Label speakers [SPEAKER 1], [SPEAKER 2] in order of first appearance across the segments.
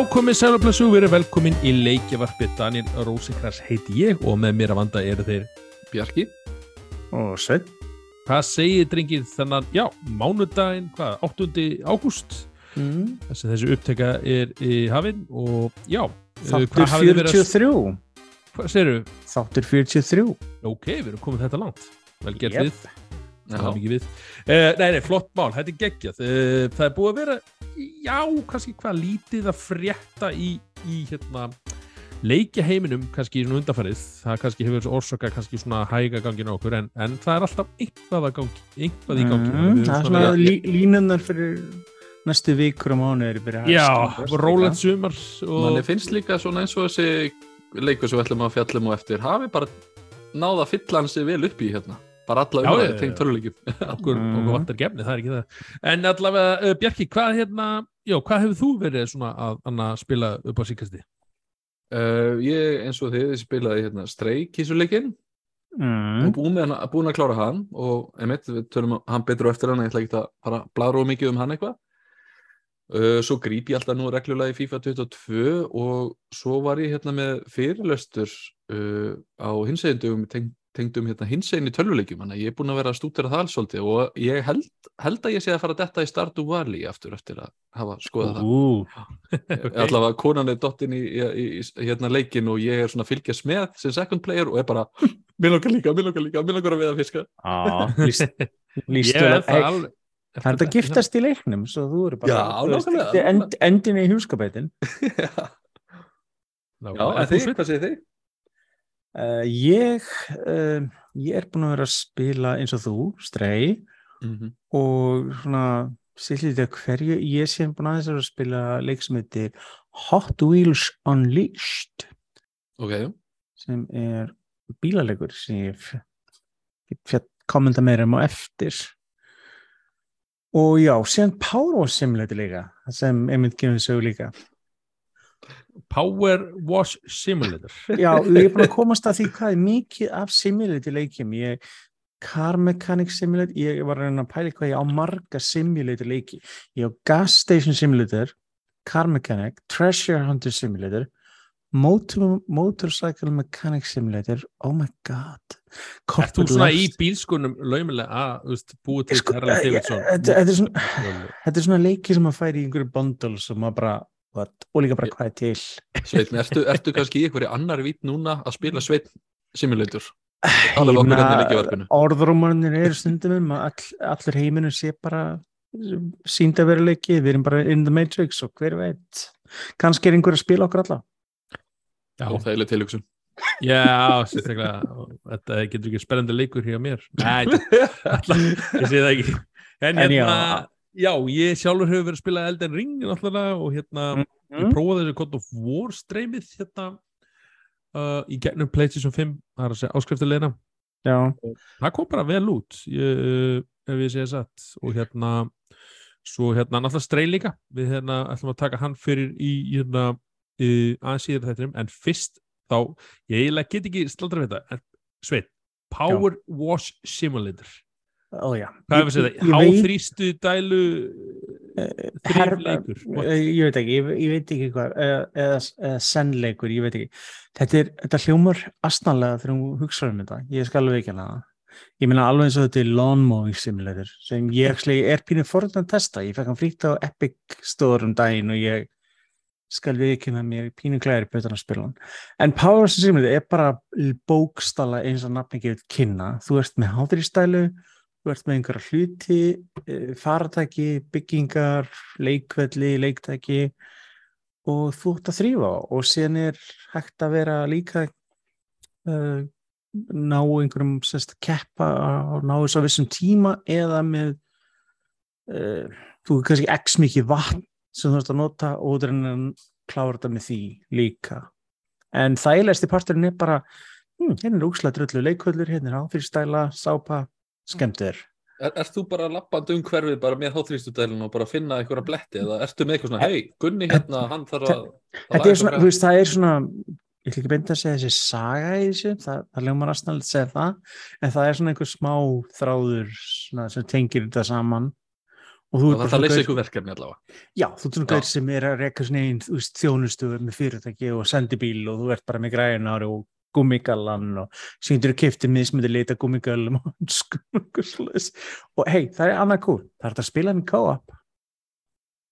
[SPEAKER 1] Já, komið sælumplessu, við erum velkomin í leikjavarpið Daniel Rósikrars heiti ég og með mér að vanda eru þeir
[SPEAKER 2] Bjarki
[SPEAKER 3] og Sveinn
[SPEAKER 1] Hvað segir drengir þannan, já, mánudaginn, hvað, 8. ágúst
[SPEAKER 3] mm.
[SPEAKER 1] þessi, þessi uppteka er í hafinn og já, eh,
[SPEAKER 3] Þáttur
[SPEAKER 1] hvað hafið þið verið að-
[SPEAKER 3] 43
[SPEAKER 1] Hvað segirðu?
[SPEAKER 3] Þáttur 43
[SPEAKER 1] Ok, við erum komið þetta langt Vel gert
[SPEAKER 3] Jep.
[SPEAKER 1] við Það er mikið við. Uh, Nei, nei, flott mál, þetta er geggjað. Uh, Það er búið að vera, já, kannski hvað lítið að frétta í, í hérna leikja heiminum kannski í svona undarfærið það kannski hefur þessu orsaka kannski svona hæga gangin á okkur en, en það er alltaf eitthvað að gangi eitthvað í gangi.
[SPEAKER 3] Mm, Það er
[SPEAKER 1] svona-
[SPEAKER 3] lí, línunnar fyrir næstu vikur og mánuður byrja að
[SPEAKER 1] Já, rólegt sumar og
[SPEAKER 2] Manni finnst líka svona eins og þessi leikur sem við ætlum að fjallum og eftir hafi bara náða að fylla hann sig vel upp í hérna bara alla
[SPEAKER 1] Já, já,
[SPEAKER 2] umræði
[SPEAKER 1] já.
[SPEAKER 2] tengt töluleikjum
[SPEAKER 1] okkur,
[SPEAKER 3] Mm.
[SPEAKER 1] vantar gefni, það er ekki það en allavega, uh, Bjarki, hvað hérna já, hvað hefur þú verið svona að, að spila upp á síkasti?
[SPEAKER 2] uh, Ég eins og þið spilaði hérna streikísuleikin
[SPEAKER 3] mm.
[SPEAKER 2] og búin, búin að klára hann og einmitt, við tölum um hann betur á eftir hann ég ætla ekki að fara að bladra of mikið um hann eitthvað uh, svo gríp ég alltaf nú reglulega í FIFA 22 og svo var ég hérna með fyrirlöstur uh, á hinsegindum teng, tengdum hérna hinsegin í tölvuleikjum þannig að ég er búin að vera að stútera það alls svolítið og ég held, held að ég sé að fara að detta í Stardew Valley aftur eftir að hafa skoðað það
[SPEAKER 3] Ú,
[SPEAKER 1] okay.
[SPEAKER 2] allavega konan er dottin í, í, í, hérna leikin og ég er svona að fylgjast með sem second player og er bara mér langar líka, mér langar líka, mér langar að veiða fiska
[SPEAKER 1] er
[SPEAKER 3] að-
[SPEAKER 1] það
[SPEAKER 3] Það er þetta að giftast í leiknum svo þú eru bara
[SPEAKER 2] Já,
[SPEAKER 3] þú veist, end, endin í hjúskapætin
[SPEAKER 2] Já,
[SPEAKER 1] Nákvæmlega.
[SPEAKER 2] en þið, hvað segir þið?
[SPEAKER 3] Uh, ég uh, ég er búin að vera að spila eins og þú, Stray.
[SPEAKER 2] Mm -hmm.
[SPEAKER 3] og svona sýllítið að hverju ég sé búin aðeins að spila leik sem heitir Hot Wheels Unleashed.
[SPEAKER 2] Ok,
[SPEAKER 3] sem er bílaleikur sem ég f- ég fjall kommenta meira um á eftir. Og já, síðan Power Wash Simulator líka sem einmitt gefur sögu líka
[SPEAKER 1] Power Wash Simulator.
[SPEAKER 3] Já, ég er búin að komast að því hvað er mikið af simulator leikjum. Ég Car Mechanic Simulator ég var að reyna að pæla hvað ég á marga simulator leiki. Ég á Gas Station Simulator Car Mechanic, Treasure Hunter Simulator Motor, Motorcycle Mechanic Simulator. Oh my god.
[SPEAKER 1] Ert þú svona í bílskunum laumilega að búið til
[SPEAKER 3] Sko, ég-
[SPEAKER 1] Davidson?
[SPEAKER 3] þetta er svona er leiki sem maður færi í einhverju bundles og maður bara, what, og líka bara hvað er til?
[SPEAKER 2] Sveitn, ertu, ertu kannski í einhverju annari vít núna að spila Sveitn simulator? Hérna
[SPEAKER 3] orðrómanir eru stundum um að all, allur heiminu sé bara sínda veruleiki, við erum bara in the matrix og hver veit. Kannski er einhver að spila okkur alla.
[SPEAKER 1] Já,
[SPEAKER 2] og það er tilhugsun.
[SPEAKER 1] Já, sérstaklega. Þetta getur ekki spennandi leikur hér á mér. Nei, ég sé það ekki. En
[SPEAKER 3] En
[SPEAKER 1] hérna, já, ég sjálfur hefur verið að spila Elden Ring náttúrulega og hérna ég
[SPEAKER 3] Mm.
[SPEAKER 1] prófaði þessu God of War streymið hérna uh, í gegnum PlayStation 5 það er að segja áskriftulegina
[SPEAKER 3] já,
[SPEAKER 1] það kom bara vel út ég, ef ég segja satt. Og hérna svo hérna náttúrulega strey líka. Við hérna ætlum að taka hann fyrir í hérna aðeins síður þettinum en fyrst þá, ég eiginlega get ekki slaldra við þetta, en Sveit Power Wash Simulator
[SPEAKER 3] ó
[SPEAKER 1] hvað segið það,
[SPEAKER 3] ég veit-
[SPEAKER 1] háþrýstu dælu
[SPEAKER 3] Her,
[SPEAKER 1] þrýfleikur
[SPEAKER 3] Eh, ég veit ekki, ég, ég veit ekki hvað eða, eða, eða sennleikur, ég veit ekki. Þetta er, þetta hljómar astnanlega þegar hún hugsa um þetta, ég skal alveg ekki hana ég meina alveg eins og þetta er lawn mowing simulator sem ég actually er pínu forðan að testa, ég fekk hann fríkt á Epic Store um daginn og ég skal við ekki með mér pínu klæri betur að spila hann, en Power Simulator er bara bókstala eins og nafni gefur kynna, þú ert með háþrýstælu þú ert með einhverja hluti eh, faratæki, byggingar leikvelli, leiktæki og þú ert að þrýfa og síðan er hægt að vera líka uh, ná einhverjum sérst, keppa og ná þess að vissum tíma eða með uh, þú er kannski x mikið vatn sem þú ert að nota og þú er klára þetta með því líka. En þægilegsti parturinn er bara hm, hérna er úkslega dröllu leikvöllur hérna er áfyrirstæla, sápa skemmt er
[SPEAKER 2] er, Ert þú bara lappandi um hverfið bara með háþrýstudælun og bara finna einhverja bletti eða ertu með eitthvað svona, hei, Gunni hérna hann þarf að, að
[SPEAKER 3] þetta
[SPEAKER 2] laga
[SPEAKER 3] er svona, þú veist, það er svona ég ætla ekki beint að segja þessi saga í þessu það, það ljómar aðstæðanlega að segja það en það er svona einhver smá þráður svona, sem tengir þetta saman. Og
[SPEAKER 2] og leysa
[SPEAKER 3] gaur-
[SPEAKER 2] ykkur verkefni allavega.
[SPEAKER 3] Já, þú ert svona gæður sem er að reka svona einn þjónustu með fyrirtæki og sendi bíl og þú ert bara með grænar og gummigallan og síndur kifti mismyndi lita gummigallum og hönskum og eitthvað hei, það er annað cool það er að spila með co-op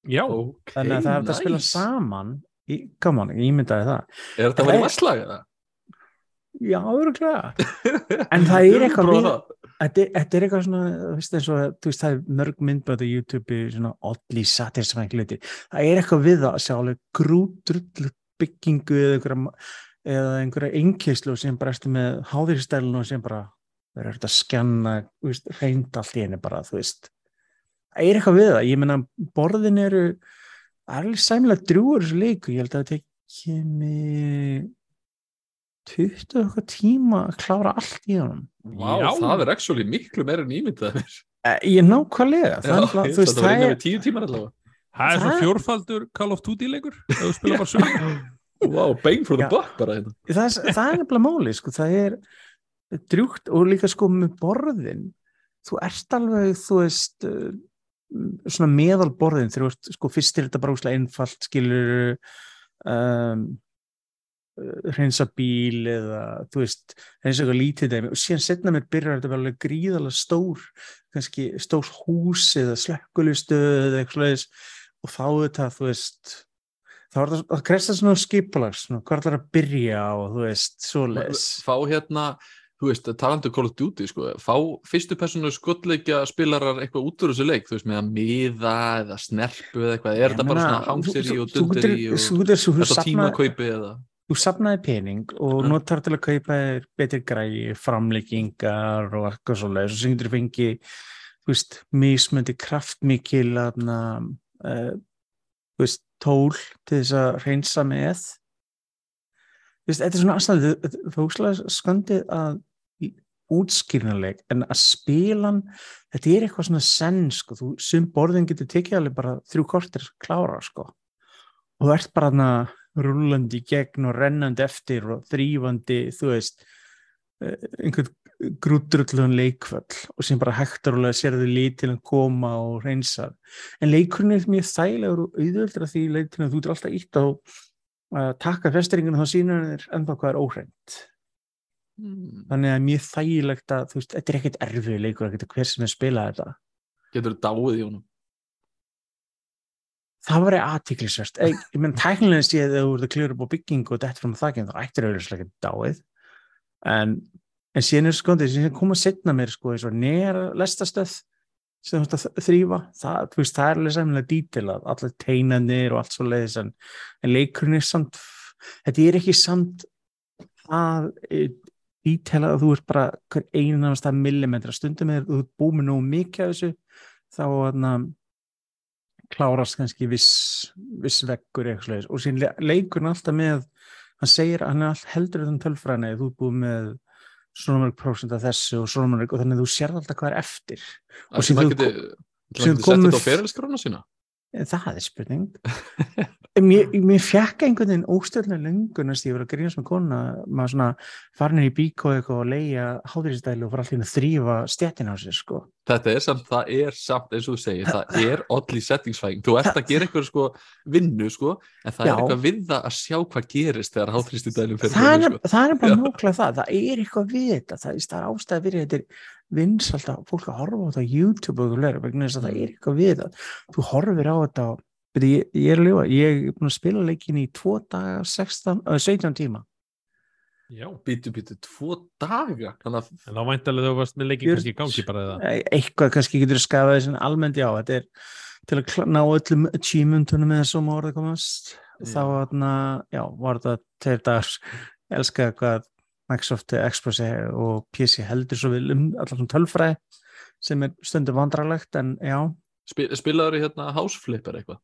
[SPEAKER 1] Já,
[SPEAKER 2] okay,
[SPEAKER 3] þannig að það er hægt að spila
[SPEAKER 2] nice.
[SPEAKER 3] saman í, come on, ég myndaði það
[SPEAKER 2] er þetta að
[SPEAKER 3] Það
[SPEAKER 2] vera
[SPEAKER 3] er-
[SPEAKER 2] í vasslag eða?
[SPEAKER 3] Já, öruglega En það er eitthvað
[SPEAKER 2] það.
[SPEAKER 3] Þetta er, eitthvað svona, þú veist, eins og, þú veist, það er mörg myndböð á YouTube, svona oddly satisfying hluti. Það er eitthvað við það að sjá alveg grútrullu byggingu eða einhverja, eða einhverja einkeislu sem bara erstu með háðirstælun og sem bara verður þetta að skjanna, þú veist, reynd allt í henni bara, þú veist. Það er eitthvað við það. Ég meina, borðin eru, það er alveg sæmilega drúur þessu leiku. Ég held að þetta tekið mig 20 og eitthvað tíma að klára allt í honum.
[SPEAKER 2] Vá,
[SPEAKER 1] Já.
[SPEAKER 2] það er actually miklu meira en ímyndað mér
[SPEAKER 3] Eh, Ég nákvæmlega, það er
[SPEAKER 2] Já,
[SPEAKER 3] bara,
[SPEAKER 2] ég
[SPEAKER 3] þú veist,
[SPEAKER 2] það
[SPEAKER 3] það
[SPEAKER 2] var
[SPEAKER 3] er,
[SPEAKER 2] við tíu tímar allavega
[SPEAKER 1] það er svo
[SPEAKER 3] Það-
[SPEAKER 1] fjórfaldur Call of Duty leikur ef þú spila bara sögum
[SPEAKER 2] Vá, bang for the
[SPEAKER 3] Já.
[SPEAKER 2] buck bara hérna.
[SPEAKER 3] Það er, það er nefnilega máli, sko, það er drjúgt og líka sko með borðin, þú ert alveg, þú veist, uh, svona meðal borðin, þegar þú ert, sko, fyrst er þetta bara úslega einfalt, skilur, um, uh, hreinsa bíl eða, þú veist, og eitthvað lítið dæmi. Og síðan setna mér byrjar þetta vel alveg gríðalega stór, kannski stór hús eða slökkulistöð eða eitthvað og þá þetta, þú veist, þá er það, krefst það svona skipulags, hvað er það að byrja á, þú veist, svoleiðis.
[SPEAKER 2] Fá hérna, þú veist, talandi um Call of Duty sko, fá fyrstu personu skottleikja spilarar eitthvað út úr þessu leik þú veist, með að miða eða snerpu eða eitthvað, er þetta bara svona hangseri og dunderi og þetta tímakaupi eða
[SPEAKER 3] þú safnaði pening og
[SPEAKER 2] Ja.
[SPEAKER 3] notar til að kaupa betri græi, framleikingar og eitthvað svoleiðis og sem getur fengi þú veist, mismöndi kraftmikil uh, veist, tól til þess að reynsa með. Veist, þetta er svona er úslega skandið að útskýrnuleik en að spilan þetta er eitthvað svona senn sko, þú sum borðin getur tekið alveg bara þrjú kortir klára sko. Og þú ert bara hana rúlandi í gegn og rennandi eftir og þrýfandi, þú veist eh, einhvern grútrullun leikvöll og sem bara hægtarulega sérðu lít til að koma og reynsa en leikurinn er mjög þægilegur og auðvöldur að því leitin að þú er alltaf ítt á að taka festeringinu þá sínur þér ennþá hvað er óhreint.
[SPEAKER 2] Hmm.
[SPEAKER 3] þannig að mjög þægilegt að þú veist, þetta er ekkert erfið leikur ekkert hver sem er spilað þetta.
[SPEAKER 2] Getur þú dáið í honum?
[SPEAKER 3] Það var aðtiklisvert ég, ég menn tæknilega sé að þú ert að kljóra upp á byggingu og þetta frá þakkinn, þá ættir ekki dáið. En, en síðan er skondið, síðan koma setna mér sko, eins og nýjar lestastöð sem þú ert að þrýfa það, veist, það er alveg sæmilega dítilað allir teinanir og allt svo leiðis en, en leikurinn er samt þetta er ekki samt að dítilað að þú ert bara hver einanast að millimetra stundum er þú ert búið með nógu mikið af þessu þá þarna klárast kannski viss, viss veggur eitthvað svoleiðis. og sín leikurinn alltaf með hann segir að hann er all heldur þann tölfræðina þú er búið með svona mörg prósent af þessu og svona mörg og þannig að þú sérð alltaf hvað er eftir. Og
[SPEAKER 2] sem
[SPEAKER 3] þú- komið En það er spurning mér, mér fjekka einhvern veginn óstöðlega löngunast ég var að grínast með kona maður svona farin í bíkó eitthvað og leia háðuristæli og fara allir að þrýfa stjættin á sér sko
[SPEAKER 2] þetta er samt, það er samt eins og þú segir það er oddly settingsfæðing þú ert að gera eitthvað sko vinnu sko en það
[SPEAKER 3] Já.
[SPEAKER 2] er eitthvað við það að sjá hvað gerist þegar háþrýsti dælum fyrir
[SPEAKER 3] það er,
[SPEAKER 2] sko.
[SPEAKER 3] það er bara nákvæmlega það það er eitthvað við þetta það það er ástæði þetta vinsalt að fólk að horfa á þetta á YouTube og eitthvað vegna þess að það er eitthvað við þetta þú horfir á þetta og, byrju, ég, ég er að lifa, ég er búin að spila leikin í 2 daga 16, uh, 17 tíma.
[SPEAKER 1] Já,
[SPEAKER 2] býtu býtu tvo daga? Þannig að
[SPEAKER 1] en þá væntalega þú varst með leikin kannski gangi bara eða?
[SPEAKER 3] Eitthvað kannski getur skafað þessin almennt já, þetta er til að ná öllum achievementunum eða svo má orðið komast. Þá
[SPEAKER 2] Já.
[SPEAKER 3] þarna, já, var þetta tveir dagar, elska hvað Microsoft Express og PC heldur svo vil um allar svona tölfræði sem er stundum vandrarlegt en já,
[SPEAKER 2] spil, spilaður í hérna Houseflipper eitthvað?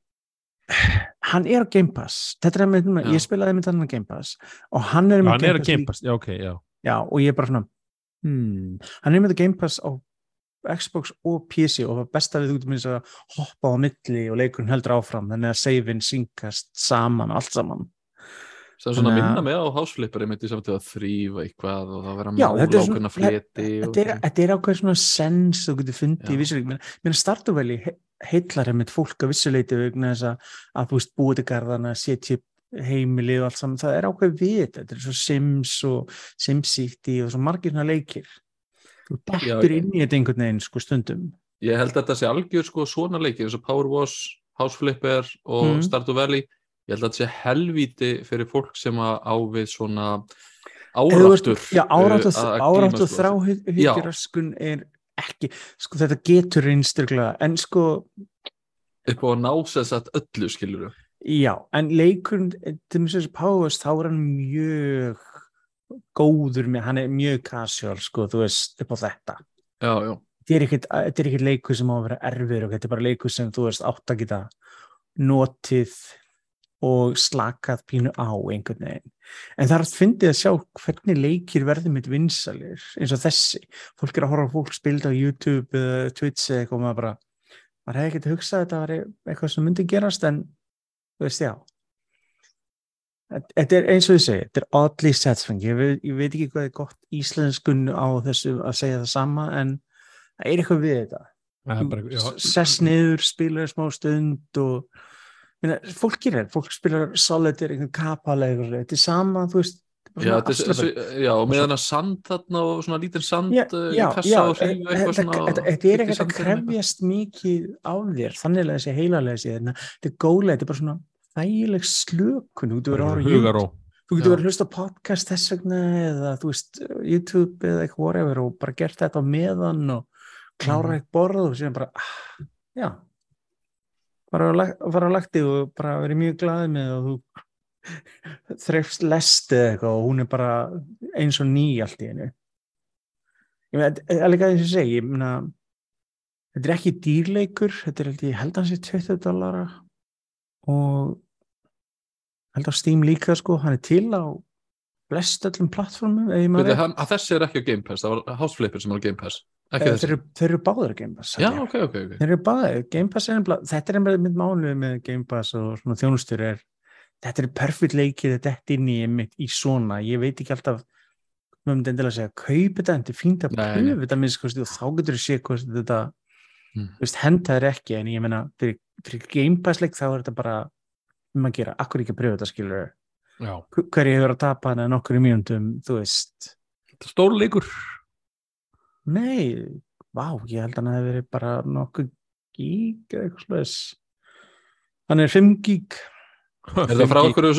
[SPEAKER 3] Hann er á Game Pass. Þetta er með,
[SPEAKER 2] Já.
[SPEAKER 3] ég spilaði með hann á Game Pass og hann er með
[SPEAKER 1] hann er að
[SPEAKER 3] Game Pass
[SPEAKER 1] kempast, já ok, já.
[SPEAKER 3] Já, og ég er bara svona hmm, hann er með Game Pass á Xbox og PC og það besta við þú getur minnst að hoppa á milli og leikurinn heldur áfram þannig að save-in syngast saman, allt saman
[SPEAKER 2] sem svona minna mig á hásflipper einmitt í samt að þrýfa eitthvað og það vera
[SPEAKER 3] er svona-
[SPEAKER 2] ákveðna fleti
[SPEAKER 3] þetta er, ákveð svona sens þú getur fundið í vissuleik menn startu vel í heillar með fólk að vissuleiti vegna þess að, að þú veist búið til garðana, setja heimilið og allt saman, það er ákveð við þetta er svo Sims og SimCity og svo margir svona leikir. Þú
[SPEAKER 2] ég-
[SPEAKER 3] inn í þetta einhvern veginn sko stundum.
[SPEAKER 2] Ég held að þetta sé algjör sko svona leikir eins og Power Wash, House Flipper og
[SPEAKER 3] Mhm.
[SPEAKER 2] Stardew Valley ég held að þetta sé helvíti fyrir fólk sem að á við svona áráttur
[SPEAKER 3] já, áráttu,
[SPEAKER 2] uh, að
[SPEAKER 3] áráttu
[SPEAKER 2] glíma, sko.
[SPEAKER 3] þráhyggjuraskun er ekki, sko þetta getur einstaklega, en sko
[SPEAKER 2] upp á að ná sér satt öllu skilur
[SPEAKER 3] Já, en leikurinn, til með þessi Powers, þá er hann mjög góður með, hann er mjög casual, sko, þú veist, upp á þetta.
[SPEAKER 2] já, já,
[SPEAKER 3] er þetta er ekkert leikur sem á að vera erfir og þetta er bara leikur sem þú veist átt að geta notið og slakað pínu á einhvern veginn. En það er að fyndið að sjá hvernig leikir verður mitt vinsalir eins og þessi. Fólk er að horfa fólk spilda á YouTube eða Twitch eða eitthvað og maður bara, maður hefði ekkert hugsað að þetta var eitthvað sem myndi gerast en þú veist, já. Þetta- er eins og ég segi, þetta er oddly satisfying. Ég, ég veit ekki hvað er gott íslenskun á þessu að segja það sama en það er eitthvað við þetta. Sess niður, spilar smá stund og minna, fólk gerir þetta, fólk spilar solitaire, einhvern kapalegur, þetta er sama, þú veist, er
[SPEAKER 2] já, er- þessi- já og meðan að sand þarna og svona lítinn sand
[SPEAKER 3] Já,
[SPEAKER 2] í
[SPEAKER 3] já, já,
[SPEAKER 2] og hrífu eitthvað
[SPEAKER 3] þetta, er ekkert að krefjast mikið á þér, þannig að þessi heilalega séð, þetta er góðlega, þetta er bara svona þægileg slökun, þú getur verið að þú getur verið að hlusta podcast þess vegna eða þú veist, YouTube eða eitthvað whatever og bara gert þetta á meðan og klára
[SPEAKER 1] Mhm.
[SPEAKER 3] eitt borð og síðan bara, ah, já bara að fara á lagti og bara verið mjög glaðið með og þú þreifst lest eða eitthvað og hún er bara eins og ný allt í hennu ég meina, þetta er líka og ég segi, ég meina þetta er ekki dýrleikur þetta er held ég held að hans er 20 dollara og held að Steam líka sko, hann er til á flest öllum plattformum
[SPEAKER 2] að þessi er ekki á Game Pass, það var House Flipper sem var á Game Pass
[SPEAKER 3] þeir,
[SPEAKER 2] þessi
[SPEAKER 3] eru- þeir eru báður á Game Pass
[SPEAKER 2] já, ok, ok, ok.
[SPEAKER 3] Þeir eru báðir, Game Pass er nefnilega, þetta er nefnilega mitt mánuð með Game Pass og svona þjónustur er, þetta er perfect leikið þetta er inn í, einmitt í svona, ég veit ekki alltaf, maður myndi endilega segja, kaup þetta, þetta er fínt að pröfu þetta minnst, og þá getur þú sé hvað þetta,
[SPEAKER 2] Mm.
[SPEAKER 3] þú veist, henda þér ekki, en ég meina, fyrir, fyrir Game Pass leik þá er þetta bara um að gera, akkur ekki að pröfu þetta, skilur, hverju hefur að tapa hana nokkur í mínúndum, þú veist,
[SPEAKER 1] þetta stór leikur
[SPEAKER 3] nei, vá, ég held að hann hefði verið bara nokkuð gíg eða eitthvað slags, hann er 5 gíg,
[SPEAKER 2] Er þetta frá okkur, er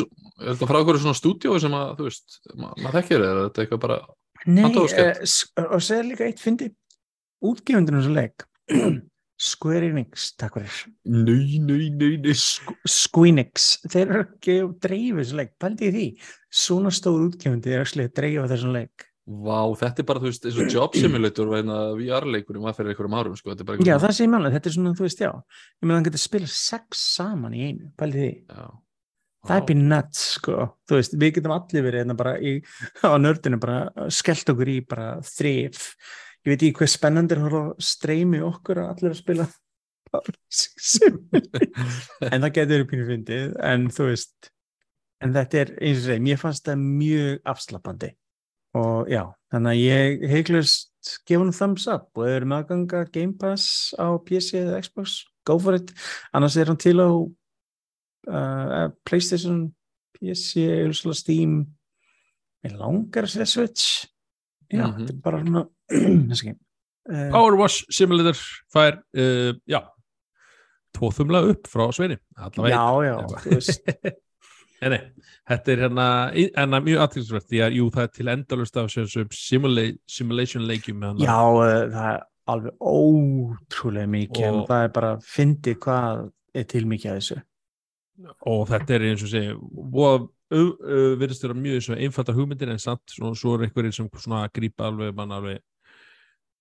[SPEAKER 2] þetta frá okkur svona stúdíói sem að, þú veist, ma maður þekkir eða er þetta eitthvað bara,
[SPEAKER 3] Nei, uh, og segja líka eitt fyndi. Útgefundinu sem leik. Square Enix, takk fyrir.
[SPEAKER 2] Nei, nei, nei, nei,
[SPEAKER 3] Squeenix, þeir eru að dreifa þessu leik, pældi í því. Svona stór útgefundi er að dreifa þessum leik
[SPEAKER 2] vá, þetta er bara, þú veist, eins og Job Simulator veina VR-leikurinn var fyrir einhverjum árum, sko, þetta er bara
[SPEAKER 3] Já,
[SPEAKER 2] einhver
[SPEAKER 3] það sé málega, þetta er svona, þú veist, já ég meðan hann getur spila sex saman í einu pældi í því,
[SPEAKER 2] Já.
[SPEAKER 3] það er býr nuts sko, þú veist, við getum allir verið hérna bara í, á nördinu bara skellt okkur í bara þrif. Ég veit ekki hvað spennandi er að streymi okkur að allir að spila en það getur verið pínu fyndið en þú veist en þetta er eins og segi, og já, þannig að ég heiklust gefa hann thumbs up og ef eru meðganga Game Pass á PC eða Xbox, go for it. Annars er hann til á uh, Playstation PC, Ulsla Steam. Ég langar að segja Switch. Já,
[SPEAKER 2] Mhm.
[SPEAKER 3] þetta er bara svona uh,
[SPEAKER 1] Power Wash Simulator fær, uh, já tvo þumla upp frá Sveini
[SPEAKER 3] já, já, þú veist
[SPEAKER 1] Nei, þetta er hérna, hérna mjög aðtilsvært því að jú, það er til endalust af simula simulation leikjum
[SPEAKER 3] Já, uh, það er alveg ótrúlega mikið en
[SPEAKER 1] Og-
[SPEAKER 3] það er bara fyndið hvað er til mikið af þessu.
[SPEAKER 1] og þetta er eins og segi og verðist vera mjög einfalda hugmyndir en samt svo, svo er einhverjir sem svona grípa alveg mann alveg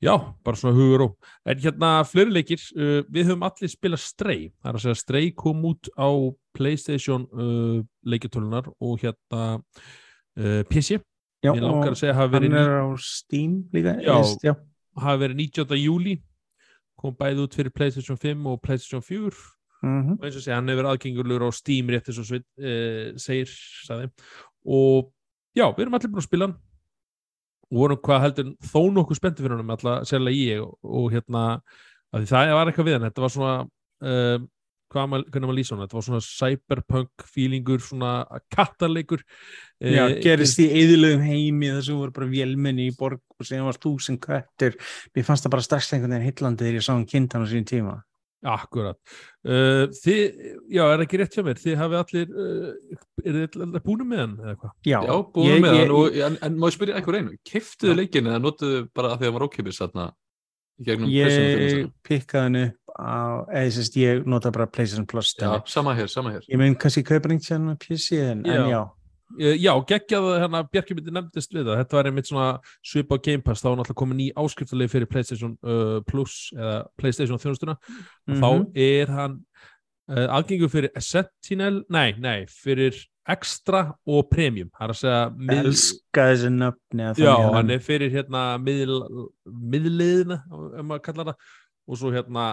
[SPEAKER 1] já, bara svona hugur og en hérna fleiri leikir, uh, við höfum allir spilað Stray, það er að segja Stray kom út á Playstation uh, leikjartölunar og hérna uh, PC,
[SPEAKER 3] Já,
[SPEAKER 1] ég langar að segja hafa
[SPEAKER 3] hann
[SPEAKER 1] verið,
[SPEAKER 3] er á Steam líka.
[SPEAKER 1] Já.
[SPEAKER 3] Yes, já.
[SPEAKER 1] hafa verið 19. júli kom bæði út fyrir Playstation 5 og Playstation 4
[SPEAKER 3] Mm
[SPEAKER 1] og eins og segja, hann hefur aðgengurlegur á Steam rétt eins og sveit uh, segir, sagði og já, við erum allir búin að spila hann vorum hvað heldur þó nokkuð spennti fyrir hann alltaf sérlega ég og, og hérna það var eitthvað við hann, þetta var svona uh, hvað maður, hvernig maður lýsa hann þetta var svona cyberpunk feelingur svona kattarleikur.
[SPEAKER 3] Já,
[SPEAKER 1] Eh,
[SPEAKER 3] gerist í eðilegum heimi sem voru bara vélmenni í borg og síðan var þúsund köttur. Mér fannst það bara strax einhvern veginn hillandi þegar ég sá hann kynnt hann á sín tíma
[SPEAKER 1] Akkurat. Uh, þið, já, er ekki rétt hjá mér, þið hafið allir, uh, er þið allir búinu með hann eða hvað?
[SPEAKER 3] Já,
[SPEAKER 2] Já, búin
[SPEAKER 3] ég-
[SPEAKER 2] með
[SPEAKER 3] ég-
[SPEAKER 2] hann og, en, en má ég spyrja eitthvað einu, keftuðu leikin eða notuðu bara að því að hann var ókipis þarna í gegnum PlayStation
[SPEAKER 3] ég pikkaði hann upp á, eða sérst ég nota bara PlayStation Plus
[SPEAKER 2] Já, sama hér, sama hér.
[SPEAKER 3] Ég mun kannski kaupa tíðan með PC en, en
[SPEAKER 1] Já.
[SPEAKER 3] Já,
[SPEAKER 1] Uh, já, geggjað að hérna Bjarki myndi nefndist við það, þetta var einmitt svona svipa á Game Pass, þá var náttúrulega komin ný áskriftalegi fyrir PlayStation uh, Plus eða PlayStation þjónustuna. Og þá
[SPEAKER 3] Mhm.
[SPEAKER 1] er hann uh, aðgengur fyrir Sentinel, nei, nei, fyrir Extra og Premium, það er að segja miðl-
[SPEAKER 3] elska þessi nöfni að
[SPEAKER 1] Já, hann er fyrir hérna miðl, miðliðina, ef maður kallar það. Og svo hérna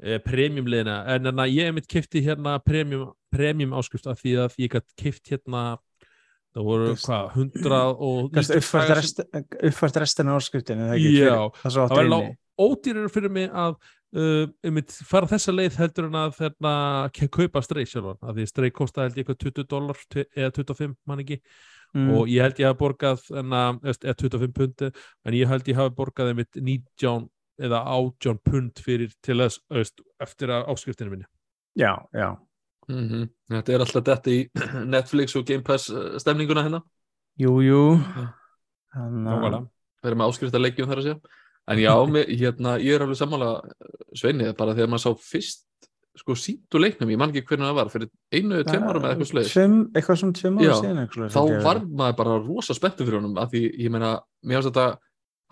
[SPEAKER 1] e, premiumliðina, en hérna ég hef mitt kifti hérna premium, premium áskrift af því að ég gætt kift hérna það voru hvað, hundrað og
[SPEAKER 3] uppfært rest, restina áskriftinni það það
[SPEAKER 1] var
[SPEAKER 3] inni.
[SPEAKER 1] ódýrar fyrir mig að uh, einmitt, fara þessa leið heldur en að ke- kaupa strey sjálfan, af því strey kostaði held ég eitthvað 20 dólar eða 25 mann ekki.
[SPEAKER 3] Mm.
[SPEAKER 1] og ég held ég hafi borgað enna, eða 25 pundi en ég held ég hafi borgað einmitt 19 eða 18 pund fyrir til þess eftir að áskriftinu minni.
[SPEAKER 3] Já, já,
[SPEAKER 2] mm Þetta er alltaf þetta í Netflix og Game Pass eh, stemninguna hérna
[SPEAKER 3] jú, jú
[SPEAKER 2] Já.
[SPEAKER 3] þannig
[SPEAKER 1] Nákvæmlega.
[SPEAKER 3] að
[SPEAKER 2] með leikjum þar að segja en já, mér, hérna, ég er alveg sammála Sveinið, bara þegar maður sá fyrst sko síndu leiknum, ég man ekki hvernig það var fyrir einu, tveim árum eða eitthvað sluðis
[SPEAKER 3] eitthvað svona tveim
[SPEAKER 2] Já,
[SPEAKER 3] síðan eitthvað
[SPEAKER 2] þá var maður bara rosa spenntur fyrir honum af því, ég meina, mér finnst þetta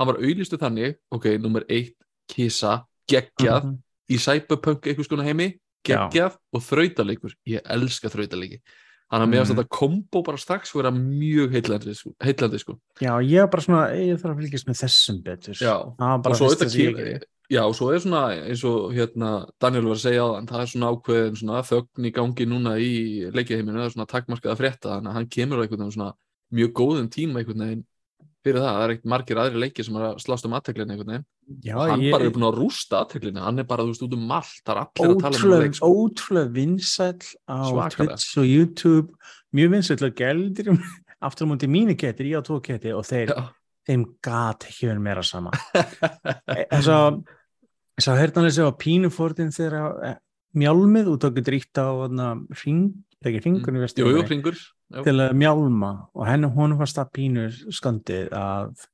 [SPEAKER 2] hann var auðlistu þannig, ok, nummer eitt kisa, geggjað
[SPEAKER 3] Mhm.
[SPEAKER 2] í cyberpunk einhvers konar heimi geggjað og þrautaleikur ég elska þrautaleiki. Þannig að mér finnst
[SPEAKER 3] Mm.
[SPEAKER 2] þetta kombo bara strax vera mjög heillandi, sko, sko.
[SPEAKER 3] já, ég er bara svona, ég þarf að fylgjast með þessum betur.
[SPEAKER 2] Já, og svo
[SPEAKER 3] að gerði.
[SPEAKER 2] já, og svo er svona eins og hérna Daniel var að segja á það er svona ákveðin svona þögn í gangi núna í leikjaheiminu, það er svona takmarkað að frétta þannig að hann kemur á einhvern veginn svona mjög góðum tíma einhvern veginn fyrir það, það er ekkert margir aðri leiki sem er að slást um aðteklinu einhvern veginn
[SPEAKER 3] já,
[SPEAKER 2] hann
[SPEAKER 3] ég,
[SPEAKER 2] bara er búin að rústa aðteklinu hann er bara, þú veist, út um allt, það er allir að tala um
[SPEAKER 3] ótrúlega,
[SPEAKER 2] leik, sko.
[SPEAKER 3] ótrúlega vinsæll á
[SPEAKER 2] Svakalega.
[SPEAKER 3] Twitch og YouTube mjög vinsæll og gældir aftur á múti mínu kettir, ég á tvo ketti og þeir, þeim gat ekki verið meira sama en svo svo hérna þessi á pínufórtin þegar eh, mjálmið og tók dríft á hana, ring, eða ekki
[SPEAKER 2] Mm. hringur Já.
[SPEAKER 3] til að mjálma og henni hún var stað pínu skandið að að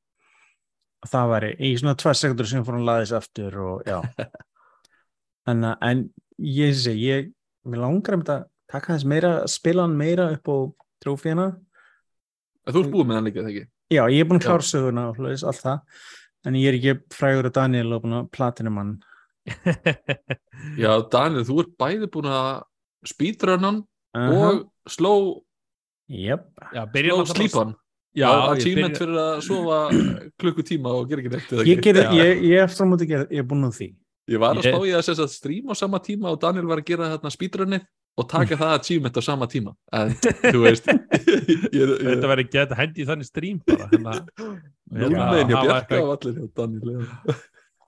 [SPEAKER 3] það væri í svona tvær sekundur sem fór hann laðis aftur og já. En, að- en ég sé ég, mér langar um þetta taka þess meira, spila hann meira upp á trófíana,
[SPEAKER 2] þú ert búið með hann líka, þegar ekki?
[SPEAKER 3] já ég er búin að klára söguna og hlutist allt það, en ég er ekki frægur að Daniel og búin að platinum hann
[SPEAKER 2] Já, Daniel, þú ert bæði búin að speedrunnan
[SPEAKER 3] uh
[SPEAKER 2] og sló,
[SPEAKER 3] jöp,
[SPEAKER 1] Já,
[SPEAKER 2] sló slípan
[SPEAKER 1] Já,
[SPEAKER 2] er
[SPEAKER 1] ég
[SPEAKER 2] achievement fyrir að sofa klukkutíma og gera ekki neitt
[SPEAKER 3] ég,
[SPEAKER 2] ekki?
[SPEAKER 3] ég, ég eftir á móti gera, ég er búin að því
[SPEAKER 2] Ég var að
[SPEAKER 1] Ég-
[SPEAKER 2] spá ég að sessa stream á sama tíma og Daniel var að gera þarna speedrunnið og taka það achievement á sama tíma en þú veist ég, ég,
[SPEAKER 1] þetta
[SPEAKER 2] ég,
[SPEAKER 1] verði geta hendi í þannig stream bara, hafa
[SPEAKER 2] Bjarka
[SPEAKER 1] eitthvað-
[SPEAKER 2] og allir hjá Daniel.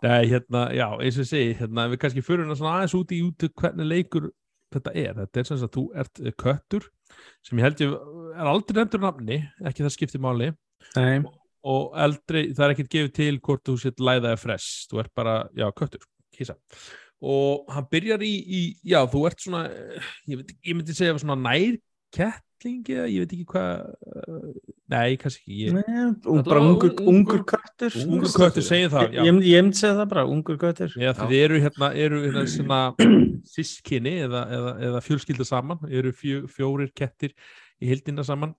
[SPEAKER 1] Nei, hérna, já, eins og ég segi, hérna, við kannski fyrir hérna svona aðeins út í út hvernig leikur þetta er. Þetta er sem að þú ert köttur sem ég held ég er aldrei nefndur nafni, ekki það skiptir máli
[SPEAKER 3] Nei.
[SPEAKER 1] og eldri, það er ekkert gefið til hvort þú sétt læða eða fress, þú ert bara, já, köttur, kísa. Og hann byrjar í, í já, þú ert svona, ég, veit, ég myndi segja svona nær kettlingi, eða ég veit ekki hvað, eh, nei, kannski ekki, ég,
[SPEAKER 3] Nei, og bara ungur,
[SPEAKER 2] ungur-
[SPEAKER 3] ungur köttur
[SPEAKER 2] ungur köttur.
[SPEAKER 1] segir það,
[SPEAKER 3] ég,
[SPEAKER 1] já.
[SPEAKER 3] ég, ég myndi segja það bara, ungur köttur
[SPEAKER 1] þið eru hérna, eru hérna svona sískinni eða, eða, eða fjölskylda saman, eru fjó, fjórir kettir í hildina saman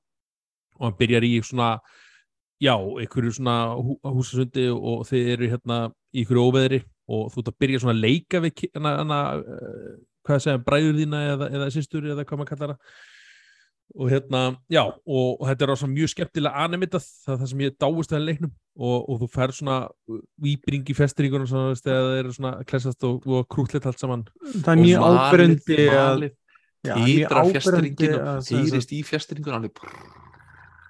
[SPEAKER 1] og hann byrjar í svona já, einhverju svona hú, húsasundi og þið eru hérna í einhverju óveðri og þú ert að byrja svona að leika við hana, hana uh, hvað segja, bræður þína eða, eða systur eða hvað maður kallar það. Og hérna, já, og, og þetta er á svona mjög skemmtilega animitað, það er það sem ég dáist að leiknum og, og þú fær svona výbring í festringunum þegar það eru svona klessast og, og krútleitt allt saman.
[SPEAKER 3] Það er mjög
[SPEAKER 2] smalið,
[SPEAKER 3] að áberandi
[SPEAKER 2] fjastringin
[SPEAKER 3] að-
[SPEAKER 2] og hýrist í fjastringun alveg.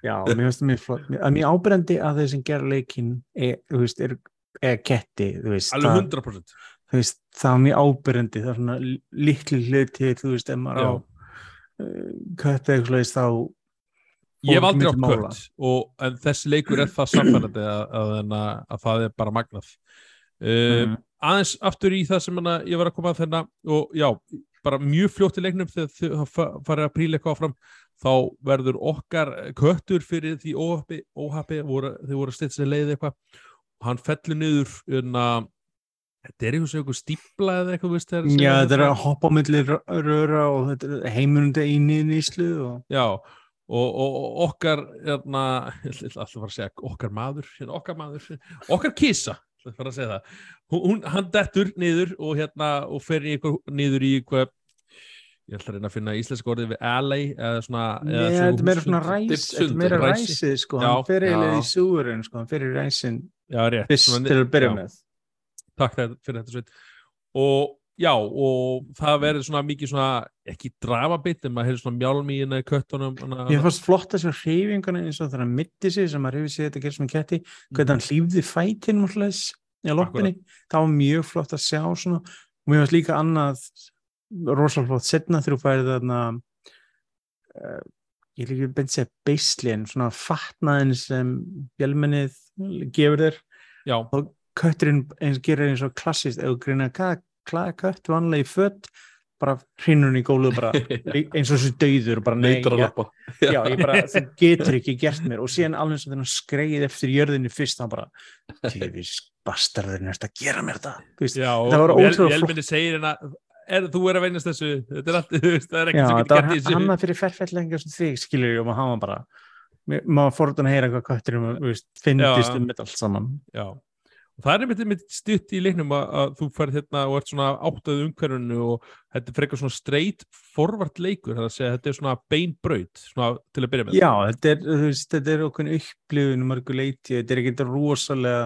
[SPEAKER 3] Já, mér finnst það mjög flott. Mér- er mjög ábyrjandi að þeir sem gera leikinn er, þú veist, er, er ketti,
[SPEAKER 1] alveg
[SPEAKER 3] það,
[SPEAKER 1] 100%
[SPEAKER 3] þú veist, það er mjög ábyrjandi, það er svona litli hluti, þú veist, ef maður á uh, kött eða eitthvað, þá
[SPEAKER 1] ég hef aldrei
[SPEAKER 3] mála.
[SPEAKER 1] kött og, en þessi leikur er það samfærandi að, að, að, að það er bara magnað uh,
[SPEAKER 3] Mhm.
[SPEAKER 1] aðeins aftur í það sem hana, ég var að koma að þennan og já, bara mjög fljótt í leiknum þegar fa- farið að príla eitthvað áfram þá verður okkar köttur fyrir því óhappi, óhappi voru, þau voru sér leið eitthvað. Og hann fellur niður unna, þetta er eitthvað stípla eða eitthvað veist, þegar-
[SPEAKER 3] Já, þetta er að hoppa á milli rö- röra og þetta er heimunundi eini nýslu og
[SPEAKER 1] Já, og, og, og okkar hérna, ég ætla að fara að segja okkar maður, hérna, okkar maður okkar að fara að segja það. Hún, hann dettur niður og hérna og fer eitthvað niður í eitthvað ég ætla að reyna að finna íslenska orðið við alley eða svona
[SPEAKER 3] þetta er meira svona ræs, meira
[SPEAKER 1] ræsi.
[SPEAKER 3] ræsið sko,
[SPEAKER 1] Já,
[SPEAKER 3] hann fer eiginlega í súurinn sko, hann fer í ræsin
[SPEAKER 1] Já, rétt,
[SPEAKER 3] fyrst
[SPEAKER 1] svona-
[SPEAKER 3] til að byrja
[SPEAKER 1] já,
[SPEAKER 3] með.
[SPEAKER 1] Takk fyrir þetta sveit og já, og það verður svona mikið svona, ekki dramabitt en maður hefur svona mjálm í hérna í köttunum
[SPEAKER 3] Ég fannst flott þessu hreyfinguna eins og þegar hann mitti sig sem maður hefur séð þetta gerst með ketti hvernig hann hlýfði fætinn og hlæs í loppinni, það var mjög flott að sjá svona. Og mér fannst líka annað rosalega flott setna þegar þú færið þarna uh, ég líka beint segja beislin, svona fatnaðin sem bjálmennið gefur þér.
[SPEAKER 1] Já,
[SPEAKER 3] kötturinn eins gerir eins og klassist eða greina hvað kött vanlega í fött bara hrinnur hann í gólu bara eins og þessu dauður bara nei,
[SPEAKER 2] neitar að
[SPEAKER 3] já,
[SPEAKER 2] lappa
[SPEAKER 3] já, ég bara, þú getur ekki gert mér. Og síðan alveg eins og hann skreið eftir jörðinni fyrst, hann bara tífis bastarðurinn er að gera mér þetta? Þú veist,
[SPEAKER 1] já
[SPEAKER 3] það var
[SPEAKER 1] og Vél-
[SPEAKER 3] ótrúlega
[SPEAKER 1] Vélmenni segir hérna er, þú er að veynast þessu, þetta er allt þú veist, það er
[SPEAKER 3] já,
[SPEAKER 1] ekkert sem
[SPEAKER 3] það
[SPEAKER 1] getur
[SPEAKER 3] var
[SPEAKER 1] gert í þessu.
[SPEAKER 3] hann fyrir ferfellengar sem þig skilur ég og maður hafa bara maður fór að heyra hvað veist, finnist um þetta allt saman.
[SPEAKER 1] Já, og það er einmitt, einmitt stutt í leiknum að, að þú færð hérna og ert svona áttað umhverfinu og þetta er frekar svona straight forvart leikur, það að segja þetta er svona beinbraut, svona til að byrja með.
[SPEAKER 3] já, þetta er, veist, þetta er okkur upplifun um mörgu leiti, þetta er ekki rosalega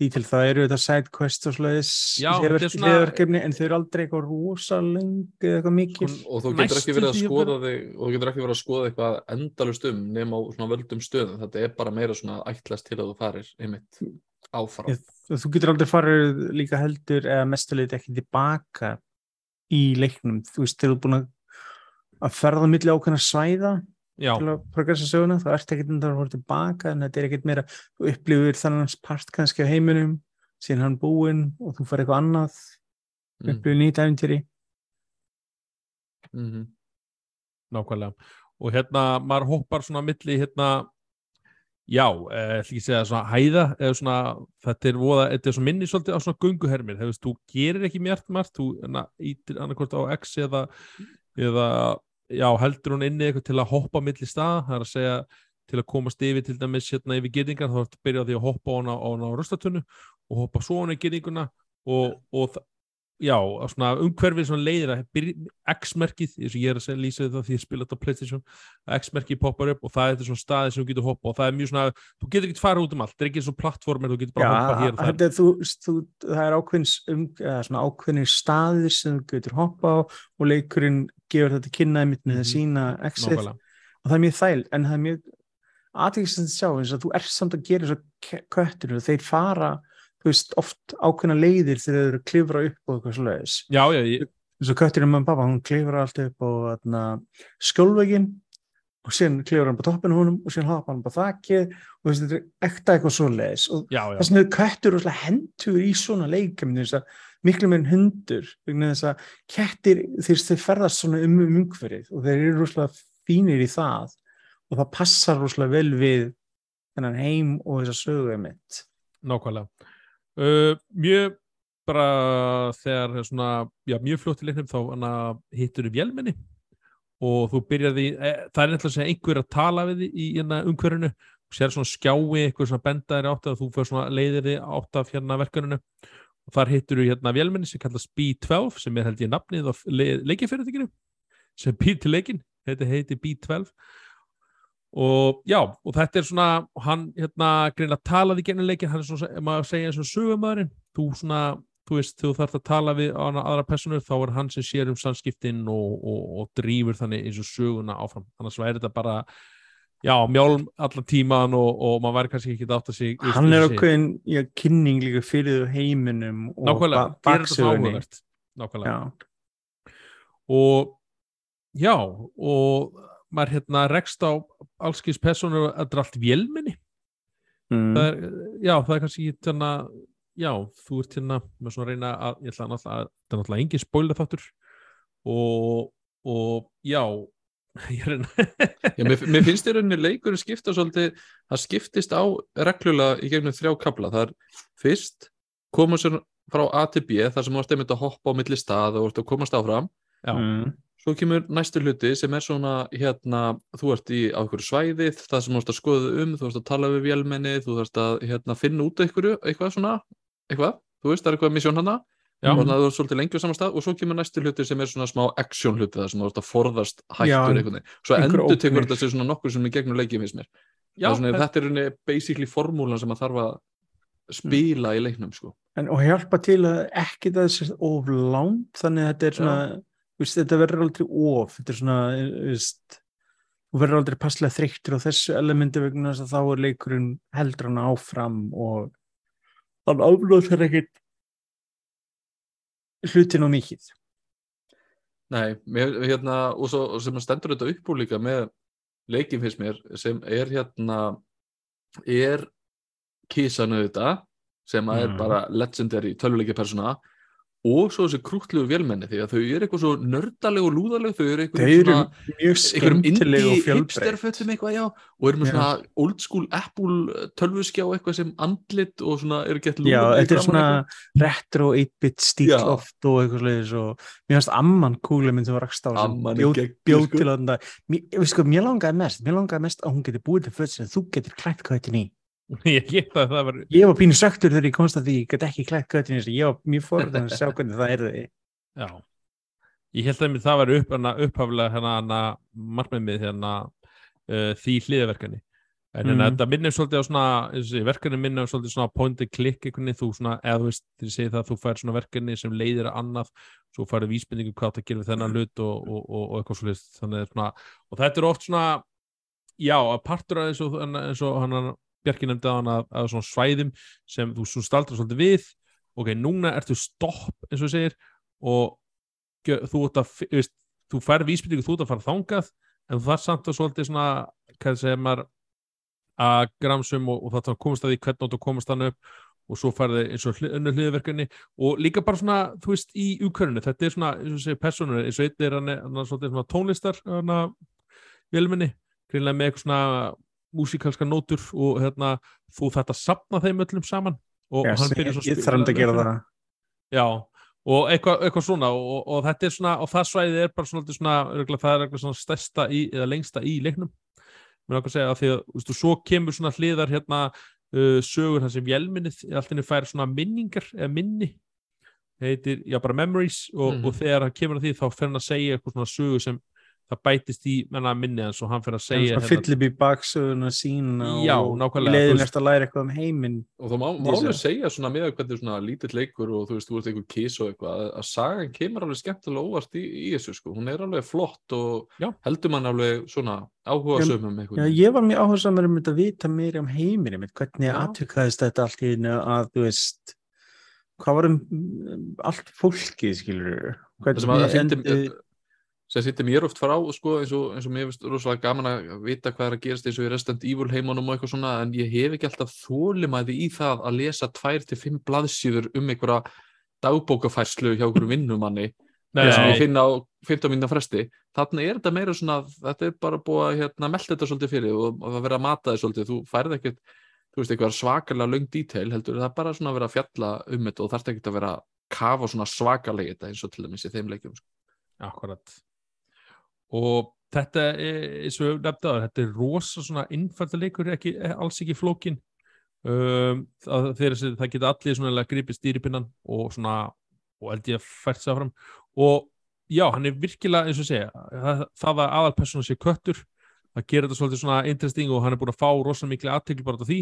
[SPEAKER 3] því til það eru þetta side quest og slags
[SPEAKER 1] þetta er
[SPEAKER 3] hliðarverkefni en þau eru aldrei eitthvað rosaleng eða eitthvað mikil.
[SPEAKER 2] Og þú getur ekki verið að skoða þig og þú getur ekki verið að skoða eitthvað endalust um nema á svona völdum stöðum. Þetta er bara meira svona ætlast til að þú farir einmitt áfram.
[SPEAKER 3] Ég- þú getur aldrei farið líka heldur eða mestuleit ekki tilbaka í leiknum, þú veist, þegar þú ert búin að ferða milli ákveðna svæða
[SPEAKER 1] Já,
[SPEAKER 3] til að progressa söguna, þá ert ekkert að fara tilbaka en þetta er ekkert meira, þú upplifir þannig part kannski á heiminum síðan hann búinn og þú fer eitthvað annað
[SPEAKER 2] mm.
[SPEAKER 3] upplifir nýtt æfintýri
[SPEAKER 2] mm
[SPEAKER 1] nákvæmlega. Og hérna, maður hoppar svona milli hérna, já, eh, ekki að segja svona hæða, eða svona, þetta er voða, þetta er svona minni svolítið á svona gunguhermir, veist, þú gerir ekki mjög margt, þú hérna, ítir annarkvort á X eða, eða, já, heldur hún inni eitthvað til að hoppa milli staða, það er að segja til að komast yfir til dæmis hérna yfir gyrningar, þá ertu að byrja á því að hoppa á hana á, á rustatunnu og hoppa svo hana í gyrninguna og, og þa- já, svona umhverfið svona leiðir að X-merkið, eins og ég er að segja lýsa það því ég spila þetta á Playstation, X-merkið poppar upp og það er þetta svona staði sem þú getur hoppa og það er mjög svona, þú getur ekki farið út um allt það er ekki svona plattformir, þú getur
[SPEAKER 3] Já,
[SPEAKER 1] bara hoppað hér og
[SPEAKER 3] þetta er, þú, þú, það er ákveðins um, svona ákveðnir staðir sem þú getur hoppa á og leikurinn gefur þetta kynnaði mitt með að
[SPEAKER 1] Mhm.
[SPEAKER 3] sína
[SPEAKER 1] nákvæmlega,
[SPEAKER 3] og það er mjög þæl en það er mjög aðeinslega að sjá eins og þú ert samt að gera svo köttur og þeir fara veist, oft ákveðna leiðir þegar þeir eru að klifra upp og eitthvað
[SPEAKER 1] ég,
[SPEAKER 3] eins og kötturinn með pappa, hún klifra allt upp og skjólvegin og síðan klifra hann på toppinu húnum og síðan hoppa hann på þakkið og þetta er ekta eitthvað svoleiðis. Og þess vegna rosalega hendur í svona leikum þess að miklu meira en hundur þess að kettir þeir, ferðast svona um um umhverfið og þeir eru rosalega fínir í það og það passar rosalega vel við þennan heim og þessa sögu mitt
[SPEAKER 1] nákvæmlega uh, mjög bara þegar svona, já, mjög fljótt í leiknum þá hittur þú vélmenni. Og þú byrjaði, e, það er sem einhver að tala við í hérna umhverfinu. Og sér svona skjái, eitthvað svona bendaðir átt að þú fyrir svona leiðir þig átt af hérna verkaninu og þar hittur þú hérna vélmenni sem kallast B12 sem er held ég nafnið á le leikifyrirtækinu sem býr til leikin, þetta heiti B12 og já, og þetta er svona hann hérna greinlega talaði genið leikin, hann er svona, maður segja eins og sögumæðurinn, þú svona þú veist, þú þarf að tala við á hana aðra personur þá er hann sem sér um samskiptin og, og, og drýfur þannig eins og söguna áfram, annars væri þetta bara já, mjálm allan tíman og, og maður væri kannski ekki átt að sig
[SPEAKER 3] hann er
[SPEAKER 1] segi.
[SPEAKER 3] ákveðin já, kynning líka fyrir heiminum og baksögunni.
[SPEAKER 1] nákvæmlega
[SPEAKER 3] já,
[SPEAKER 1] og já, og maður hérna rekst á allskins personur að þetta er allt vélminni
[SPEAKER 3] mm.
[SPEAKER 1] það er, já, það er kannski hérna, já, þú ert hérna með svona reyna að, ég ætla að náttúrulega að þetta er náttúrulega engin spoiler þáttur og, og já ég reyna
[SPEAKER 2] Já, mér, mér finnst í rauninni leikurinn skipta svolítið, það skiptist á reglulega í gegnum þrjá kapla. Það er fyrst koma sér frá A til B þar sem þú ert einmitt að hoppa á milli stað og ert að komast áfram.
[SPEAKER 1] já,
[SPEAKER 3] Mm.
[SPEAKER 2] Svo kemur næstu hluti sem er svona hérna, þú ert í á einhverju svæðið, það sem þú ert að skoða um, þú ert að tala við vélmenni, þú ert að hérna, finna út einhverju, eitthvað svona, eitthvað, þú veist, það er eitthvað misjón hana og þannig að þú ert svolítið lengi á saman stað. Og svo kemur næstu hluti sem er svona smá action hluti það sem þú ert að forðast hættur veginn. Svo endur tekur þetta sér svona nokkur sem er gegnum leikið finnst mér.
[SPEAKER 1] Já,
[SPEAKER 2] Það er svona,
[SPEAKER 1] þetta-
[SPEAKER 2] þetta er rauninni basically formúlan sem að þarf að spila í leiknum sko.
[SPEAKER 3] En, og hjálpa til að ekki það sé of langt þannig að þetta er svona veist, þetta verður aldrei of þetta er svona veist, þú verður aldrei passlega þreyttur á þessu elementi vegna þess að þá er leikurinn heldur hann áfram og þannig aflóð þær ekkit hlutin og mikið
[SPEAKER 2] Nei, mér, hérna, og svo og sem að stendur þetta upp úr líka með leikinn finnst mér sem er hérna er kísanu þetta sem að er
[SPEAKER 3] Mm.
[SPEAKER 2] bara legendary tölvuleikja persóna og svo þessi krúttlegu vélmenni því að þau eru eitthvað svo nördaleg og lúðaleg þau eru eitthvað svona einhverjum indie hipsterfötum eitthvað já og eru með
[SPEAKER 3] Já.
[SPEAKER 2] svona old school Apple tölvuskjá eitthvað sem andlit og svona eru gett
[SPEAKER 3] Já,
[SPEAKER 2] lúðaleg
[SPEAKER 3] þetta er svona retro 8-bit stíl
[SPEAKER 2] Já.
[SPEAKER 3] oft og eitthvað sliðis og mér finnst amman kúli minn sem var rakst á bjóð
[SPEAKER 2] geggjuð,
[SPEAKER 3] bjó
[SPEAKER 2] sko.
[SPEAKER 3] til að þetta mér, sko, mér langaði mest, mér langaði mest að hún geti búið til föt sem þú getur klætt köttin í
[SPEAKER 1] ég get að það var
[SPEAKER 3] ég var pínu söktur þegar ég komst að því ég get ekki klætt köttin í þessu, ég var mjög forðan að sjá hvernig það er því
[SPEAKER 1] já. Ég held að mér það var upp, upphaflega hérna, hana, markmið með hérna, uh, því hliðaverkani en mm.
[SPEAKER 3] Mhm.
[SPEAKER 1] þetta minnum svolítið á svona eins og ég, verkefni minnum svolítið svona point and click einhvernig, þú svona, eða þú veist, þegar ég segi það þú fær svona verkefni sem leiðir að annað svo færðu vísbendingu hvað það gerir við þennan hlut og, og, og, og eitthvað svolítið þannig er svona, og þetta er oft svona já, að partur af eins og, eins og hann Bjarki nefndi á hann að, að svona svæðum sem þú svo staldrar svolítið við. Ok, núna ertu stopp eins og þú segir og þú veist, þú fær vísbendingu þú ert að fara þangað en þú þarf samt að svolítið svona, hvað segir maður að gramsum og, og það komast að því hvernig þú komast hann upp og svo færði eins og hli, önnur hliðverkefni og líka bara svona, þú veist, í úkörinu þetta er svona, eins og segir, personur eins og einn er hann, er svona tónlistar velminni greinlega með eitthvað svona músikalska nótur og hérna, þú þetta sapna þeim öllum saman og
[SPEAKER 3] Já,
[SPEAKER 1] hann
[SPEAKER 3] ég,
[SPEAKER 1] byrjar svo að
[SPEAKER 3] ég þarf að gera
[SPEAKER 1] lög.
[SPEAKER 3] það
[SPEAKER 1] Já, og eitthvað, eitthvað svona og, og þetta er svona, og það svæðið er bara svona, svona örugglega, það er eitthvað svona stærsta í, eða lengsta í leiknum mér er að segja að því að, þú veist, svo kemur svona hliðar hérna uh, sögur það sem vélminnið allt henni fær svona minningar eða minni heitir, já bara memories og,
[SPEAKER 2] Mhm.
[SPEAKER 1] og þegar hann kemur að því þá fer hann að segja eitthvað svona sögu sem það bætist í menna minni hans og hann fer að segja
[SPEAKER 3] það fyllir býr baksöguna sína
[SPEAKER 1] Já,
[SPEAKER 3] og leiðin eftir að læra eitthvað um heiminn
[SPEAKER 2] og þá má,
[SPEAKER 3] sé.
[SPEAKER 2] segja svona með hvernig svona lítill leikur og þú veist, þú ert einhver kiss og eitthvað að, að sagan kemur alveg skemmtilega óvart í, í þessu sko, hún er alveg flott og
[SPEAKER 1] Já.
[SPEAKER 2] heldur mann alveg svona áhuga sömum
[SPEAKER 3] Já,
[SPEAKER 2] eitthvað
[SPEAKER 3] ég var mjög áhersamur um þetta að vita meira um heiminn hvernig
[SPEAKER 2] Já.
[SPEAKER 3] atvikaðist þetta allt í einu að þú veist hvað var um um allt fólkið skilur
[SPEAKER 2] það sem að fyndi sem sýtti mér oft frá sko, eins, og, eins og mér finnst rosalega gaman að vita hvað er að gerast eins og í Resident Evil heimunum og eitthvað svona en ég hef ekki alltaf þólimæði í það að lesa tvær til fimm blaðsíður um einhverja dagbókafærslu hjá einhverjum vinnumanni sem ég finna á 15 mínúna fresti. Þannig er þetta meira svona þetta er bara búið að hérna, melda þetta svolítið fyrir og, að vera að mata þið svolítið. Þú færð ekkert, þú veist, eitthvað svakalega löng detail heldur, það er bara svona að vera að fjalla um þetta og þarf ekkert að vera að kafa svona svakalega þetta eins og til dæmis í þeim leikjum sko.
[SPEAKER 1] Akkurat og þetta er, eins og að þetta er rosa svona innfældaleikur ekki, alls ekki flókin. Um, það, þeir, það geta allir svona gripið stýripinnan og svona og held ég að fært sig áfram. Og já, hann er virkilega eins og segja það, það að aðalpersonu sé köttur það gerir þetta svolítið svona interesting og hann er búin að fá rosalega miklu aðtekli bara af því.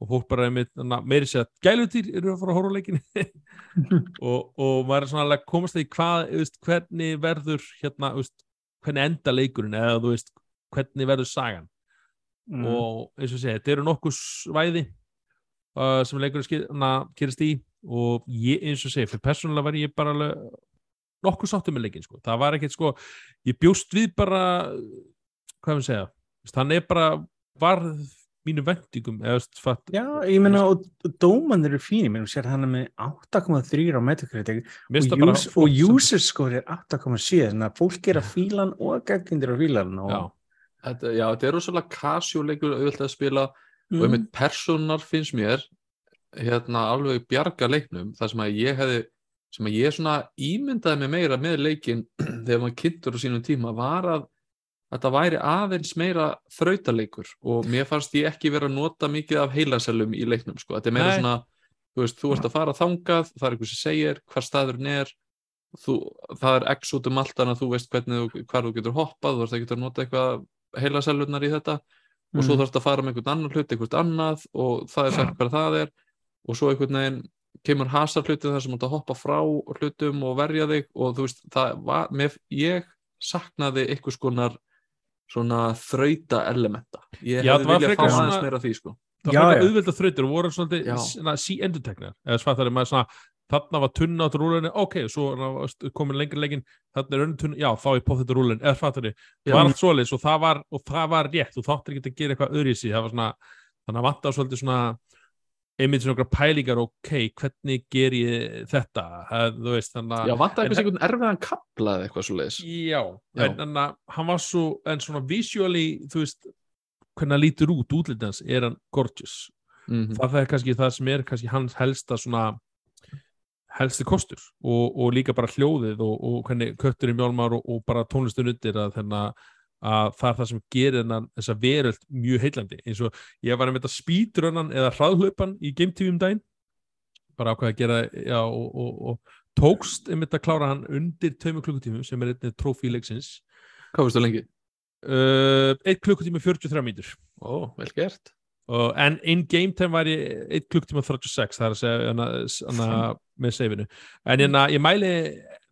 [SPEAKER 1] Og fólk bara meiri sér að gælutýr eru að fara að horfa á leikinni og, og maður er svona að komast því hvað, veist, hvernig verður hérna, veist, hvernig enda leikurinn eða þú veist, hvernig verður sagan
[SPEAKER 3] Mm.
[SPEAKER 1] og eins og segi, þetta eru nokkuð svæði uh, sem leikurinn gerist í og ég, eins og segi, fyrir persónulega var ég bara alveg nokkuð sáttum með leikinn sko. það var ekkert sko, ég bjóst við bara hvað við segja Veist, hann er bara varð mínu vendingum
[SPEAKER 3] Já, ég meina, og og dóman eru fín, ég meina, sér hann er með 8,3 á
[SPEAKER 1] finnst
[SPEAKER 3] og, og user score er 8,7 þannig að fólk er að fíla hann og geggindir að fíla hann og,
[SPEAKER 1] já,
[SPEAKER 2] Þetta, já, þetta er rosalega kasjóleikur auðvitað að spila og
[SPEAKER 3] Mm.
[SPEAKER 2] einmitt personar finnst mér hérna alveg bjarga leiknum þar sem að ég hefði sem að ég svona ímyndaði mig meira með leikin þegar maður kynntur á sínum tíma var að þetta væri aðeins meira þrautaleikur og mér fannst ég ekki vera að nota mikið af heilasælum í leiknum sko. þetta er meira
[SPEAKER 1] Nei.
[SPEAKER 2] svona þú veist, þú ert að fara þangað, það er einhver sem segir hvar staðurinn er þú, það er x út um allt þannig að þú veist hvernig þú, hvar þú getur hoppað, þú ert ekki að nota eitthvað heilasælunar í þetta og svo
[SPEAKER 3] Mm.
[SPEAKER 2] þarfst að fara með einhvern annan hlut, einhvern annað og það er sagt bara það er og svo einhvern veginn kemur hasar hluti þar sem þú ert að hoppa frá hlutum og verja þig og þú veist, það var, með, ég saknaði einhvers konar svona þrauta elementa. Ég
[SPEAKER 1] Já,
[SPEAKER 2] hefði viljað fá aðeins meira af því sko.
[SPEAKER 1] Það var
[SPEAKER 3] já.
[SPEAKER 1] auðvitað þrautir og voru svona sí-endurteknar eða svartar er maður svona þarna var tunna át rúlunni, ok, svo komin lengri leikin, þarna er önnur tunna já, þá er potið rúlunni, eða fattar þið var allt svoleiðis og það var, og það var rétt og þáttir ekki að gera eitthvað öðru í sig það var svona, þannig að vanta svolítið svona einmitt svona okkar pælingar ok, hvernig ger ég þetta? Þú veist, þannig að
[SPEAKER 2] Já, vantar eitthvað einhvern erfiðan kapla eða eitthvað svo leiðis
[SPEAKER 1] Já,
[SPEAKER 2] Já.
[SPEAKER 1] en, en að, hann var svo en svona visually, þú veist hvernig hann lítur út, útlitans er hann gorgeous,
[SPEAKER 2] mm
[SPEAKER 1] það er kannski það sem er kannski hans helsta svona helsti kostur og, og líka bara hljóðið og, og hvernig köttur í mjálmar og, og bara tónlistun undir að, þennan, að það er það sem gerir þessa veröld mjög heillandi. Eins og ég var að mynda spýtrunnan eða hraðhlaupan í Game TV um daginn. Bara ákveða að gera já, og, og, og tókst einmitt að klára hann undir tveimur klukkutímum sem er einnig trófíleiksins
[SPEAKER 2] Hvað veistu lengi?
[SPEAKER 1] uh, 1 klukkutími 43 mínútur.
[SPEAKER 2] Ó, vel gert.
[SPEAKER 1] Og, en in game time var ég 1 klukktíma 36 það er að segja hana, hana, með seifinu en hana, ég mæli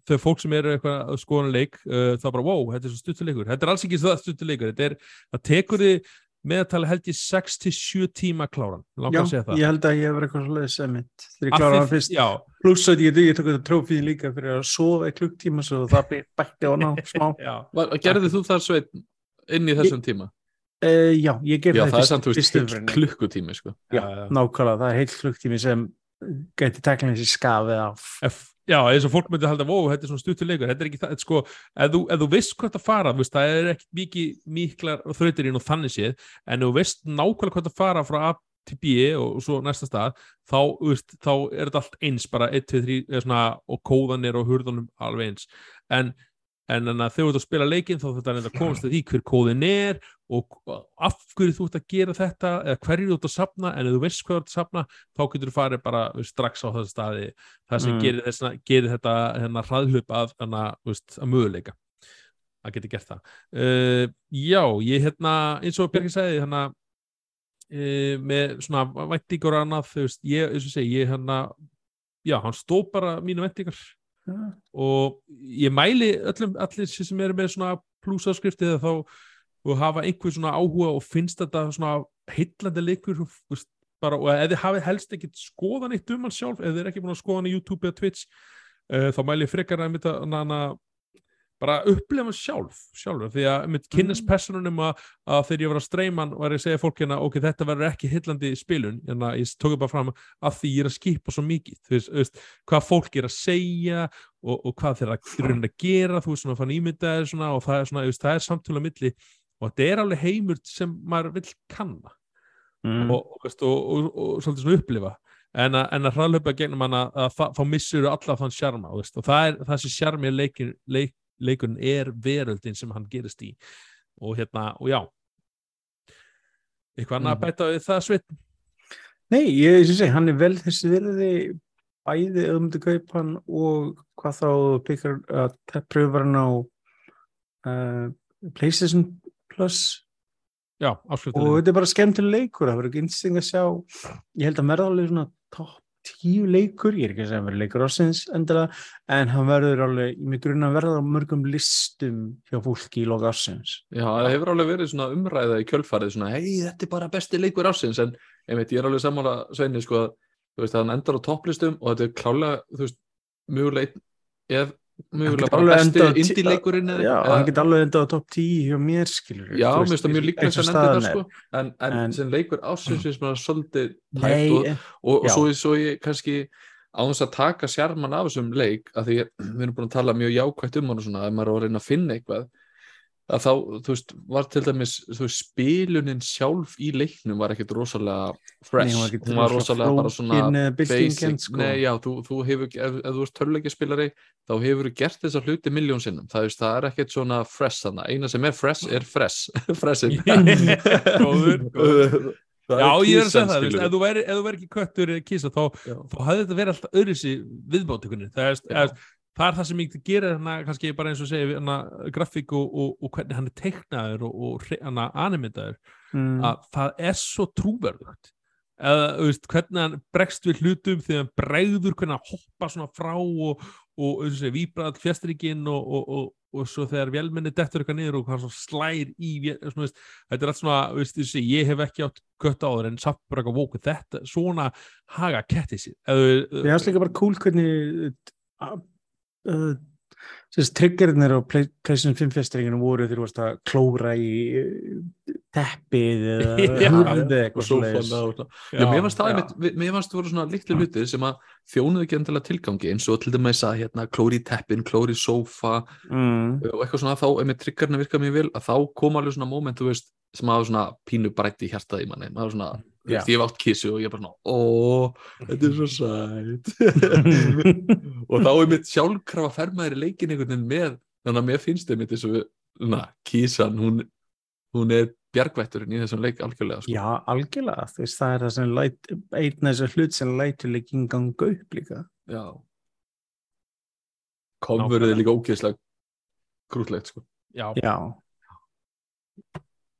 [SPEAKER 1] þau fólk sem eru eitthvað að skoða leik uh, þá bara wow, þetta er svo stuttuleikur þetta er alls ekki það stuttuleikur þetta er, það tekur þið meðtali held ég 6-7 tíma kláran
[SPEAKER 3] Já,
[SPEAKER 1] að segja það.
[SPEAKER 3] ég held að ég hefur eitthvað svolítið sem mitt þegar ég klára það fyrst.
[SPEAKER 1] já,
[SPEAKER 3] pluss að ég, ég tók þetta trófið líka fyrir að sofa í klukktíma svo það bæ- bætti á ná smá.
[SPEAKER 2] Gerði þú það sveit inn í þessum tíma?
[SPEAKER 3] uh, Já, ég gerði það
[SPEAKER 2] það er
[SPEAKER 3] fyrst-
[SPEAKER 2] heill
[SPEAKER 3] umferðinni.
[SPEAKER 2] klukkutími sko.
[SPEAKER 3] Já, nákvæmlega, það er heilt klukktími sem gæti tekla þessi skafið af
[SPEAKER 1] já, eins og fólk myndi halda wow, þetta er svona stuttuleikur, þetta er ekki það þetta er sko, ef þú, ef þú veist hvað það fara veist, það er ekki mikið miklar þrautir inn og þannig séð, en ef þú veist nákvæmlega hvað það fara frá A til B og, og svo næsta stað, þá, veist, þá er þetta allt eins, bara 1, 2, 3 eða svona, og kóðanir og hurðunum alveg eins, en en þannig að þegar þú ert að spila leikinn þá þetta er að komast að því hver kóðin er og af hverju þú ert að gera þetta eða hverju þú ert að sapna en ef þú veist hvað þú ert að sapna þá getur þú farið bara strax á þessu staði. Það sem
[SPEAKER 3] Mm.
[SPEAKER 1] gerir, þessna, gerir þetta hérna, hraðhlup að, að möguleika að geti gert það. Uh, já, ég hérna eins og Björki sagði hérna uh, með svona og annað, þú veist, ég, eins og segi, ég hérna já, hann stó bara mínu væntingar og ég mæli öllum, allir sem eru með svona plúsáskrifti eða þá og hafa einhver svona áhuga og finnst þetta svona heillandi leikur bara, og ef þið hafið helst ekkit skoðan eitt um hann sjálf, þið er ekki búin að skoða hann í YouTube eða Twitch uh, þá mæli ég frekar að mynda bara upplefa sjálf sjálfur, því að mitt kynnast personunum að, að þegar ég var að streyma var ég að segja fólk hérna, ok, þetta verður ekki heillandi spilun, en að ég tók bara fram að því ég er að skipa svo mikið þú veist, veist, hvað fólk er að segja og, og hvað þeir rauninni að gera þú veist, svona fann ímyndaðir svona og það er svona, veist, það er samtölu á milli og þetta er alveg heimur sem maður vill kanna
[SPEAKER 3] mm.
[SPEAKER 1] og, og, veist, og, og, og svolítið svona upplifa en að, en að hraðlöpa gegnum hann að, að, þá missur alla þann sjarma og það er sem sjarmi leik, leikurinn er veröldin sem hann gerist í. Og hérna, og já. Eitthvað annað að
[SPEAKER 2] Mhm.
[SPEAKER 1] bæta við það sveit
[SPEAKER 3] Nei, ég ég segi, hann er vel þessi virði bæði ef þú myndir kaupa hann og hvað þá byggjar að pröfa hann á uh, PlayStation Plus.
[SPEAKER 1] Já,
[SPEAKER 3] og
[SPEAKER 1] afslutulega
[SPEAKER 3] þetta er bara skemmtileg leikur það verður ekki einsting að sjá ég held að verða alveg svona top tíu leikur, ég er ekki að segja að vera leikur ásins endilega, en hann verður alveg, ég mig grunna að verða á mörgum listum hjá fólki í loka ásins.
[SPEAKER 2] Já, það hefur alveg verið svona umræða í kjölfarið svona, hei, þetta er bara besti leikur ásins en einmitt, ég er alveg sammála Sveini sko að, þú veist, að hann endar á topplistum og þetta er klálega, þú veist, mögulega einn- ef mögulega
[SPEAKER 3] getur
[SPEAKER 2] bara
[SPEAKER 3] alveg
[SPEAKER 2] besti
[SPEAKER 3] endað á tí-
[SPEAKER 2] indie-leikurinn eða
[SPEAKER 3] Já, hann get alveg endað á topp 10 hjá mér, skilur.
[SPEAKER 2] Já, mér finnst það mjög líklegt að
[SPEAKER 3] að
[SPEAKER 2] nefndi það sko. En, en,
[SPEAKER 3] En-
[SPEAKER 2] sem leikur ásins finnst mér svolítið
[SPEAKER 3] Nei,
[SPEAKER 2] og, og, og svo, svo ég kannski á þess að taka sjarman af þessum leik að því við erum búin að tala mjög jákvætt um hann og svona, ef maður er að reyna að finna eitthvað að þá, þú veist, var til dæmis þú veist, spilunin sjálf í leiknum var ekkert rosalega fresh,
[SPEAKER 3] Nei, var
[SPEAKER 2] hún var rosalega bara svona basic,
[SPEAKER 3] sko.
[SPEAKER 2] nei já, þú, þú hefur ef, ef þú ert törleikjaspilari, þá hefur gert þessar hluti miljón sinnum, það, veist, það er ekkert svona fresh þannig, eina sem er fresh er fresh. Freshin
[SPEAKER 1] Góður, góður.
[SPEAKER 2] Það
[SPEAKER 1] Já, ég er að segja það, þú veist, ef þú væri, ef þú væri ekki köttur eða kísa, þá, þá hafði þetta verið alltaf öðruðsi viðbótikunni. Það er, er, það er það sem ég gerir hérna, kannski bara eins og segja, hérna, grafík og, og, og hvernig hann er teiknaður og, og hérna, animitaður,
[SPEAKER 3] Mm.
[SPEAKER 1] að það er svo trúverðugt. Eða, veist, hvernig hann bregst við hlutum þegar hann bregður, hvernig hann hoppa svona frá og, all fjastrygginn og, og, og, og svo þegar vélmenni dettur eitthvað niður og hann slær í, svona, veist, þetta er allt svona, veist, þessi, ég hef ekki átt kött á þeir en samt bara eitthvað vóku, þetta, svona haga ketti sér. Eða,
[SPEAKER 3] Mér finnst líka bara cool hvernig uh, triggerinnir á Play- PlayStation 5 festringinu voru þegar þú varst að klóra í uh, teppið eða
[SPEAKER 2] og
[SPEAKER 3] eitthvað
[SPEAKER 2] svona. Já, mér fannst það mér fannst það voru svona litlu hlutir sem að þjónuðu ekki endilega tilgangi eins og til dæmis að hérna klóri í teppin, klóri í sófa
[SPEAKER 3] mm.
[SPEAKER 2] og eitthvað svona þá, einmitt triggerna virka mjög vel að þá kom alveg svona moment, þú veist sem hafa svona pínu brætti í hjartað í manni maður svona, þú
[SPEAKER 3] Já.
[SPEAKER 2] Veist, ég hef átt kissu og ég er bara ó, þetta er svo sæt. Og þá einmitt sjálfkrafa fer maður í leikin einhvern veginn með, þannig að mér finnst einmitt eins og kísan hún, hún er bjargvætturinn í þessum leik algjörlega, sko.
[SPEAKER 3] Já, algjörlega, þú veist, það er það sem læt, einn af þessar hlut sem lætur leikin ganga upp líka.
[SPEAKER 2] Já. Konverið er líka ógeðslega grútlegt sko.
[SPEAKER 1] Já.
[SPEAKER 3] Já,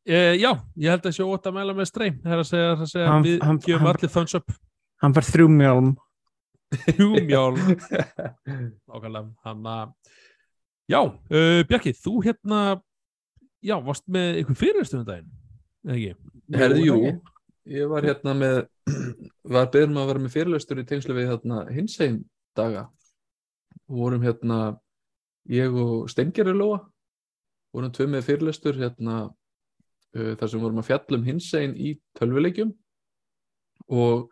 [SPEAKER 1] Uh, já, ég held að sé ótt að mæla með streym það er að segja, það að segja
[SPEAKER 3] Hann-
[SPEAKER 1] við
[SPEAKER 3] hann-
[SPEAKER 1] gefum
[SPEAKER 3] hann-
[SPEAKER 1] allir thumbs up.
[SPEAKER 3] Hann fær þrjú mjálm.
[SPEAKER 1] hjúmjál ákvæmlega hann að já, uh, Bjarki, þú hérna já, varst með einhver fyrirstöðum daginn eða ekki?
[SPEAKER 2] Herði, jú,
[SPEAKER 3] það
[SPEAKER 2] ég var hérna með var beðum að vera með fyrirlöstur í tengslu við hérna hinsegin daga. Og vorum hérna ég og Steingerður Lóa vorum tvö með fyrirlöstur hérna uh, þar sem vorum að fjalla um hinsegin í tölvuleikjum og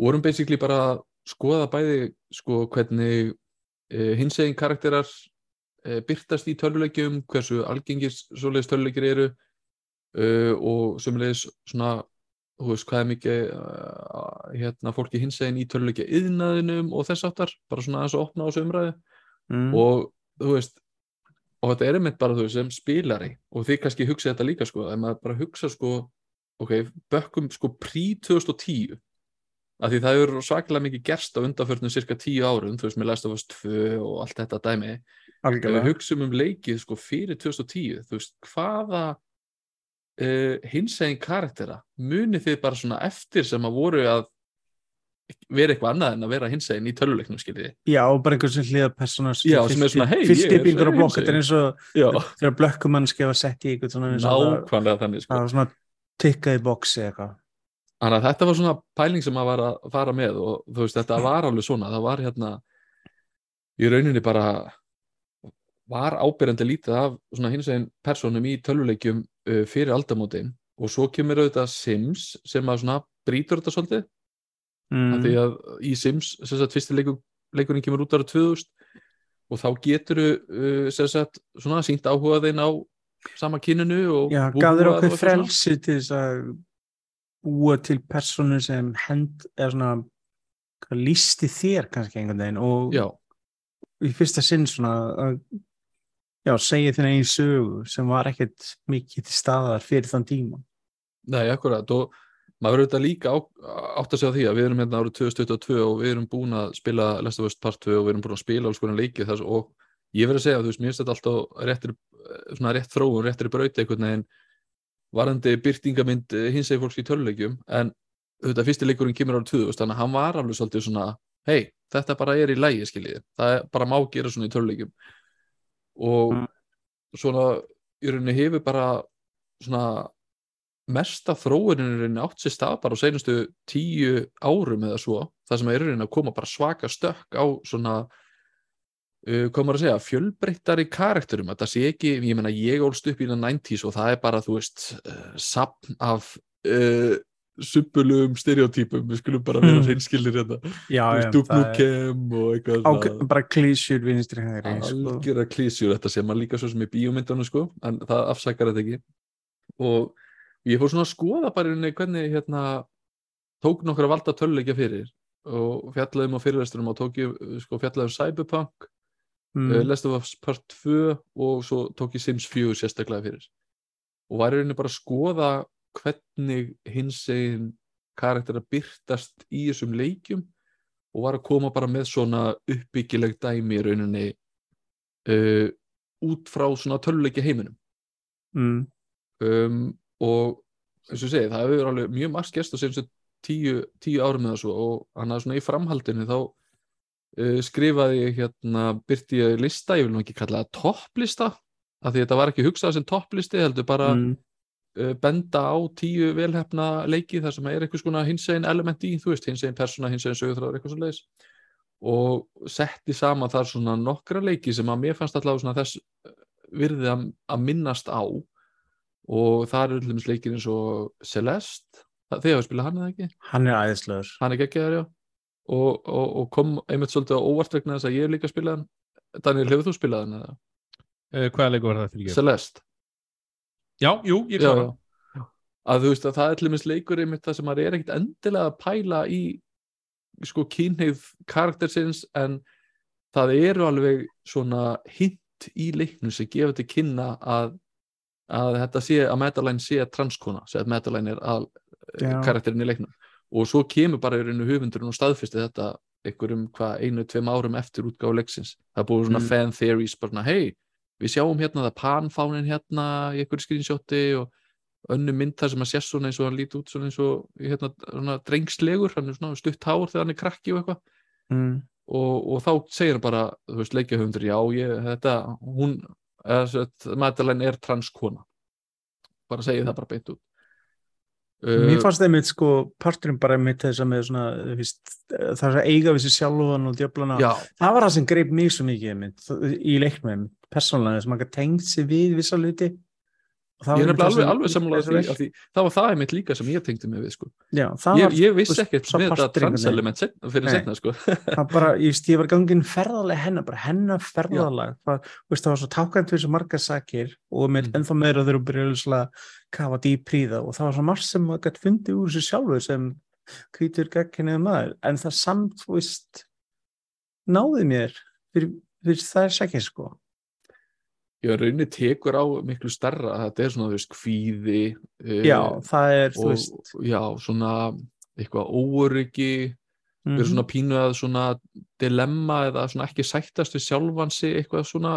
[SPEAKER 2] vorum basically bara að skoða bæði sko hvernig uh, hinsegin karakterar uh, byrtast í tölvuleikjum, hversu algengir svoleiðis tölvuleikir eru uh, og sömulegis svona þú veist hvað er mikið uh, hérna fólki hinsegin í töluleikja yðnaðinum og þess áttar, bara svona aðeins að opna á þessu umræðu
[SPEAKER 3] Mm.
[SPEAKER 2] og þú veist og þetta er einmitt bara þú sem spilari. Og þið kannski hugsa þetta líka sko ef maður bara hugsa sko ok, bökkum sko prí 2010 af því það eru svakalega mikið gerst á undanförnum cirka 10 árum, þú veist með Last of Us 2 og allt þetta dæmi.
[SPEAKER 3] Algjörlega.
[SPEAKER 2] hugsum um leikið sko fyrir 2010 þú veist, hvaða uh, hinsegin karaktera munið þið bara svona eftir sem að voru að vera eitthvað annað en að vera hinsegin í töluleiknum skiljiði.
[SPEAKER 3] Já, og bara einhver sem hlýða persóna
[SPEAKER 2] Já, sem er svona, hey, ég er-
[SPEAKER 3] Fyrstipingur á
[SPEAKER 2] er
[SPEAKER 3] blokk, þetta er eins og þegar blökkumannski var sett í eitthvað svona og
[SPEAKER 2] nákvæmlega þannig sko.
[SPEAKER 3] það var svona tikkað í boxi eitthvað.
[SPEAKER 2] Þannig að þetta var svona pæling sem að var að fara með og þú veist, þetta var alveg svona það var hérna í rauninni bara var ábyrjandi lítið af svona hinsegin personum í tölvuleikjum uh, fyrir aldamótin. Og svo kemur auðvitað Sims sem að svona brýtur þetta svolítið
[SPEAKER 3] mm.
[SPEAKER 2] því að í Sims sagt fyrsti leikur, leikurinn kemur út ára 2000 og þá getur uh, sagt svona sínt áhuga þein á sama kyninu og
[SPEAKER 3] Já, gaf þér okkur frelsi til þess að búa til personu sem hend eða svona lísti þér kannski einhvern veginn og
[SPEAKER 2] Já,
[SPEAKER 3] í fyrsta sinn svona að já, segja þín einn sögu sem var ekkert mikið til staðar fyrir þann tíma.
[SPEAKER 2] Nei, akkurat og maður verður þetta líka á, átt að segja því að við erum hérna árið 2022 og við erum búin að spila Us Part 2 og við erum búin að spila alls konar leiki þess og ég verður að segja, þú veist, mér finnst þetta alltaf réttir, svona rétt þróun, réttir brauti einhvern veginn varandi byrtingamind hins eginn fólks í töluleikjum en auðvitað fyrsti leikurinn kemur ára 2000 þannig að hann var alveg svolítið svona hei, þetta bara er í lægi skiljiði. Það er bara má gera svona í töluleikum og
[SPEAKER 3] Mm.
[SPEAKER 2] svona mesta þróunin í rauninni átt sér stað bara á seinustu tíu árum eða svo það sem er að koma bara svaka stökk á svona uh, maður að segja, fjölbreyttari karakterum. Þetta sé ekki, ég meina ég ólst upp í það 90s og það er bara, þú veist uh, sapn af uh, suppulugum stereotypum. Við skulum bara vera
[SPEAKER 3] já,
[SPEAKER 2] Duke
[SPEAKER 3] það er
[SPEAKER 2] og eitthvað
[SPEAKER 3] á, bara klísjur vinstri hægri sko.
[SPEAKER 2] algjöra klísjur þetta sem maður líka svo sem í bíómyndunum sko en það afsakar þetta ekki. Og ég fór svona að skoða bara í rauninni hvernig hérna tók nokkra valda töluleikja fyrir og fjallaðum á fyrirvesturum og tók ég sko fjallaðum Cyberpunk mm.
[SPEAKER 3] mm.
[SPEAKER 2] Last of Us Part 2 og svo tók ég Sims 4 sérstaklega fyrir og var rauninni bara að skoða hvernig hins egin karakter að byrtast í þessum leikjum og var að koma bara með svona uppbyggileg dæmi í rauninni uh, út frá svona töluleiki heiminum
[SPEAKER 3] Mm.
[SPEAKER 2] um, og eins og segi, það hefur alveg mjög margt gerst á sem tíu, tíu árum eða svo. Og hann að svona í framhaldinu þá uh, skrifaði ég hérna, byrti ég lista, ég vil nú ekki kalla það topplista, af því þetta var ekki hugsað sem topplisti, heldur bara
[SPEAKER 3] Mm.
[SPEAKER 2] uh, benda á tíu velhefna leiki þar sem er einhvers konar hinsegin element í, þú veist, hinsegin persóna, hinsegin sögurþráður, eitthvað svo leiðis og setti saman þar svona nokkra leiki sem að mér fannst allavega svona þess eh, virði að, að minnast á og það eru allir leikir eins og Celeste, það, þið hafa spilað hann eða ekki?
[SPEAKER 3] hann er æðislegur
[SPEAKER 2] Hann er geggjaður, já og, og, og kom einmitt svolítið á óvart vegna þess að ég hef líka spilað hann Daniel, hefur þú spilað hann eða?
[SPEAKER 1] Uh, hvaða leikur var það fyrir?
[SPEAKER 2] Celeste
[SPEAKER 1] Já, jú, ég klára.
[SPEAKER 2] já. að þú veist að það er dæmis leikur einmitt það sem maður er ekkit endilega að pæla í sko kynneið karaktersins en það eru alveg svona hint í leiknum sem gefa til kynna að, að þetta sé að Metaline sé transkona, sé að Metaline er að
[SPEAKER 3] Já.
[SPEAKER 2] karakterin í leiknum og svo kemur bara í rauninu höfundurinn og staðfysti þetta einhverjum hvað einu, tveim árum eftir útgáfu leiksins það búið svona
[SPEAKER 3] Mm.
[SPEAKER 2] fan theories bara hei, við sjáum hérna það panfánin hérna í einhverju screenshoti og önnu mynd þar sem að sést svona eins og hann líti út svona eins og hérna, svona drengslegur, hann er svona stutt hár þegar hann er krakki og eitthvað
[SPEAKER 3] mm.
[SPEAKER 2] og, og þá segir hann bara, þú veist, leikjahöfundur já, ég, þetta, hún Madeleine er transkona bara segir það bara beint út.
[SPEAKER 3] Mér
[SPEAKER 2] uh,
[SPEAKER 3] fannst einmitt sko parturinn bara einmitt þess að með svona veist, það er að eiga við sér sjálfan og djöflana,
[SPEAKER 2] já,
[SPEAKER 3] það var það sem greip mig svo mikið einmitt, í leiknum persónlega þess að maður tengt sig við vissa það
[SPEAKER 2] ég er alveg, alveg sammála því, því það var það einmitt líka sem ég tengdi mig við sko.
[SPEAKER 3] Já,
[SPEAKER 2] ég, ég vissi ekkert með þetta transelement fyrir setna sko.
[SPEAKER 3] það bara, ég, ég var gangin ferðaleg hennar, bara hennar ferðalag það, veist, það var svo tákant fyrir svo margar sakir og með
[SPEAKER 2] Mhm.
[SPEAKER 3] ennþá meira þegar þú byrjuðu að kafa dýp í það og það var svo margt sem maður gætt fundið úr þessu sjálfu sem hvítur gagginniðu maður en það samt, þú veist náði mér fyrir, fyrir það er sakir sko
[SPEAKER 2] ég raunni tekur á miklu starra þetta er svona, þú veist, kvíði uh,
[SPEAKER 3] já, það er, þú
[SPEAKER 2] og
[SPEAKER 3] veist.
[SPEAKER 2] já, svona eitthvað óöryggi.
[SPEAKER 3] Mhm.
[SPEAKER 2] verið svona pínu að svona dilemma eða svona ekki sættast við sjálfan sig eitthvað svona,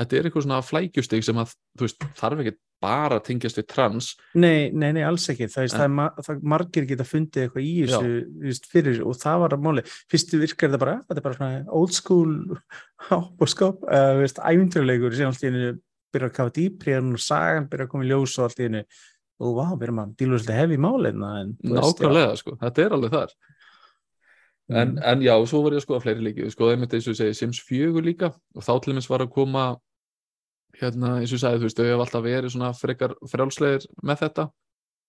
[SPEAKER 2] þetta er eitthvað svona flækjustig sem að, þú veist, þarf ekki bara tengjast við trans
[SPEAKER 3] Nei, nei, nei, alls ekki. Það,
[SPEAKER 2] En-
[SPEAKER 3] það, það margir geta fundið eitthvað í þessu víst, fyrir og það var að máli. Fyrstu virkar þetta bara, þetta er bara svona old school og skop, uh, veist, æfinturleikur sem allt í hennu byrja að kafa dýpri og sagan byrja að koma í ljós og allt í hennu og vá, við erum að díla svolítið hefði í já.
[SPEAKER 2] nákvæmlega, sko, þetta er alveg þar en,
[SPEAKER 3] Mm.
[SPEAKER 2] en já, svo var ég að skoða fleiri leiki við skoðum einmitt eins og segi Sims 4 líka og þá til dæmis var að koma hérna, eins og ég sagði, þú veist, þau hef alltaf verið svona frekar frjálslegir með þetta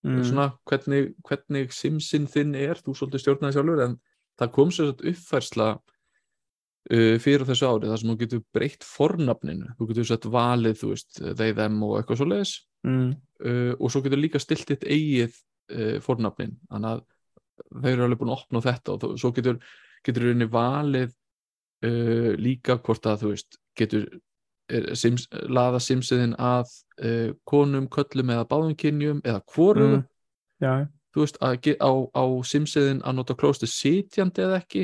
[SPEAKER 3] mm.
[SPEAKER 2] svona hvernig, hvernig Simsin þinn er, þú svolítið stjórnaði sjálfur en það kom sér svona uppfærsla uh, fyrir þessu ári þar sem þú getur breytt fornafninu þú getur sett valið, þú veist, they, them og eitthvað svo leiðis
[SPEAKER 3] mm.
[SPEAKER 2] uh, og svo getur líka stilt þitt eigið uh, fornafnin, þannig að þeir eru alveg búin að opna þetta og þú, svo getur getur rauninni valið uh, líka hvort að þú veist getur sims, laða simsiðin að uh, konum, köllum eða báðum kynjum eða hvoru
[SPEAKER 3] Mm. Já,
[SPEAKER 2] þú veist, að, á, á simsiðin að nota klóstu sitjandi eða ekki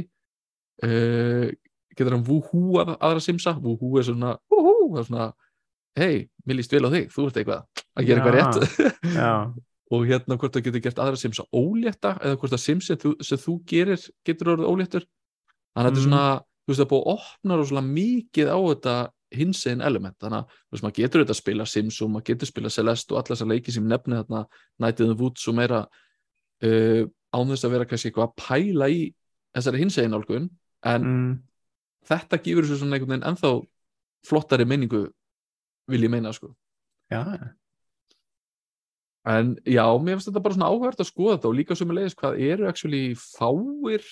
[SPEAKER 2] uh, getur hann woohoo að, aðra simsa woohoo er svona, það er svona hei, mér líst vel á þig, þú ert eitthvað að gera eitthvað
[SPEAKER 3] Já.
[SPEAKER 2] rétt
[SPEAKER 3] já,
[SPEAKER 2] og hérna hvort það getur gert aðra Sims að ólétta eða hvort að Sims sem þú, sem þú gerir getur orðið óléttur þannig að þetta er
[SPEAKER 3] Mm.
[SPEAKER 2] svona, þú veist það er búið að opna rosalega mikið á þetta hinsegin element. Þannig að maður getur þetta að spila Sims og maður getur spila Celeste og allar þessar leiki sem nefni þarna in the Woods og meira uh, án þess að vera kannski eitthvað að pæla í þessari hinsegin álgun en
[SPEAKER 3] mm.
[SPEAKER 2] þetta gefur þessu svona einhvern veginn ennþá flottari minningu vil ég meina sko.
[SPEAKER 3] Já,
[SPEAKER 2] En já, mér finnst þetta bara svona áhverð að skoða þetta og líka sem leiðis hvað eru actually fáir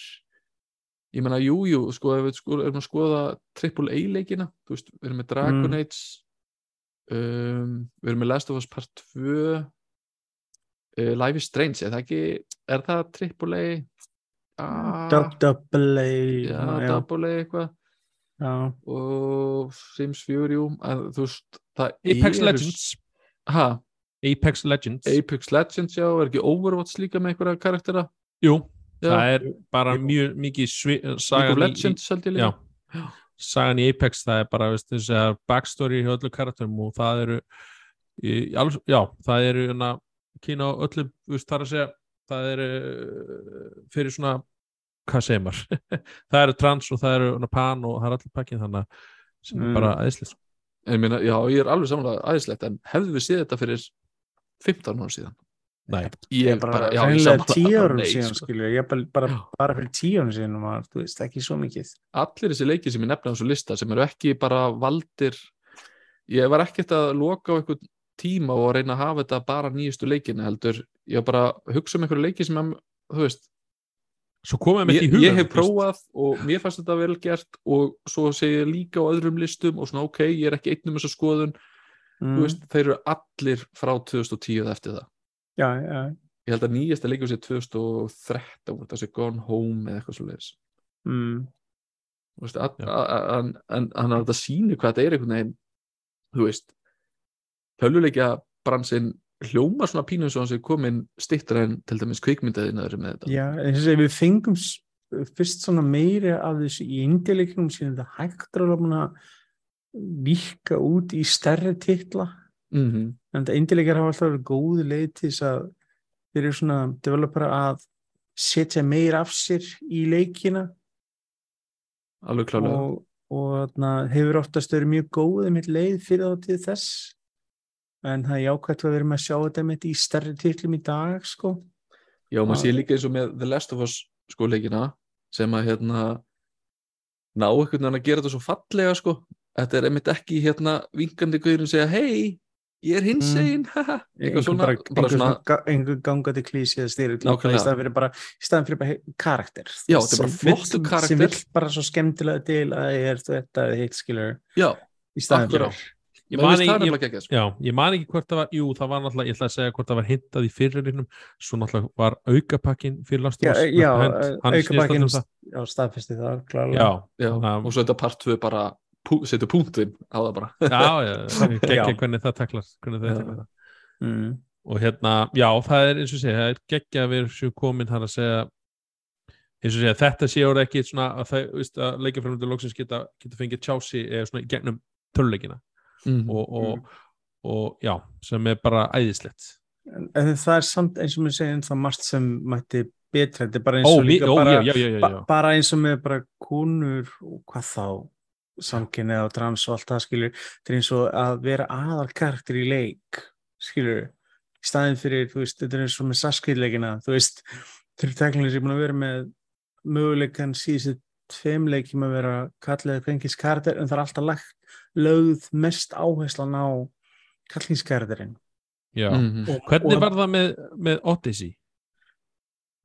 [SPEAKER 2] ég meina, jú, jú, sko, ef við sko, erum að skoða AAA leikina, þú veist, við erum með Dragon
[SPEAKER 3] Mm.
[SPEAKER 2] Age um, við erum með Last of Us Part 2 uh, Life is Strange, er það ekki er það AAA ah,
[SPEAKER 3] double A
[SPEAKER 2] já,
[SPEAKER 3] já,
[SPEAKER 2] Double A eitthvað.
[SPEAKER 3] Já,
[SPEAKER 2] og Sims 4, jú en þú veist, það
[SPEAKER 1] Apex
[SPEAKER 2] eru-
[SPEAKER 1] Legends.
[SPEAKER 2] Ha,
[SPEAKER 1] Apex Legends.
[SPEAKER 2] Apex Legends, já, er ekki Overwatch líka með einhverja karaktera?
[SPEAKER 1] Jú,
[SPEAKER 2] Já.
[SPEAKER 1] það er bara mjög mikið sagan
[SPEAKER 2] of
[SPEAKER 1] í-
[SPEAKER 2] Legends held ég
[SPEAKER 1] já, sagan í Apex það er bara veist, backstory hjá öllu karakterum og það eru í, alls, já, það eru hana, kína á öllu, veist, það er að segja það eru uh, fyrir svona hvað segir maður? Það eru trans og það eru hana, pan og það er allir pakkin þannig sem er
[SPEAKER 3] Mm.
[SPEAKER 1] bara aðeinslegt
[SPEAKER 2] En ég meina, já, ég er alveg samanlega aðeinslegt en hefðu við séð þetta fyrir 15 ára síðan
[SPEAKER 1] Nei,
[SPEAKER 2] ég
[SPEAKER 3] ég bara,
[SPEAKER 2] ég
[SPEAKER 3] reynilega
[SPEAKER 2] bara
[SPEAKER 3] árum
[SPEAKER 2] nei,
[SPEAKER 3] síðan
[SPEAKER 2] sko.
[SPEAKER 3] skilur, ég bara, bara,
[SPEAKER 2] Já.
[SPEAKER 3] bara fyrir tíu árum síðan var, þú veist, ekki svo mikið
[SPEAKER 2] allir þessi leiki sem ég nefna á þessu lista sem eru ekki bara valdir ég var ekkert að loka á einhvern tíma og reyna að hafa þetta bara nýjustu leikina heldur, ég var bara að hugsa um einhverju leiki sem, að, þú veist
[SPEAKER 1] svo komum við
[SPEAKER 2] ég,
[SPEAKER 1] í hugan
[SPEAKER 2] ég hef prófað og mér fannst þetta vel gert og svo segi ég líka á öðrum listum og svona ok, ég er ekki einn um þessa skoðun
[SPEAKER 3] mm.
[SPEAKER 2] veist, þeir eru allir frá 2010 eða eftir það
[SPEAKER 3] já, já,
[SPEAKER 2] ég held að nýjasta leikur sé 2013 hvort það sé Gone Home eða eitthvað svo leiðis
[SPEAKER 3] mm.
[SPEAKER 2] að, að, að, en hann er þetta sínu hvað þetta er einhvern veginn. Þú veist höluleikja bransin hljóma svona pínu eins og hann sé komin stittur en til dæmis kvikmyndaðinaður með þetta.
[SPEAKER 3] Já, eins og við fengum fyrst svona meiri af þessu í indileikunum síðan þetta hægt er alveg að virka út í stærri titla
[SPEAKER 2] mm -hmm.
[SPEAKER 3] en þetta indileikar hafa alltaf verið góðu leið til þess að þeir eru svona developera að setja meir af sér í leikina
[SPEAKER 2] alveg klálega
[SPEAKER 3] og, og þarna, hefur oftast verið mjög góð einmitt leið fyrir þá til þess en það er jákvæmt að við erum að sjá þetta einmitt í stærri titlum í dag sko.
[SPEAKER 2] já, maður sé líka eins og með The Last of Us sko leikina sem að hérna ná veginn að gera þetta svo fallega sko þetta er einmitt ekki hérna vinkandi guðurinn segja hei, ég er hins einn mm.
[SPEAKER 3] einhver
[SPEAKER 2] svona,
[SPEAKER 3] bara,
[SPEAKER 2] svona,
[SPEAKER 3] svona, einhver gangandi klísi eða styrir í staðan fyrir bara í staðan fyrir bara karakter.
[SPEAKER 2] Já, þetta er bara
[SPEAKER 3] vill-
[SPEAKER 2] flottur
[SPEAKER 3] sem
[SPEAKER 2] karakter.
[SPEAKER 3] vill bara svo skemmtilega til að er þetta eða hitt skilur
[SPEAKER 2] já,
[SPEAKER 3] í staðan
[SPEAKER 2] akkurát
[SPEAKER 3] fyrir.
[SPEAKER 1] Ég man ekki- ég-
[SPEAKER 2] sko.
[SPEAKER 1] Ég ekki hvort það var, jú, það var náttúrulega, ég ætla að segja hvort það var hintað í fyrirleiknum, svo náttúrulega var aukapakkin fyrir Last of
[SPEAKER 3] Já,
[SPEAKER 1] Us
[SPEAKER 3] já
[SPEAKER 1] Hand, hann snýst
[SPEAKER 3] aukabakkinn
[SPEAKER 1] alltaf um það.
[SPEAKER 3] já, staðfesti það klálega.
[SPEAKER 1] Já,
[SPEAKER 2] Já, og svo þetta part 2 bara pú, setur punktin á það bara
[SPEAKER 1] já, já, geggja hvernig það taklar, hvernig það taklar
[SPEAKER 3] mm.
[SPEAKER 1] Og hérna, já, það er eins og segja, það er geggja að við séu komin þar að segja, eins og segja, þetta sé orðið ekki svona að það, veist, að leikjafræmundur loksins geta, geta fengið tjási eða svona í gegnum töluleikina
[SPEAKER 2] mm.
[SPEAKER 1] og, og, og, já, sem er bara æðislegt.
[SPEAKER 3] en, en það er samt eins og mér segja það margt sem mætti betra þetta er bara eins
[SPEAKER 1] Ó,
[SPEAKER 3] og
[SPEAKER 1] mi-
[SPEAKER 3] líka
[SPEAKER 1] ó,
[SPEAKER 3] bara,
[SPEAKER 1] já, já, já, já,
[SPEAKER 3] ba
[SPEAKER 1] já.
[SPEAKER 3] bara eins og með bara konur og hvað þá samkynni og trans og allt það skilur þetta er eins og að vera aðal karakter í leik skilur í staðin fyrir, þú veist, þetta er eins og með saskriðleikina, þú veist fyrir tæklinni sem er búin að vera með möguleikan síðustu tveim leikjum að vera kallið kvengis karakter en það er alltaf lagt lögð mest áherslan á kallingskarakterinn
[SPEAKER 1] já.
[SPEAKER 2] Mm.
[SPEAKER 3] Og-
[SPEAKER 1] Hvernig
[SPEAKER 3] og-
[SPEAKER 1] var það með, með Odyssey?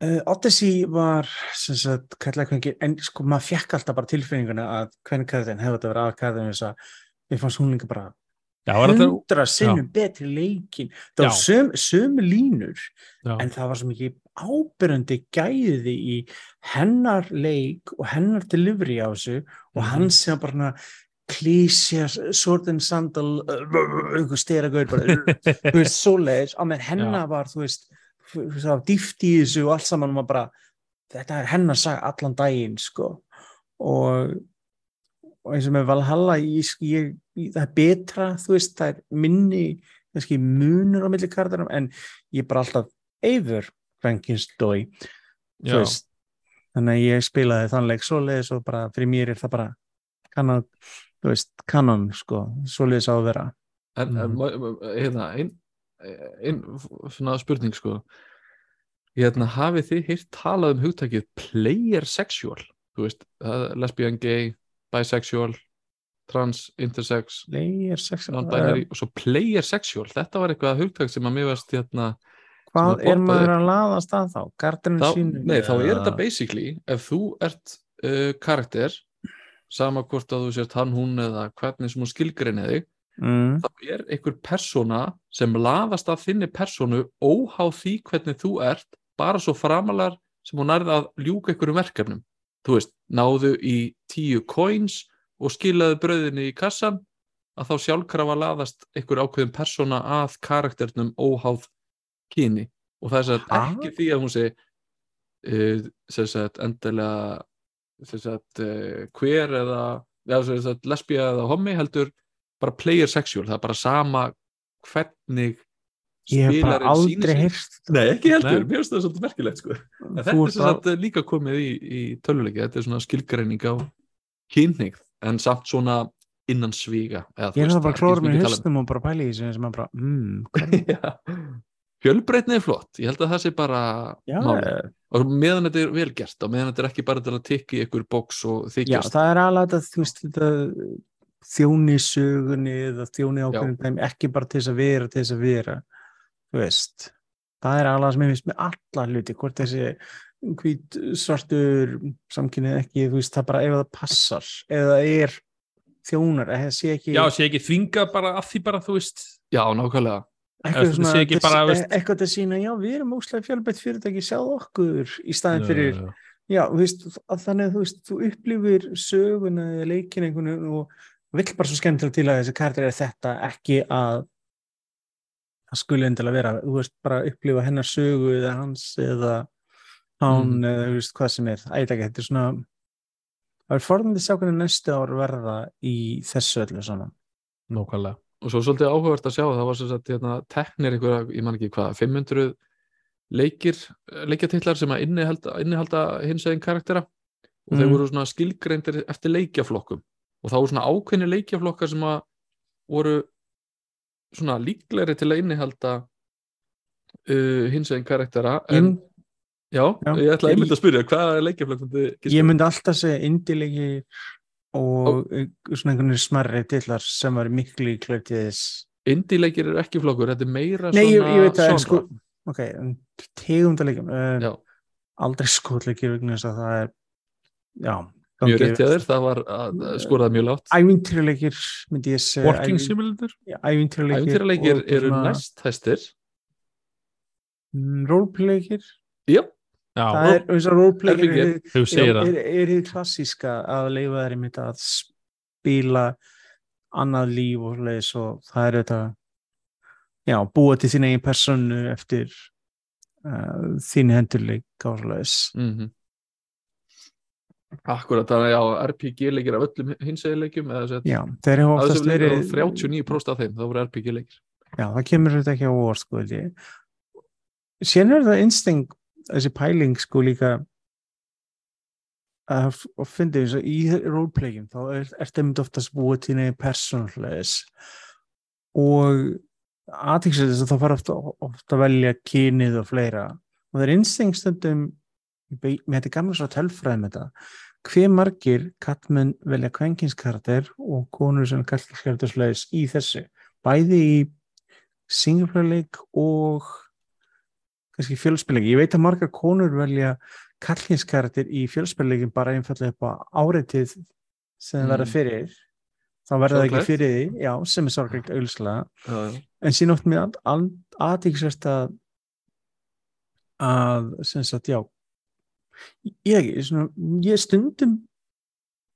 [SPEAKER 3] Uh, Odyssey var sem sagt, kvenki, en sko maður fekk alltaf bara tilfinninguna að hvernig kæðin hefði þetta verið að kæðin þess að við fannst hún líka bara
[SPEAKER 1] Já,
[SPEAKER 3] hundra sinnum betri leikin það
[SPEAKER 1] Já.
[SPEAKER 3] var söm, sömu línur
[SPEAKER 1] já,
[SPEAKER 3] en það var svo mikið ábyrjandi gæði í hennar leik og hennar delivery á þessu og
[SPEAKER 1] Mhm.
[SPEAKER 3] hann sem bara klísja, sword and sandal einhver stera gaur bara þú veist, svoleiðis, á meðan hennar var þú veist, dýft í þessu og allt saman var bara þetta er hennar sag allan daginn sko. Og, og eins og með Valhalla ég, ég, það er betra, þú veist, það er minni kannski munur á milli karakterum en ég er bara alltaf yfir Frankenstein þannig að ég spilaði þann leik svoleiðis og bara fyrir mér er það bara kanon, þú veist, kanon sko, svoleiðis á að vera.
[SPEAKER 2] En, en
[SPEAKER 1] Mhm.
[SPEAKER 2] hérna, ein, ein svona spurning sko hérna, hafið þið hýrt talað um hugtakið player sexual þú veist, það er lesbian, gay bisexual, trans intersex, non-binary og svo player sexual, þetta var eitthvað hugtak sem að mér varst hérna
[SPEAKER 3] hvað er maður að laðast að þá? Garderinn
[SPEAKER 2] þá,
[SPEAKER 3] sínu?
[SPEAKER 2] nei, þá er þetta basically ef þú ert uh, karakter sama hvort að þú sért hann, hún eða hvernig sem hún skilgreinir þig
[SPEAKER 3] mm,
[SPEAKER 2] þá er einhver persóna sem laðast að þinni persónu óháð því hvernig þú ert bara svo framalar sem hún nærði að ljúka einhverjum verkefnum. Þú veist, náðu í tíu coins og skilaðu brauðinu í kassan að þá sjálfkrafa laðast einhver ákveðin persóna að karakternum óháð kyni. Og það er
[SPEAKER 3] Ha?
[SPEAKER 2] ekki því að hún sé uh, sagt endilega sagt uh, queer eða sem sagt lesbía eða homi heldur bara player sexual, það er bara sama hvernig
[SPEAKER 3] ég hef bara aldrei
[SPEAKER 2] sig.
[SPEAKER 3] heyrt
[SPEAKER 2] Nei, ekki heldur, mér finnst það svolítið merkilegt sko. þetta er sem
[SPEAKER 3] að,
[SPEAKER 2] líka komið í, í töluleiki, þetta er svona skilgreining á kynning, en samt svona innan svíga eða,
[SPEAKER 3] ég er það bara
[SPEAKER 2] mikið talað
[SPEAKER 3] höstum og bara pæli í þessu sem er bara, mm, hvernig
[SPEAKER 2] Já. Fjölbreytni er flott, ég held að það sé bara
[SPEAKER 3] já,
[SPEAKER 2] og meðan þetta er vel gert og meðan þetta er ekki bara til að í einhver box og
[SPEAKER 3] já,
[SPEAKER 2] þykjast
[SPEAKER 3] það er alveg þetta, þú veist, þetta þjóni sögunni eða þjóni ákveðin dæmi, ekki bara til þess að vera til þess að vera, þú veist. Það er alveg sem ég finnst með alla hluti hvort þessi hvít svartur samkynnið ekki, þú veist, það bara ef það passar, það er þjónar, eða sé ekki
[SPEAKER 1] Já, sé ekki þvinga bara að því bara, þú veist.
[SPEAKER 2] Já, nákvæmlega.
[SPEAKER 3] Eitthvað
[SPEAKER 1] Þetta
[SPEAKER 3] svona
[SPEAKER 1] sé ekki
[SPEAKER 3] til-
[SPEAKER 1] bara,
[SPEAKER 3] e- til að sína, já, við erum óslega fjölbreytt fyrirtæki, sjáðu okkur í staðin fyrir
[SPEAKER 1] Já, já, já.
[SPEAKER 3] Já, þú veist, þannig að þú veist, þú upplifir söguna eða leikin einhvern veginn og vill bara svo skemmtilega til að þessi karakter er þetta ekki að það skuli endilega vera, þú veist, bara upplifa hennar sögu eða hans eða hann
[SPEAKER 2] Mhm.
[SPEAKER 3] eða þú veist hvað sem er, ætla ekki, þetta er svona það er forðandi að sjá hvernig næstu ár verða í þessu öllu saman.
[SPEAKER 1] Nákvæmlega
[SPEAKER 2] og svo svolítið áhugavert að sjá það var sem sagt hérna, teknir einhverja, ég man ekki hvað 500 leikir leikjatitlar sem að innihalda, innihalda hins eginn karaktera og þeir
[SPEAKER 3] Mm.
[SPEAKER 2] voru svona skilgreindir eftir leikjaflokkum og þá voru svona ákveðni leikjaflokkar sem að voru svona líklegri til að innihalda uh, hins eginn karaktera en
[SPEAKER 3] Ég,
[SPEAKER 2] já,
[SPEAKER 3] Já.
[SPEAKER 2] ég ætla
[SPEAKER 3] Ég-
[SPEAKER 2] einmitt að spyrja hvaða leikjaflokk myndi
[SPEAKER 3] ég myndi alltaf segja indilegi og oh. svona einhvern veginn smarri tillar sem var miklu líklega til þess
[SPEAKER 2] indie leikir eru ekki flokkur, þetta er meira
[SPEAKER 3] Nei, ég,
[SPEAKER 2] svona
[SPEAKER 3] ég veit það, sko ok, tegundalegjum uh,
[SPEAKER 2] Já.
[SPEAKER 3] aldrei skotleikir vegna þess að það er já,
[SPEAKER 2] mjög rétt hjá þér, það var að, að skoraði mjög látt
[SPEAKER 3] ævintýraleikir myndi ég segja
[SPEAKER 1] Working simulator?
[SPEAKER 3] Ævintýraleikir
[SPEAKER 2] Ævintýraleikir eru næst hæstir
[SPEAKER 3] rólpleikir
[SPEAKER 2] Já,
[SPEAKER 1] Já,
[SPEAKER 3] það er og rólpleikir
[SPEAKER 2] RPG.
[SPEAKER 3] er, er, er, er hið klassíska að leifa þeir mitt að spila annað líf og leis og það er þetta já, búa til þín eigin personu eftir uh, þín hendurleik og leis
[SPEAKER 2] mm Akkurat, þannig að já, RPG leikir af öllum að þessum leikir
[SPEAKER 3] verið
[SPEAKER 2] 39% af þeim, það voru RPG leikir.
[SPEAKER 3] Já, það kemur þetta ekki á óvart sko. Síðan er það instinct, þessi pæling sko líka að að fyndi eins og í roleplayum þá er, er það myndi oftast búið til neði persónleis og aðtíkslega þess að það fara ofta, ofta að velja kynið og fleira. Og það er instinct stundum mér er gamla svo tölfræðum þetta hver margir kattmenn velja kvenkinskarakter og konur sem kallkaraktersleis í þessu bæði í singleplayer-leik og kannski fjölspilleik. Ég veit að margar konur velja kallinskarakter í fjölspilleikin bara einfallega upp á áreitið sem
[SPEAKER 2] Mm.
[SPEAKER 3] verða fyrir þá verða það ekki fyrir því, já, sem er
[SPEAKER 2] Já, já.
[SPEAKER 3] en sín oft mér aðtíksvært að að, sem sagt, já ég, ég, svona, ég stundum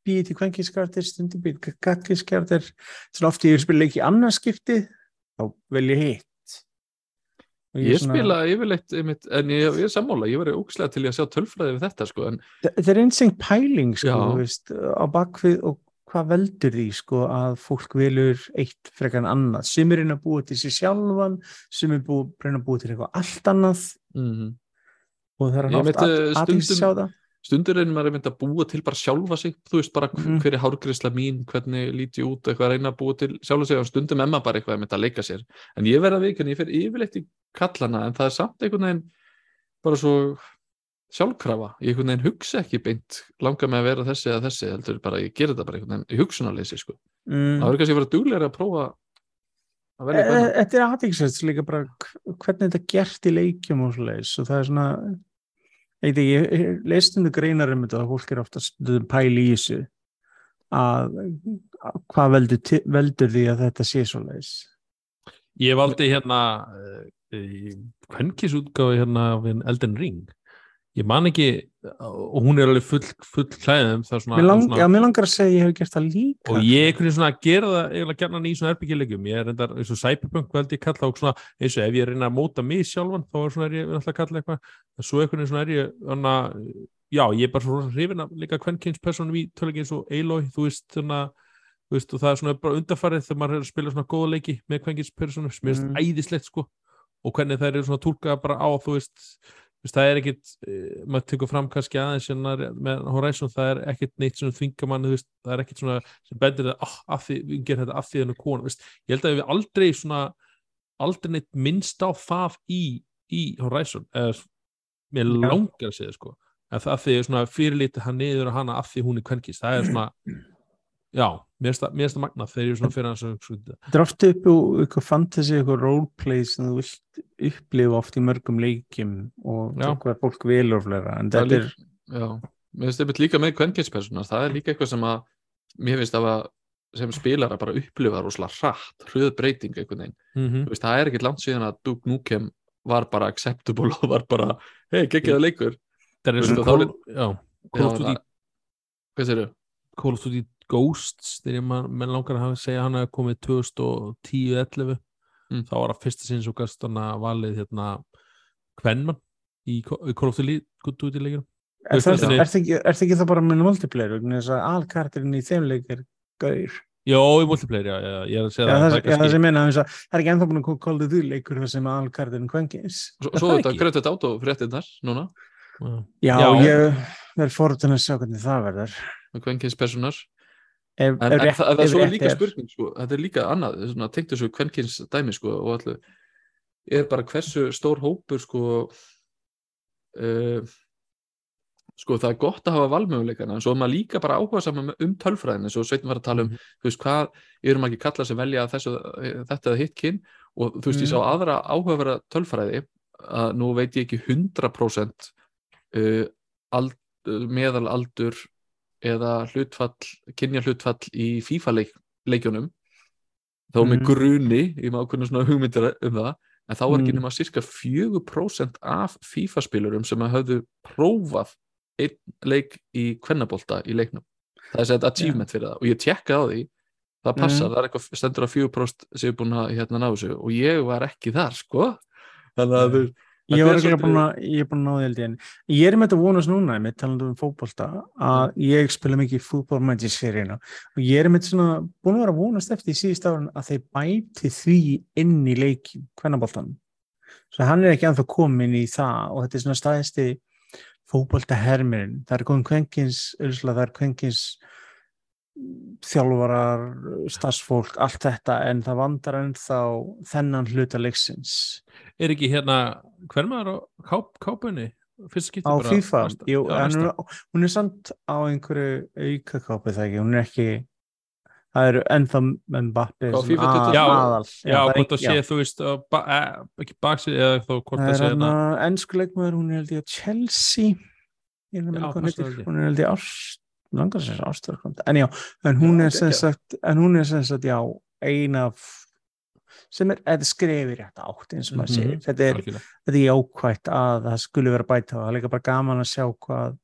[SPEAKER 3] býði til kvenkinskartir, stundum býði til kakkinskartir, svona oft ég spila ekki annarskipti, þá vel ég hitt. Og
[SPEAKER 2] Ég
[SPEAKER 3] svona-
[SPEAKER 2] spila yfirleitt einmitt, en ég, ég er sammála, ég verið ókslega til að sjá tölfræði við þetta sko, en
[SPEAKER 3] Þa- þetta er einseng pæling sko, veist, á bakvið og hvað veldur því sko að fólk velur eitt frekar en annað. Sem er reyna að búa til sér sjálfan sem er reyna að búa til eitthvað allt annað.
[SPEAKER 2] Mm
[SPEAKER 3] og það er
[SPEAKER 2] myndi
[SPEAKER 3] aðeins að sjá það
[SPEAKER 2] stundur reynir maður einmitt að búa til bara sjálfa sig þú veist bara
[SPEAKER 3] Mhm.
[SPEAKER 2] hver er hárgreisla mín hvernig líti ég út, eitthvað að reyna að búa til sjálfa sig og stundum emma bara eitthvað einmitt að leika sér en ég verða vikan, ég fer yfirleitt í kallana en það er samt einhvern veginn bara svo sjálfkrafa ég einhvern veginn hugsa ekki beint langar mig að vera þessi eða þessi heldur bara ég gera þetta bara einhvern veginn í hugsunarleysi sko.
[SPEAKER 3] mm.
[SPEAKER 2] það verður kannski að vera duglegur að prófa að
[SPEAKER 3] E-
[SPEAKER 2] annað.
[SPEAKER 3] Þetta er aðeinsvægt líka bara hv- hvernig þetta er gert í leikjum og og það er svona ég, ég leist um það greinar um þetta að fólk er ofta pæli í þessu að, að hvað veldur, veldur því að þetta sé svo leiðis
[SPEAKER 1] Ég valdi hérna uh, kvenkisútgáfi hérna við Elden Ring ég man ekki og hún er alveg full, full klæðum svona,
[SPEAKER 3] lang,
[SPEAKER 1] svona
[SPEAKER 3] já, mér langar að segja að ég hef gert það líka.
[SPEAKER 1] Og ég er einhvern veginn svona að gera það eiginlega gerna í svona erbyggilegjum ég er reyndar eins og Cyberpunk veldi ég kalla og svona eins og ef ég reyna að móta mig sjálfan þá er svona er ég alltaf að kalla eitthvað. En svo einhvern veginn svona er ég hana, já ég er bara svona hrifin af líka kvenkinspersonum í tölugi eins og Aloy þú veist svona þú veist, og það er svona bara undarfarið þegar maður er að spila svona góða leiki með kvenkinspersonum sem er
[SPEAKER 3] Mm.
[SPEAKER 1] æðislegt sko. Og hvernig það eru svona tólkað bara á þú veist það er ekkit uh, maður tekur fram kannski aðeins hérna með Horizon það er ekkit neitt svona þvinga mann veist, það er ekkit svona sem bendir það oh, að því, við gerum þetta að því hennu kona veist. ég held að við aldrei svona aldrei neitt minnst á það í, í Horizon eða mér langar að segja sko að það að því svona fyrirlítið hann niður og hana að því hún er kvenkist það er svona já, mér finnst það- það magnað þegar ég er svona fyrir hans að hugsa þetta.
[SPEAKER 3] þetta er ofta upp eitthvað fantasy, eitthvað roleplay sem þú vilt upplifa oft í mörgum leikjum og
[SPEAKER 1] Já.
[SPEAKER 3] hvað fólk vilur og fleira en
[SPEAKER 2] Það
[SPEAKER 3] þetta er
[SPEAKER 2] Já, mér finnst einmitt líka með kvenkinspersonar það er líka eitthvað sem að mér finnst að sem spilara bara upplifa rosalega hratt, hröð breyting einhvern veginn
[SPEAKER 1] Mhm.
[SPEAKER 2] Þú veist, það er ekkert langt síðan að Duke Nukem var bara acceptable og var bara hei, geggjaða leikur
[SPEAKER 1] það er
[SPEAKER 2] veist,
[SPEAKER 1] Call,
[SPEAKER 2] þá- það- Hvað sér
[SPEAKER 1] Call of Duty Ghosts þegar ég menn langar að hafa segja hann að komið 2010-11
[SPEAKER 2] Mm.
[SPEAKER 1] þá var það fyrsta sinns og að valið hérna Kvenman í Ca- í Call of Duty Duty leikinu
[SPEAKER 3] Er það, er, ekki, er það bara með multiplayer vegna þess að alkartirinn í þeim leik er gaur?
[SPEAKER 1] Jó, í multiplayer, já, já, ég er að segja
[SPEAKER 3] Já,
[SPEAKER 1] það,
[SPEAKER 3] það,
[SPEAKER 1] það,
[SPEAKER 3] já, það sem meina að það er ekki ennþá búin að kóldið þú leikur sem alkartirinn kvenkins
[SPEAKER 2] Svo,
[SPEAKER 1] Er
[SPEAKER 2] svo þetta þetta át og fréttinnar núna.
[SPEAKER 1] Já.
[SPEAKER 3] Já, ég verð fórhundin að sjá hvernig það verður.
[SPEAKER 2] Með kvenkinspersonar en, en
[SPEAKER 3] rétt-
[SPEAKER 2] það, það er svo
[SPEAKER 3] rétt
[SPEAKER 2] líka
[SPEAKER 3] er.
[SPEAKER 2] spurning sko, þetta er líka annað, svona, tengt þessu kvenkins dæmi sko, og allir er bara hversu stór hópur sko uh, sko það er gott að hafa valmöguleikana en svo er maður líka bara áhuga saman um tölfræðin eins og Sveitin var að tala um
[SPEAKER 1] Mhm.
[SPEAKER 2] þú veist hvað, erum ekki kalla sem velja þessu, þetta eða hitt kyn og þú veist ég sá
[SPEAKER 3] Mhm.
[SPEAKER 2] aðra áhugaverða tölfræði að nú veit ég ekki 100% uh, ald, meðal aldur eða hlutfall, kynja hlutfall í FIFA leik, leikjunum þá með
[SPEAKER 3] Mhm.
[SPEAKER 2] gruni ég má ákveðna svona hugmyndir um það en þá var ekki
[SPEAKER 3] Mhm.
[SPEAKER 2] nema cirka 4% af FIFA spilurum sem að höfðu prófað einn leik í kvennabolta í leiknum það er sett achievement fyrir það og ég tjekka á því það passar,
[SPEAKER 3] Mhm.
[SPEAKER 2] það er eitthvað stendur að 4% sem er búin að hérna ná þessu og ég var ekki þar sko þannig að þú
[SPEAKER 3] Ég að, ég er búin að ná því held ég en ég er með þetta vonast núna með talandi um fótbolta að ég spila mikið fútbolmæti seríuna og ég er með svona búin að vera vonast eftir í síðust árun að þeir bæti því inn í leikin kvennaboltan svo hann er ekki anþá komin í það og þetta er svona staðisti fótbolta hermirinn, það er komin kvenkins það er kvenkins þjálfarar, starfsfólk allt þetta en það vandar ennþá þennan hluta leiksins.
[SPEAKER 1] Er ekki hérna hver maður á káp, kápunni?
[SPEAKER 3] Á FIFA,
[SPEAKER 1] næsta-
[SPEAKER 3] Jú,
[SPEAKER 1] já,
[SPEAKER 3] en hún, er- hún er samt á einhverju aukakápi það ekki, hún er ekki það eru ennþá að-
[SPEAKER 2] 22?
[SPEAKER 1] Já,
[SPEAKER 3] aðal.
[SPEAKER 1] Já,
[SPEAKER 3] það
[SPEAKER 1] hvort
[SPEAKER 3] ekki-
[SPEAKER 1] sé, þú veist ba eh, ekki baksið eða þá hvort
[SPEAKER 3] er
[SPEAKER 1] sé
[SPEAKER 3] hann
[SPEAKER 1] hérna
[SPEAKER 3] að ennsku leikmaður, hún er held ég að Chelsea. Ég er með heitir,
[SPEAKER 1] ekki.
[SPEAKER 3] hún er held ég ást langar sér ástöðarkvæmt, en já en hún er sem sagt, en hún er sem sagt já, ein af sem er, þetta skrefir rétt átt eins og maður
[SPEAKER 1] Mhm,
[SPEAKER 3] segir, þetta er
[SPEAKER 1] algjörlega.
[SPEAKER 3] þetta er jákvætt að það skulle vera bæta og það er líka bara gaman að sjá hvað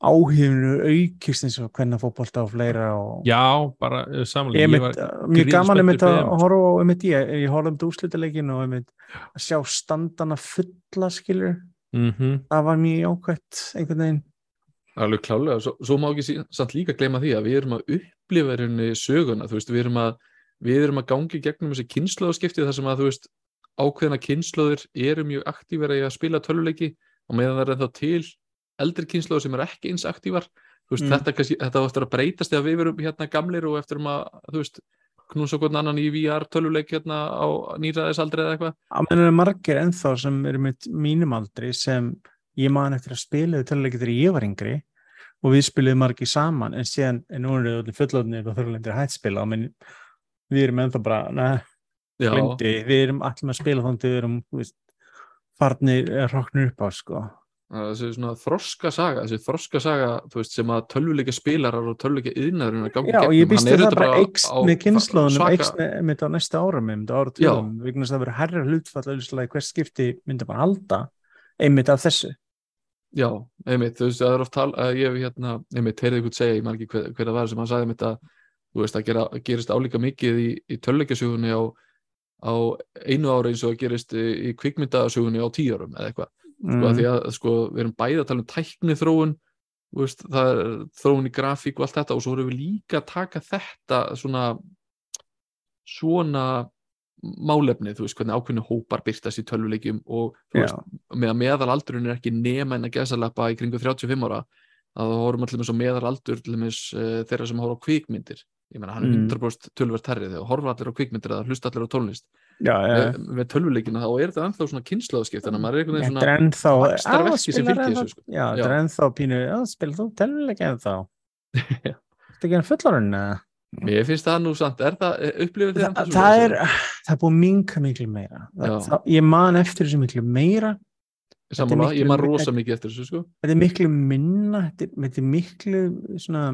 [SPEAKER 3] áhifinu aukist eins og hvernig fótbolta og fleira og
[SPEAKER 1] já, bara
[SPEAKER 3] ég mitt,
[SPEAKER 1] var
[SPEAKER 3] mjög gaman einmitt að horfa á einmitt ég, ég horfði um þetta úslitaleikin og einmitt að sjá standana fulla skilur,
[SPEAKER 1] Mhm.
[SPEAKER 3] það var mjög jákvætt einhvern veginn
[SPEAKER 2] Alveg klálega, svo, svo má ekki samt líka gleyma því að við erum að upplifa henni söguna, þú veist, við erum að við erum að gangi gegnum þessi kynnslóðskipti þar sem að, þú veist, ákveðna kynnslóðir eru mjög aktífara í að spila töluleiki og meðan það er ennþá til eldri kynnslóður sem er ekki eins aktívar þú veist,
[SPEAKER 3] Mm.
[SPEAKER 2] þetta, kannski, þetta á eftir að breytast þegar við verum hérna gamlir og eftir um að, þú veist, knúsa hvern annan í VR töluleik hérna á nýraðisaldri eða eitthvað.
[SPEAKER 3] Meðan eru margir ennþá sem eru með mínum aldri sem ég man eftir að spila töluleiki þegar ég var yngri og við spiluðum margir saman en síðan en nú eru allir fullotnir og þurflendir að hætt spila menn við erum ennþá bara neð,
[SPEAKER 2] Já,
[SPEAKER 3] blindi, við erum allir að spila þannig við erum veist, farnir eða hrokknir upp á sko.
[SPEAKER 2] Þessi svona þroska saga þessi þroska saga, veist, sem að tölvuleika spilarar og tölvuleika að gangi
[SPEAKER 3] Já, og ég býst við það bara eikst með kynnslóðunum, eikst með þetta á næsta árum, með þetta ára tjóðum, vegna þess að það verður herra hlutfall auðvitað hvert skipti myndi bara halda einmitt af þessu.
[SPEAKER 2] Já, einmitt, þú veist, það er oft tal að ég hef hérna, einmitt, heyrði ykkur segja, ég man ekki hver, hver það var sem hann sagði einmitt að, þú veist, að gera, gerist álíka mikið í, í töluleikasögunni á, á einu ári eins og að gerist í, kvikmyndasögunni á tíu árum eða eitthvað, sko,
[SPEAKER 3] Mm.
[SPEAKER 2] að því að, sko, við erum bæði að tala um tækni þróun, þú veist, það er þróun í grafík og allt þetta og svo erum við líka að taka þetta svona, svona málefni, þú veist, hvernig ákveðinu hópar byrtast í tölvuleikjum og veist, með að meðalaldurinn er ekki nema en að gesalappa í kringu 35 ára að það horfum allir með svo meðalaldur uh, þeirra sem horfa á kvikmyndir ég meina hann er
[SPEAKER 3] Mm.
[SPEAKER 2] 100% tölvert herri þegar horfa allir á kvikmyndir eða hlusta allir á tónlist
[SPEAKER 3] Já, já.
[SPEAKER 2] með, með tölvuleikina þá er þetta ennþá svona kynnslóðskipt þannig að maður er einhvern veginn svona
[SPEAKER 3] ennþá,
[SPEAKER 2] vaxtarverki sem fylgir þessu, sko.
[SPEAKER 3] Já,
[SPEAKER 2] Já.
[SPEAKER 3] er ennþá pínu, já, spila þú telluleik ennþá. Þetta er ekki enn fullorinn, eða?
[SPEAKER 2] Mér finnst það nú samt, er það, þið
[SPEAKER 3] Þa,
[SPEAKER 2] ennþá
[SPEAKER 3] það
[SPEAKER 2] svoleiðis,
[SPEAKER 3] er, það er búið minka miklu meira. Það, það, ég man eftir þessu miklu meira. miklu-
[SPEAKER 2] ég man rosa mikið eftir þessu sko
[SPEAKER 3] Þetta er miklu minna, þetta er, miklu svona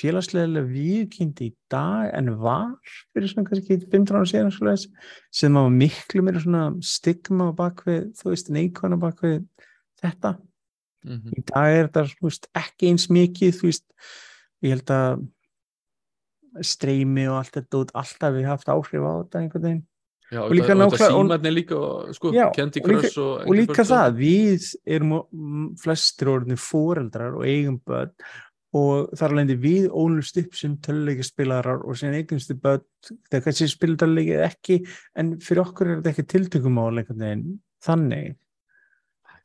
[SPEAKER 3] félagslega viðkynnt í dag en var fyrir svona kannski 15 ára síðan svoleiðis, sem var miklu meira svona stigma bakvið, þú veist, neikvæna bakvið þetta.
[SPEAKER 2] mm
[SPEAKER 3] Í dag er þetta veist, ekki eins mikið, þú veist, ég held að streymi og allt þetta út, alltaf við haft áhrif á þetta einhvern veginn.
[SPEAKER 2] Já,
[SPEAKER 3] Og líka og-
[SPEAKER 2] símarnir líka og, sko,
[SPEAKER 3] Já, og líka-
[SPEAKER 2] og,
[SPEAKER 3] líka það, við erum flestir orðinni fóreldrar og eigum börn og þar alveg við ólust upp sem töluleikaspilarar og sem eignumstu börn þegar kannski spila töluleiki eða ekki en fyrir okkur er þetta ekki tiltökumál þannig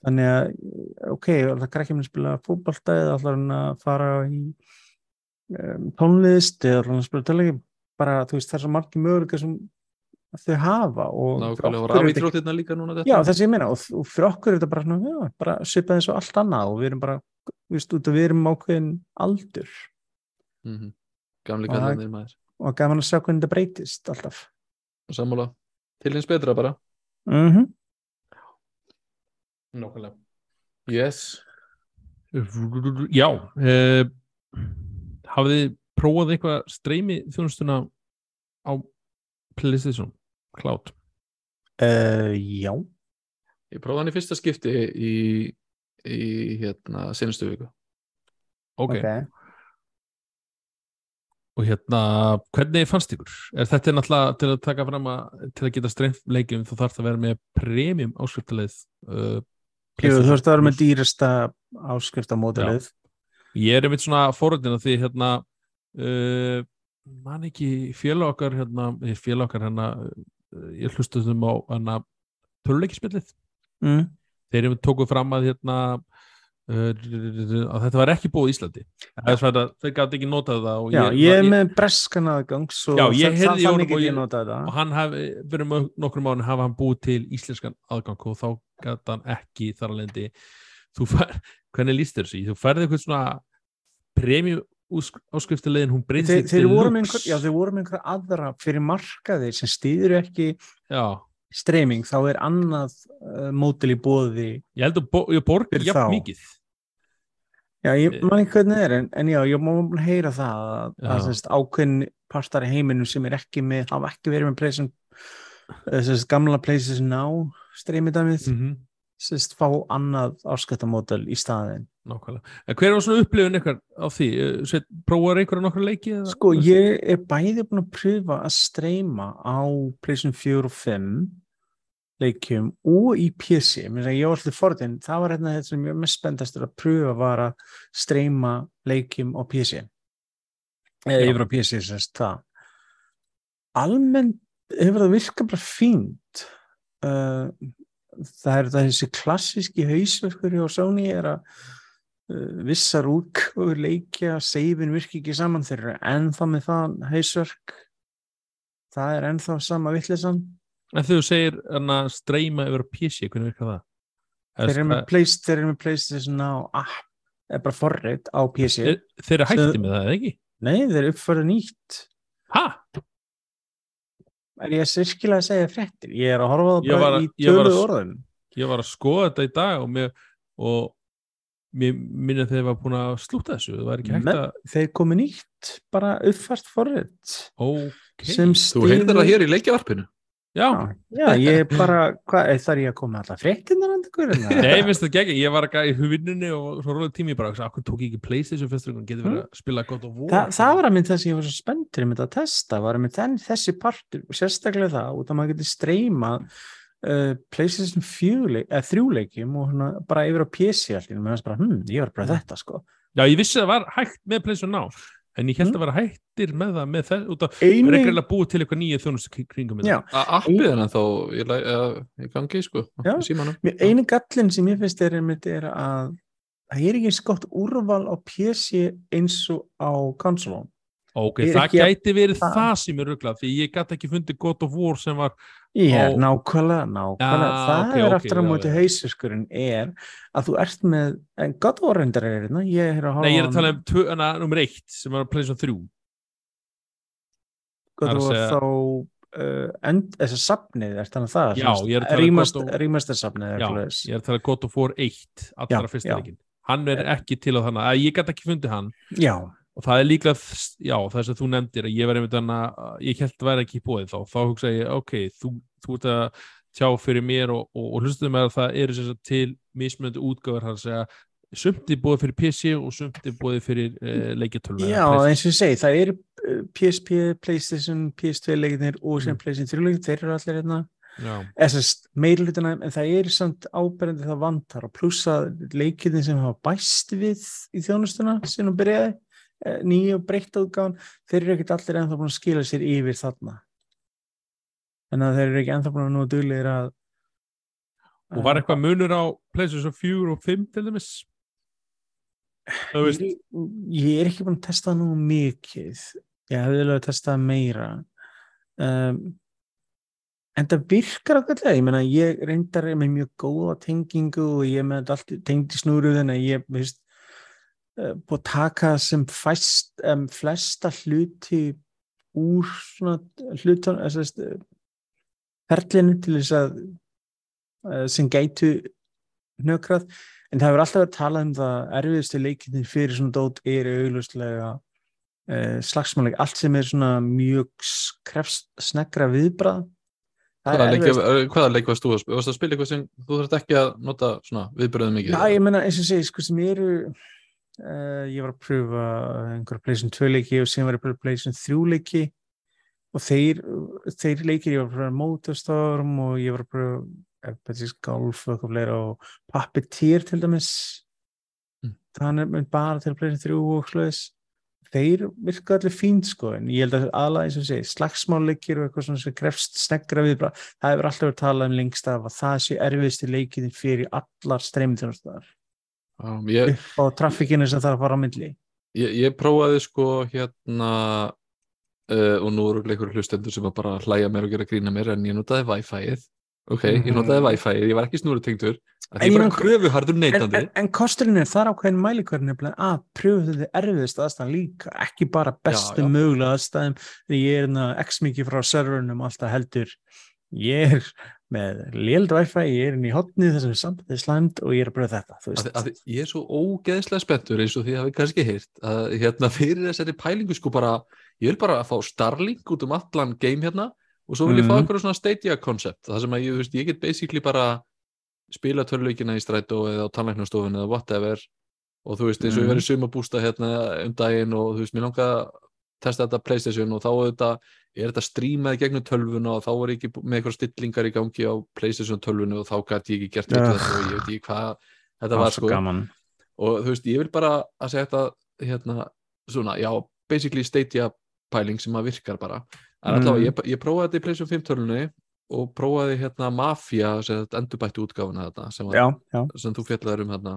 [SPEAKER 3] þannig að ok, það er ekki að spila fótbolta eða ætlar hann að fara í um, tónlist eða töluleiki bara þú veist það er svo margir möguleika sem þau hafa og
[SPEAKER 2] og
[SPEAKER 3] er
[SPEAKER 2] núna þetta
[SPEAKER 3] Já, þess að ég meina, og, og fyrir okkur er þetta bara, svona, já, bara svipað eins og allt annað og við erum bara, að við erum ákveðin aldur
[SPEAKER 2] mm -hmm. Gamli
[SPEAKER 3] Og það-
[SPEAKER 2] kallarnir maður
[SPEAKER 3] og gaman að sjá hvernig þetta breytist alltaf.
[SPEAKER 2] Sammála, til hins betra bara
[SPEAKER 3] Mm -hmm.
[SPEAKER 1] Nákvæmlega.
[SPEAKER 2] Yes,
[SPEAKER 1] Já, uh, hafið þið prófað eitthvað streymi þjónustuna á PlayStation Cloud?
[SPEAKER 3] uh, já,
[SPEAKER 2] ég prófaði hann í fyrsta skipti í, í hérna, senastu viku
[SPEAKER 1] Ok.
[SPEAKER 3] ok.
[SPEAKER 1] Og hérna, hvernig fannst ykkur? Er þetta er náttúrulega til að taka fram að til að geta streymt leikjum þú þarf að vera með premium áskriftarleið uh,
[SPEAKER 3] Jú, þú veist að vera með dýrasta áskriftamódelið.
[SPEAKER 1] Ég er einmitt svona fóröldin að því hérna uh, man ekki félag okkar hérna, eh, félag okkar hérna uh, ég hlustu þessum á hérna töluleikismillið
[SPEAKER 3] Mm.
[SPEAKER 1] þeir eru tókuð fram að hérna uh, að þetta var ekki búið í Íslandi þess að þeir gæti ekki notað það
[SPEAKER 3] Já,
[SPEAKER 1] ég,
[SPEAKER 3] ég er með breskan aðgang,
[SPEAKER 1] Já, ég
[SPEAKER 3] það-
[SPEAKER 1] heyrði
[SPEAKER 3] það- þannig
[SPEAKER 1] og ég- og
[SPEAKER 3] það.
[SPEAKER 1] hann hafi, fyrir nokkrum mánu hafa hann búið til íslenskan aðgang og þá gæti hann ekki þar að fær, hvernig líst þér þessi? Þú færði eitthvað svona premium áskriftilegin, hún
[SPEAKER 3] voru með einhver, já, þeir voru með einhver aðra fyrir markaðir sem stýður ekki
[SPEAKER 1] já,
[SPEAKER 3] streyming, þá er annað uh, mótil í bóði
[SPEAKER 1] ég held að bo, ég borgi
[SPEAKER 3] Fyrir
[SPEAKER 1] jafn mikið
[SPEAKER 3] Já, ég
[SPEAKER 1] Eh.
[SPEAKER 3] man ekki hvernig það er, en, en já, ég má að heyra það að, ákveðin partar í heiminum sem er ekki með, hafa ekki verið með PlayStation, eh, sérst, gamla PlayStation Now streymidæmið,
[SPEAKER 1] mm
[SPEAKER 3] mm.
[SPEAKER 1] -hmm.
[SPEAKER 3] Sérst, fá annað áskattamódel í staðin.
[SPEAKER 1] nákvæmlega, en hver var svona upplifun eitthvað á því, Eh, Sveit, prófaður einhverja nokkra leiki eða?
[SPEAKER 3] Sko, ég er bæði búin að pröfa að streyma á PlayStation 4 og 5 leikjum og í PC Mér finnst að ég var alltaf forðin það var hérna þetta sem ég mest spenntastur að pröfa var að streyma leikjum á PC eða
[SPEAKER 1] Já.
[SPEAKER 3] yfir á PC sérst það. Almennt hefur það virkað bara fínt. Uh, það er þessi klassíski hausverkur hjá Sony er að uh, vissar útgöfur leikja seifin virki ekki saman þeir eru ennþá með það hausverk það er ennþá sama vittlesan
[SPEAKER 1] En þú segir streyma yfir PC, hvernig virkar það?
[SPEAKER 3] þeir eru með, place, eru með PlayStation á app er bara forrið á PC
[SPEAKER 1] þeir eru hætti með það, eða ekki?
[SPEAKER 3] nei, þeir eru uppfæra nýtt
[SPEAKER 1] Ha?
[SPEAKER 3] Er ég sirkilega að segja fréttir? Ég er að horfa á það
[SPEAKER 1] Ég
[SPEAKER 3] bara
[SPEAKER 1] var að-
[SPEAKER 3] í
[SPEAKER 1] ég var að-
[SPEAKER 3] töluð orðum.
[SPEAKER 1] Ég var að skoða þetta í dag og mér, og mér minna þegar ég var búin að slúta þessu,
[SPEAKER 3] Men,
[SPEAKER 1] að
[SPEAKER 3] þeir komu nýtt bara uppfært forrið
[SPEAKER 1] Ok,
[SPEAKER 3] sem
[SPEAKER 2] Þú heyrðir það hér í leikjavarpinu
[SPEAKER 1] já,
[SPEAKER 3] já, ég bara, hvað, er þar ég að koma með alla fréttinnar hann ykkur
[SPEAKER 1] Nei, ég finnst þetta ekki, ég var ekki í vinnunni og svo rólega tími ég bara, akkur tók ég ekki Playstation fyrst og getur verið að spila gott og vor
[SPEAKER 3] Þa, það var að mynd það sem ég var svo spenntur með að testa, var að þenn, þessi partur sérstaklega það, út að maður getur streyma uh, PlayStation 4 leik, eða þrjúleikjum og hana, bara yfir á PC allir, mér finnst bara, hm, ég var bara þetta sko.
[SPEAKER 1] Já, ég vissi að það var hægt með Playstation Now en ég held
[SPEAKER 3] Mm.
[SPEAKER 1] að vera hættir með það með þess, út af, það
[SPEAKER 3] Einu,
[SPEAKER 1] að búið til eitthvað nýja þjónustu kring- kringum
[SPEAKER 3] já,
[SPEAKER 1] þetta.
[SPEAKER 2] A- Appið hennar þá ég, eða, ég gangi sko símanum.
[SPEAKER 3] einu gallin sem ég finnst er, einmitt er að það er ekki eins gott úrval á PC eins og á konsolum
[SPEAKER 1] Ok, það
[SPEAKER 3] að-
[SPEAKER 1] gæti verið
[SPEAKER 3] það-
[SPEAKER 1] það sem er rugglað því ég gæti ekki fundið God of War sem var
[SPEAKER 3] Já,
[SPEAKER 1] Á-
[SPEAKER 3] nákvæmlega, nákvæmlega.
[SPEAKER 1] Já,
[SPEAKER 3] það
[SPEAKER 1] ok,
[SPEAKER 3] er aftur á
[SPEAKER 1] já,
[SPEAKER 3] móti
[SPEAKER 1] já.
[SPEAKER 3] hausiskurinn er að þú ert með, en gott er hérna, ég er að horfa
[SPEAKER 1] Nei, ég er að tala um hana, nummer eitt sem var Playstation 3
[SPEAKER 3] gott
[SPEAKER 1] það að
[SPEAKER 3] orð
[SPEAKER 1] segja-
[SPEAKER 3] þá uh, end, þess að safnið er þannig það
[SPEAKER 1] er að of-
[SPEAKER 3] rímastar safnið
[SPEAKER 1] Já, ég er að tala um God of War 1 allra fyrsta leikin Hann er ekki til á þannig að ég gæti ekki fundið hann.
[SPEAKER 3] Já,
[SPEAKER 1] og það er líklega, já, það sem þú nefndir að ég var einmitt þannig að ég held að vera ekki í bóðið þá, þá hugsa ég, ok, þú, þú ert að tjá fyrir mér og, og, og hlustuðu með að það eru sem sagt til mismunandi útgáfur, hann segja sumt er búið fyrir PC og sumt er búið fyrir uh, leikjartölva
[SPEAKER 3] já eins og ég segi, það eru PSP, Playstation, PS2 leikinir og sem
[SPEAKER 1] Mm.
[SPEAKER 3] Playstation 3 leikin, þeir eru allir hérna. Meirlutina, en það er samt áberandi það vantar. Og plussa leikinir sem hafa bæst við í þjónustuna sem hún byrjaði eh, nýju og breytta útgáðan, þeir eru ekkert allir ennþá búin að skila sér yfir þarna. En þeir eru ekki ennþá búin að nú duglegir að
[SPEAKER 1] og var eitthvað munur á PlayStation 4 og 5 til dæmis?
[SPEAKER 3] Ég, ég er ekki búin að testa nú mikið. Ég hefði vilja að testa meira. Um, en það virkar ákveðlega, ég meina ég reyndar með mjög góða tengingu og ég með allt tengd í snúru þannig að ég veist búið að taka sem fæst, um, flesta hluti úr svona hlutan að ferlinu til þess að uh, sem gætu hnökrað en það hefur alltaf verið talað um það erfiðustu leikinni fyrir svona dót er auglustlega uh, slagsmáleik, allt sem er svona mjög krefst snegra viðbrað
[SPEAKER 2] Hvaða leik, varst þú að spila? Að þú þarft ekki að nota viðbröðum mikið?
[SPEAKER 3] Já, ég menna eins og segi, sko sem eru uh, ég var að pröfa einhverja Playson 2 leiki og síðan var ég að pröfa Playson 3 leiki. Og þeir, þeir leikir ég var að pröfa Motorstorm og ég var að pröfa Epetics Golf og og Puppeteer til dæmis.
[SPEAKER 2] Mm.
[SPEAKER 3] þannig mynd bara til Playson 3 og slúðis þeir virka allir fínt sko en ég held að aðlega eins og segi slagsmáleikir og eitthvað svona sem krefst snegra viðbrað það hefur alltaf verið talað um lengst af að það sé erfiðsti leikin fyrir allar streymþjónustar
[SPEAKER 2] Já, ég,
[SPEAKER 3] á trafikinu sem þarf að fara á myndli
[SPEAKER 2] ég, ég prófaði sko hérna uh, og nú eru einhverju hlustendur sem bara hlæja mér og gera grína mér en ég notaði Wi-Fi-ið ok, ég
[SPEAKER 3] Mhm.
[SPEAKER 2] notaði Wi-Fi-ið, ég var ekki snúrutengdur
[SPEAKER 3] En
[SPEAKER 2] að því
[SPEAKER 3] ég
[SPEAKER 2] bara kröfuharður
[SPEAKER 3] en,
[SPEAKER 2] neytandi
[SPEAKER 3] en, en kosturinn er þar ákveðin mælikvarðin er að pröfu þetta erfiðist aðstæðan líka ekki bara bestu
[SPEAKER 2] já.
[SPEAKER 3] mögulega aðstæðum því ég er hérna x mikið frá servernum alltaf heldur ég er með léld wifi, ég er inn í hotni þessum sambandið slæmt og ég er að pröfa þetta
[SPEAKER 2] að, að, ég er svo ógeðslega spenntur eins og því hafi kannski heyrt að hérna fyrir þessari pælingu sko bara ég vil bara fá Starlink út um allan game hérna og svo vil ég fá
[SPEAKER 3] Mhm.
[SPEAKER 2] einhverju svona Stadia koncept það sem að ég, veist, ég get basically bara spila töluleikina í strætó eða á tannlæknastofun eða whatever og þú veist eins og ég
[SPEAKER 3] Mhm.
[SPEAKER 2] verið sumabústa hérna um daginn og þú veist mér langa að testa þetta Playstation og þá auðvitað er þetta streamaði gegnum tölvuna og þá var ég ekki með eitthvað stillingar í gangi á Playstation tölvunu og þá gæti ég ekki gert yeah. þetta og ég veit ekki hvað þetta var sko.
[SPEAKER 3] gaman.
[SPEAKER 2] Og þú veist, ég vil bara að segja þetta hérna, svona, já, basically Stadia pæling sem að virkar bara. En
[SPEAKER 3] Mm.
[SPEAKER 2] allavega, ég, ég prófaði þetta í PlayStation 5 tölunni og prófaði hérna Mafia, sem þetta endurbætti útgáfuna þetta, sem, var,
[SPEAKER 3] já, já,
[SPEAKER 2] sem þú fjallaður um hérna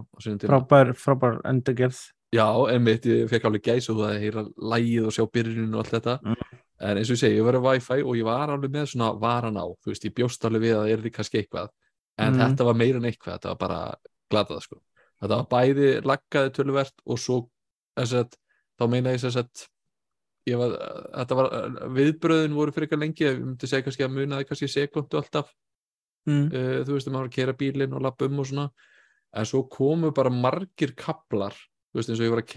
[SPEAKER 3] frábær, frábær endurgerð.
[SPEAKER 2] Já, einmitt, ég fekk alveg gæs og það að heyra lægið og sjá byrjunin og allt þetta.
[SPEAKER 3] Mm.
[SPEAKER 2] En eins og ég segi, ég var á Wi-Fi og ég var alveg með svona varan á, þú veist, ég bjóst alveg við að það er því kannski eitthvað, en
[SPEAKER 3] Mm.
[SPEAKER 2] þetta var meira en eitthvað, þetta var bara glatað sko. þetta var bæði laggaði töluvert og svo þess að, þá meina ég þess að var, þetta var viðbröðin voru fyrir eitthvað lengi, ég myndi segja kannski að munaði kannski sekundu alltaf
[SPEAKER 3] mm.
[SPEAKER 2] uh, þú veist, að maður var að keira bílinn og lappa um og svona en svo komu bara margir kaplar þú veist, eins og ég var að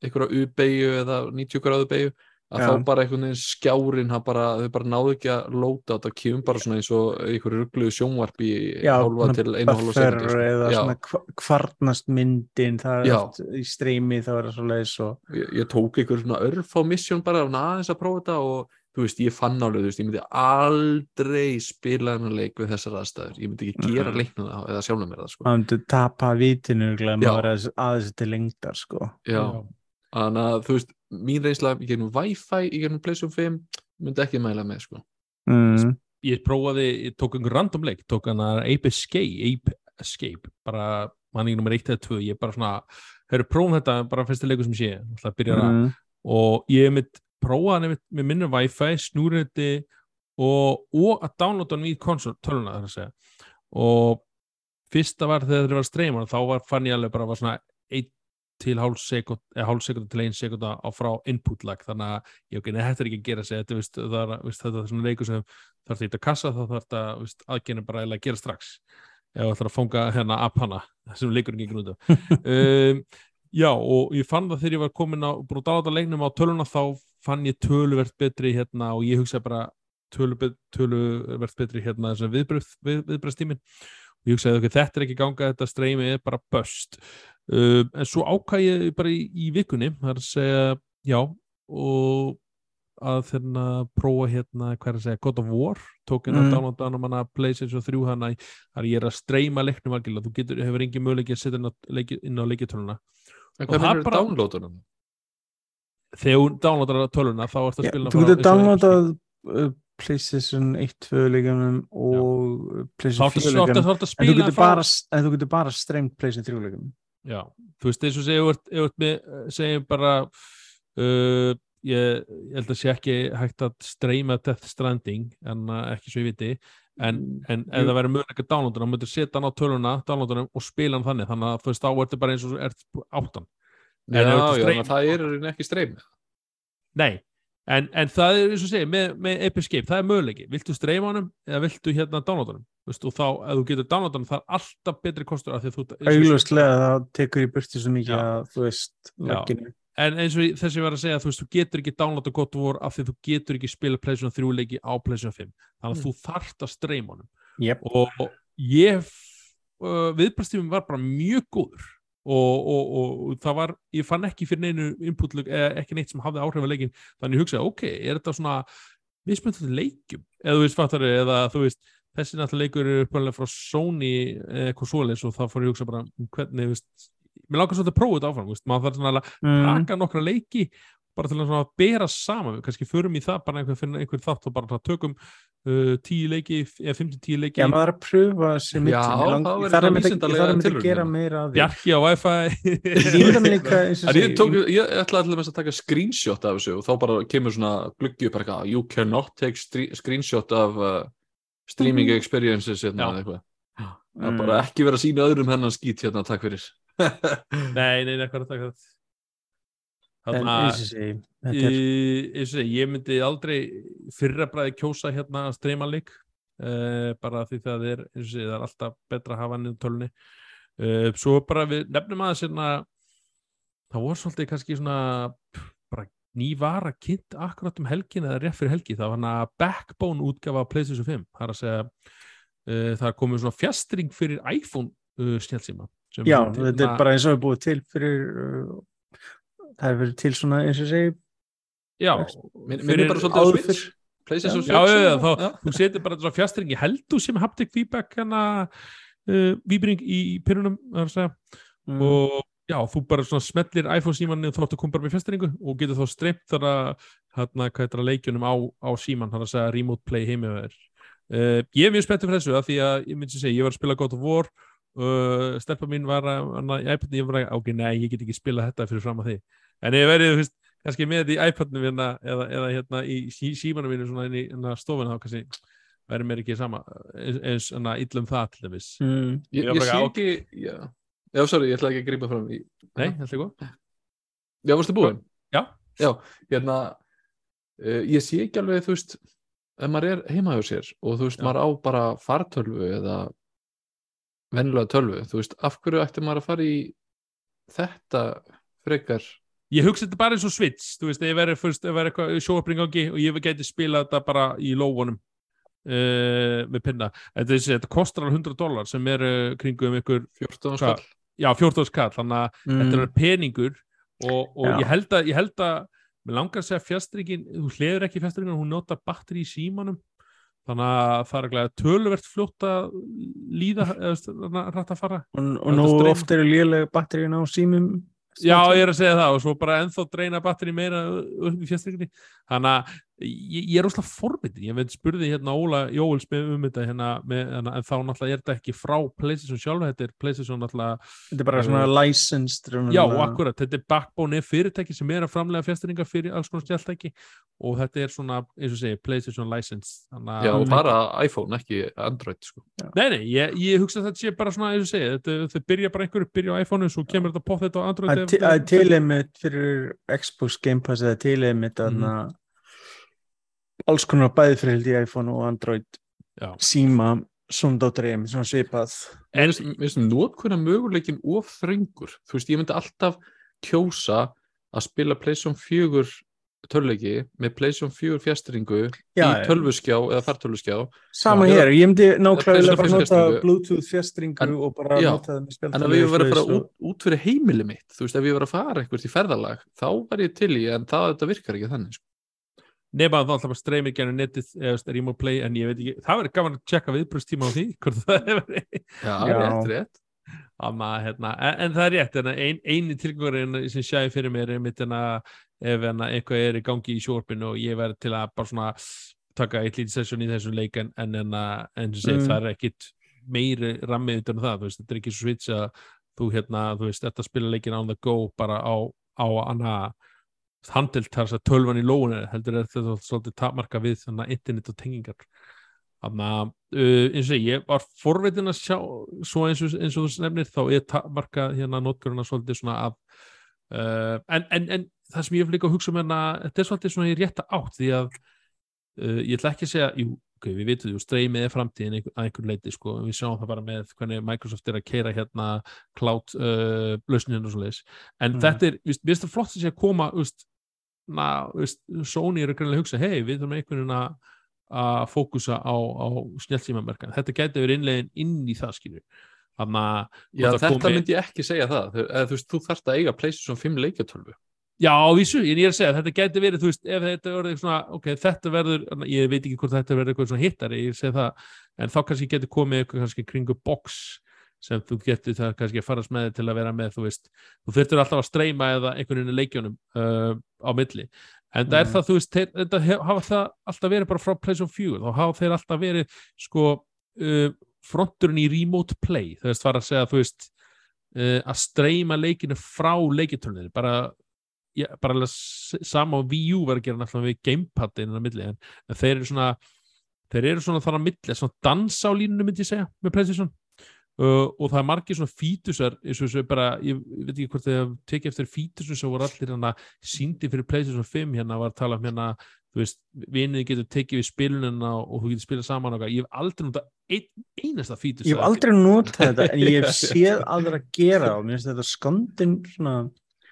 [SPEAKER 2] svona einhverja U-beigju eða 90 gráðu beigju að
[SPEAKER 3] Já.
[SPEAKER 2] þá bara einhvern veginn skjárin hann bara, þau bara náðu ekki að lóta þetta kemur bara svona eins og einhverju ruggluðu sjónvarp í hálfa
[SPEAKER 3] svona
[SPEAKER 2] til einu hálfa sekundu sko.
[SPEAKER 3] eða
[SPEAKER 2] Já.
[SPEAKER 3] svona kva- kvarnast myndin það er oft í streymi er það svo leiðis og
[SPEAKER 2] ég, ég tók einhver svona örf á mission bara aðeins að prófa þetta og þú veist, ég fann alveg, þú veist, ég myndi aldrei spila hennar leik við þessar aðstæður ég myndi ekki gera leiknum það eða sjálfum mér það sko.
[SPEAKER 3] maður myndi tapa vitinu aðeins til lengdar sko.
[SPEAKER 2] Já, þannig að þú veist mín reynsla í gegnum Wi-Fi í gegnum PlayStation 5 myndi ekki mæla með sko.
[SPEAKER 3] mm.
[SPEAKER 1] ég prófaði, ég tók einhver random leik tók hann að Ape Escape, Ape Escape bara manning nummer 1 eða 2 ég bara svona, höfðu prófum þetta bara fyrsta leiku sem sé, ætla að byrja að
[SPEAKER 3] Mm.
[SPEAKER 1] og ég hef mitt prófaði með minna Wi-Fi, snúriti og, og að downloada hann í konsol, töluna þar að segja og fyrsta var þegar þeir var að streyma þá var, fann ég alveg bara var svona 1 til hálf sekund, hálf sekund til 1 sekund á frá input lag. Þannig að ég ok, nei, þetta er ekki að gera sig þetta, veist, það veist, þetta er svona leikur sem þarf þetta að kassa þá þarf þetta aðgenni bara að gera strax. Ef það ætlar að fanga hérna app hana sem gengur út af um, já og ég fann það þegar ég var komin á dáláta leiknum á töluna þá fann ég töluvert betri hérna og ég hugsaði bara töluvert, betri hérna þessum viðbröð, við, viðbröðstímin og ég hugsaði ok, þetta er ekki ganga þetta streymi er bara bust um, en svo ákvað ég bara í, í vikunni það er að segja já og að þérna prófa hérna hvað er að segja, God of War tók hérna
[SPEAKER 3] Mm.
[SPEAKER 1] mm. downloada hann að PlayStation 3 hann að ég er að streyma leiknum algjörlega, þú getur, hefur engin möguleiki að setja inn á, leiki, inn á leikitöluna
[SPEAKER 2] En
[SPEAKER 1] Og
[SPEAKER 2] hvað
[SPEAKER 1] það
[SPEAKER 2] minnur
[SPEAKER 1] bara-
[SPEAKER 2] downloadunum?
[SPEAKER 1] þegar þú downloadar töluna þá ertu að spila
[SPEAKER 3] þú getur downloadað uh, PlayStation 1-2 leikunum og
[SPEAKER 1] þá
[SPEAKER 3] PlayStation
[SPEAKER 1] ertu
[SPEAKER 3] 4
[SPEAKER 1] svo oft
[SPEAKER 3] leikunum
[SPEAKER 1] að
[SPEAKER 3] en þú
[SPEAKER 1] spila
[SPEAKER 3] getur
[SPEAKER 1] frá-
[SPEAKER 3] bara, en þú getur bara streymt PlayStation 3 leikunum
[SPEAKER 1] Já, þú veist, eins og með, eh, segjum bara, uh, ég, ég held að sé ekki hægt að streyma Death Stranding, en uh, ekki svo ég viti, en, en ef það verður möguleika downloaduna, þá myndir setja hann á töluna, downloadunum og spila hann þannig, þannig að þú veist, þá ertu bara eins og ert áttan.
[SPEAKER 2] Já, já,
[SPEAKER 1] að streyma-
[SPEAKER 2] það er ekki streym
[SPEAKER 1] Nei, en, en það er eins og segja, með, með Epic Escape, það er möguleiki, viltu streyma honum eða viltu hérna downloadunum, þú veist, og þá, ef þú getur downloadanum, það er alltaf betri kostur af því að þú...
[SPEAKER 3] augljóslega það tekur í burti svo mikið að þú veist lagginu
[SPEAKER 1] En eins og þess að ég var að segja, þú veist, þú getur ekki downloada God of War af því þú getur ekki spila PlayStation 3 leiki á PlayStation 5. Þannig að
[SPEAKER 3] Mm.
[SPEAKER 1] þú þarft að streyma honum.
[SPEAKER 3] yep.
[SPEAKER 1] Og, ég, uh, viðbrastífum var bara mjög góður. Og, og, og, og það var, ég fann ekki fyrir neinu inputlug, eða ekki neitt sem hafði áhrif að leikin. Þannig ég hugsaði, ok, er þetta svona mismöndið leikjum? Eða þú veist, fattar eða þú veist, þessi náttúrulega leikur eru uppallega frá Sony eða eitthvað svoleiðis og þá fór ég að hugsa bara um hvernig, þú veist, mér svolítið að þetta áfram, þú veist, maður þarf svona að
[SPEAKER 3] mm.
[SPEAKER 1] taka nokkra leiki bara til að bera saman við kannski förum í það bara einhver, einhver þátt og bara tökum uh, tíu leiki eða 50-10 leiki
[SPEAKER 3] Já, maður er að pröfa sér mitt Ég þarf að gera meira að því.
[SPEAKER 1] Bjarki á Wi-Fi.
[SPEAKER 3] Ég
[SPEAKER 2] ætla allir að taka screenshot af þessu og þá bara kemur svona gluggi upp bara eitthvað You cannot take screenshot of uh, streaming experiences hérna, eða eitthvað. Það
[SPEAKER 3] Mm.
[SPEAKER 2] bara ekki vera að sína öðrum hennan skít hérna, takk fyrir.
[SPEAKER 1] Nei, nei, nei, hvað er þetta hvað
[SPEAKER 3] En
[SPEAKER 1] Þannig að
[SPEAKER 3] er
[SPEAKER 1] ég myndi aldrei fyrra bræði kjósa hérna að streyma leik uh, bara því það er segi, það er alltaf betra að hafa hann í tölunni uh, svo bara við nefnum aðeins hérna það voru svolítið kannski svona bara nývara kynnt akkurat um helgin eða rétt fyrir helgi, það var hann að backbone útgafa af PlayStation 5 það er að segja uh, það komið svona fjastring fyrir iPhone uh, snjálfsíma
[SPEAKER 3] Já, þetta er bara eins og við búið til fyrir uh, það er verið til svona eins og segi.
[SPEAKER 1] Já,
[SPEAKER 2] Minn, minnir bara svolítið á. PlayStation
[SPEAKER 1] Já,
[SPEAKER 2] Switch.
[SPEAKER 1] Já, já, þá, þú setur bara svona fjastring ég held þú sem haptic feedback hana uh, víbring í það er að segja,
[SPEAKER 3] Mm.
[SPEAKER 1] og já, þú bara svona smellir iPhone símanni og þá áttu að koma bara með fjastringu og getur þá streymt þar að hérna, hvað heitir að leikjunum á, á síman það er að segja remote play heimi uh, ég er mjög spenntið fyrir þessu af því að ég myndi að segja, ég var að spila God of War uh, stelpa mín var að, í iPad ég var að, ok, nei, ég get ekki spila þetta fyrir fram að því en ég verið, þú veist, kannski með þetta í iPadnum hérna, eða, eða hérna í sí, símanum mínu svona inn í hérna, stofuna þá kannski verður mér ekki sama eins, eins hana, illum það til dæmis
[SPEAKER 3] Mm.
[SPEAKER 2] Ég,
[SPEAKER 1] Ég
[SPEAKER 2] ég sé ekki já. já, sorry, ég ætla ekki að grípa fram í
[SPEAKER 1] Nei, þetta er góð
[SPEAKER 2] Já, varstu búinn?
[SPEAKER 1] Já.
[SPEAKER 2] Já, hérna uh, ég sé ekki alveg, þú veist ef maður er heima hjá sér og þú veist,
[SPEAKER 1] Já.
[SPEAKER 2] maður á bara fartölvu eða venjulega tölvu, þú veist, af hverju ætti maður að fara í þetta frekar
[SPEAKER 1] Ég hugsa þetta bara eins og Switch, þú veist, ef ef verið eitthvað sjóapring gangi og ég geti spilað þetta bara í lófunum uh, með pinna. Þetta, þetta kostar alveg 100 dólar sem er uh, kringum ykkur,
[SPEAKER 2] 14
[SPEAKER 1] Hvað?
[SPEAKER 2] skall
[SPEAKER 1] já, 14 skall, þannig að
[SPEAKER 3] Mm.
[SPEAKER 1] þetta er peningur og, og ég held að, ég held að, mér langar að segja fjastringin, þú hliður ekki fjastringin, hún nota batteri í símanum, þannig að það er ekki töluvert fljótt að líða, rætt að fara.
[SPEAKER 3] og, og nú oft eru lélega batteríun á símum.
[SPEAKER 1] Já, ég er að segja það og svo bara ennþá dreina batteri meira upp í fjastringinni þannig að ég, ég er óslega forbyttin ég veit spurði hérna Óla Jóels með um þetta hérna, með, en þá náttúrulega er þetta ekki frá PlayStation sjálf, þetta er PlayStation náttúrulega,
[SPEAKER 3] þetta er bara svona licensed raunverulega.
[SPEAKER 1] já, akkurat, þetta er backbone er fyrirtæki sem er að framlega fjastringa fyrir alls konar skjáltæki og þetta er svona, eins og segi, PlayStation license þannig
[SPEAKER 2] Já,
[SPEAKER 1] að,
[SPEAKER 2] og bara iPhone, ekki Android sko.
[SPEAKER 1] nei, nei, ég, ég hugsa að þetta sé bara svona, eins og segi, þetta, þetta byrja bara einhverju, byrja á iPhone-u, svo kemur þetta pott þetta á Android
[SPEAKER 3] að
[SPEAKER 1] ef-
[SPEAKER 3] til- að
[SPEAKER 1] ef-
[SPEAKER 3] til einmitt fyrir Xbox Game Pass eða til einmitt
[SPEAKER 1] Mhm.
[SPEAKER 3] mm alls konar bæði fyrir held í iPhone og Android
[SPEAKER 1] Já.
[SPEAKER 3] síma einmitt svona svipað
[SPEAKER 2] En notkuna möguleikin of þröngur, þú veist, ég myndi alltaf kjósa að spila PlayStation 4 töluleiki með PlayStation 4 fjastringu í
[SPEAKER 3] já.
[SPEAKER 2] tölvuskjá eða fartölvuskjá
[SPEAKER 3] sama
[SPEAKER 2] Já.
[SPEAKER 3] hér, ég myndi nákvæmlega bara nota. Bluetooth fjastringu
[SPEAKER 2] En-
[SPEAKER 3] og bara
[SPEAKER 2] já,
[SPEAKER 3] nota það með
[SPEAKER 2] en ef ég var að fara
[SPEAKER 3] spjaldtölvu
[SPEAKER 2] út, út fyrir heimili mitt þú veist, ef ég var að fara einhvert í ferðalag þá var ég til í, en það virkar ekki þannig sko.
[SPEAKER 1] Nema þá alltaf streymir gennum netið eða veist, remote play, en ég veit ekki það verður gaman að tjekka viðbröðstíma á því hvort það hefur
[SPEAKER 2] Já,
[SPEAKER 3] Já.
[SPEAKER 2] rétt, rétt
[SPEAKER 1] Amma, hérna, en, en það er rétt en ein, eini tilgangurinn sem sjæði fyrir mér er mitt en að ef hana, eitthvað er í gangi í sjórpinu og ég verð til að bara svona taka eitt lítið sesjón í þessu leik en, að- en sem segir,
[SPEAKER 3] Mm.
[SPEAKER 1] það er ekkit meiri rammið utan um það, þú veist, þetta er ekki svo switch að þú hérna, þú veist, þetta spila leikin on the go bara á, á anna handilt þar að tölvan í lóinu heldur er þetta svolítið takmarka við að internet og tengingar þannig að uh, eins og ég var forveitin að sjá svo eins og, eins og þú nefnir þá er takmarka hérna nótgöruna svolítið svona af uh, en, en, en það sem ég hef líka að hugsa um hérna, þetta er svolítið svona í rétta átt því að uh, ég ætla ekki að segja jú, ok, við vitum því, streymið er framtíðin að einhver leiti, sko, við sjáum það bara með hvernig Microsoft er að keira hérna cloud uh, lausninu og svo leiðis en
[SPEAKER 3] Mhm.
[SPEAKER 1] þetta er, finnst það flott að sé að koma víst, na, víst, Sony er að greinlega að hugsa, hei, við þurfum einhvern veginn að að fókusa á, á snjálfsímamerkan þetta gæti verið innlegin inn í það skilur þannig að
[SPEAKER 2] Já, þetta
[SPEAKER 1] komi-
[SPEAKER 2] myndi ég ekki segja það. Eða, þú veist, þú þarft að eiga PlayStation 5 leikjatölvu.
[SPEAKER 1] Já, á vísu, en ég er að segja, þetta gæti verið, þú veist, ef þetta verður svona, ok, þetta verður, ég veit ekki hvort þetta verður eitthvað svona hittari, ég segi það, en þá kannski getur komið eitthvað kannski kringu box sem þú getur það kannski að farast með til að vera með, þú veist, þú þurftur alltaf að streyma eða einhvern veginn í leikjunum uh, á milli, en það er
[SPEAKER 3] Mhm.
[SPEAKER 1] það, þú veist, þeir, þetta hef- hafa það alltaf verið bara frá PlayStation 4, þá hafa þeir alltaf verið, sko, uh, fronturinn í remote play, þú veist, fara að segja, þú veist, uh, að streyma leikinu frá leikitölunni, bara já, bara sama á Wii U var að gera náttúrulega við gamepadin á milli en, en þeir eru svona þeir eru svona þar á milli, svona dansa á línunum myndi ég segja, með PlayStation uh, og það er margir svona fítusar eins og þessu bara, ég, ég veit ekki hvort þeir tekið eftir fítusum sem voru allir hérna síndi fyrir PlayStation 5 hérna var að tala um hérna þú veist, vinið getur tekið við spilunina og þú getur spilað saman og eitthvað. ég hef aldrei notað ein, einasta fítus
[SPEAKER 3] ég hef aldrei notað þetta en ég hef séð aðra gera og mér finnst þetta skondin svona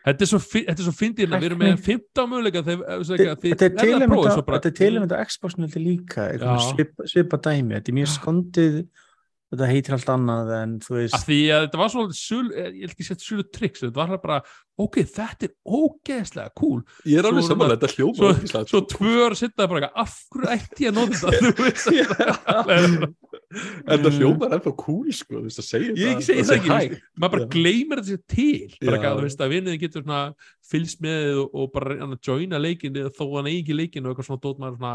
[SPEAKER 1] Þetta er svo, svo fyndið, hérna, við erum með 15 möguleika þið
[SPEAKER 3] þetta er
[SPEAKER 1] að
[SPEAKER 3] um um þetta Xbox nöldi líka svipa, dæmi. Þetta er mjög skondið þetta heitir allt annað en þú
[SPEAKER 1] af
[SPEAKER 3] veist
[SPEAKER 1] því að þetta var svona sul, eh, ég vil ekki setja sulu tricks þetta var bara, ok, þetta er ógeðslega cool.
[SPEAKER 2] Ég er alveg samanlega, þetta hljóma
[SPEAKER 1] svo, svo
[SPEAKER 2] sko.
[SPEAKER 1] tvö ára sitta bara, eitthvað, af hverju ætti ég að nota þetta? Þú veist
[SPEAKER 2] Þetta hljómar ennþá cool sko, þú veist að segja
[SPEAKER 1] Ég
[SPEAKER 2] þetta,
[SPEAKER 1] segi
[SPEAKER 2] að
[SPEAKER 1] það
[SPEAKER 2] segja
[SPEAKER 1] ekki, maður bara gleymir þetta sér til bara
[SPEAKER 2] Já.
[SPEAKER 1] eitthvað, þú veist að vinniðin getur svona fylgst með þið og, og bara að joina leikin þó hann eigi ekki leikin og eitthvað svona dót maður svona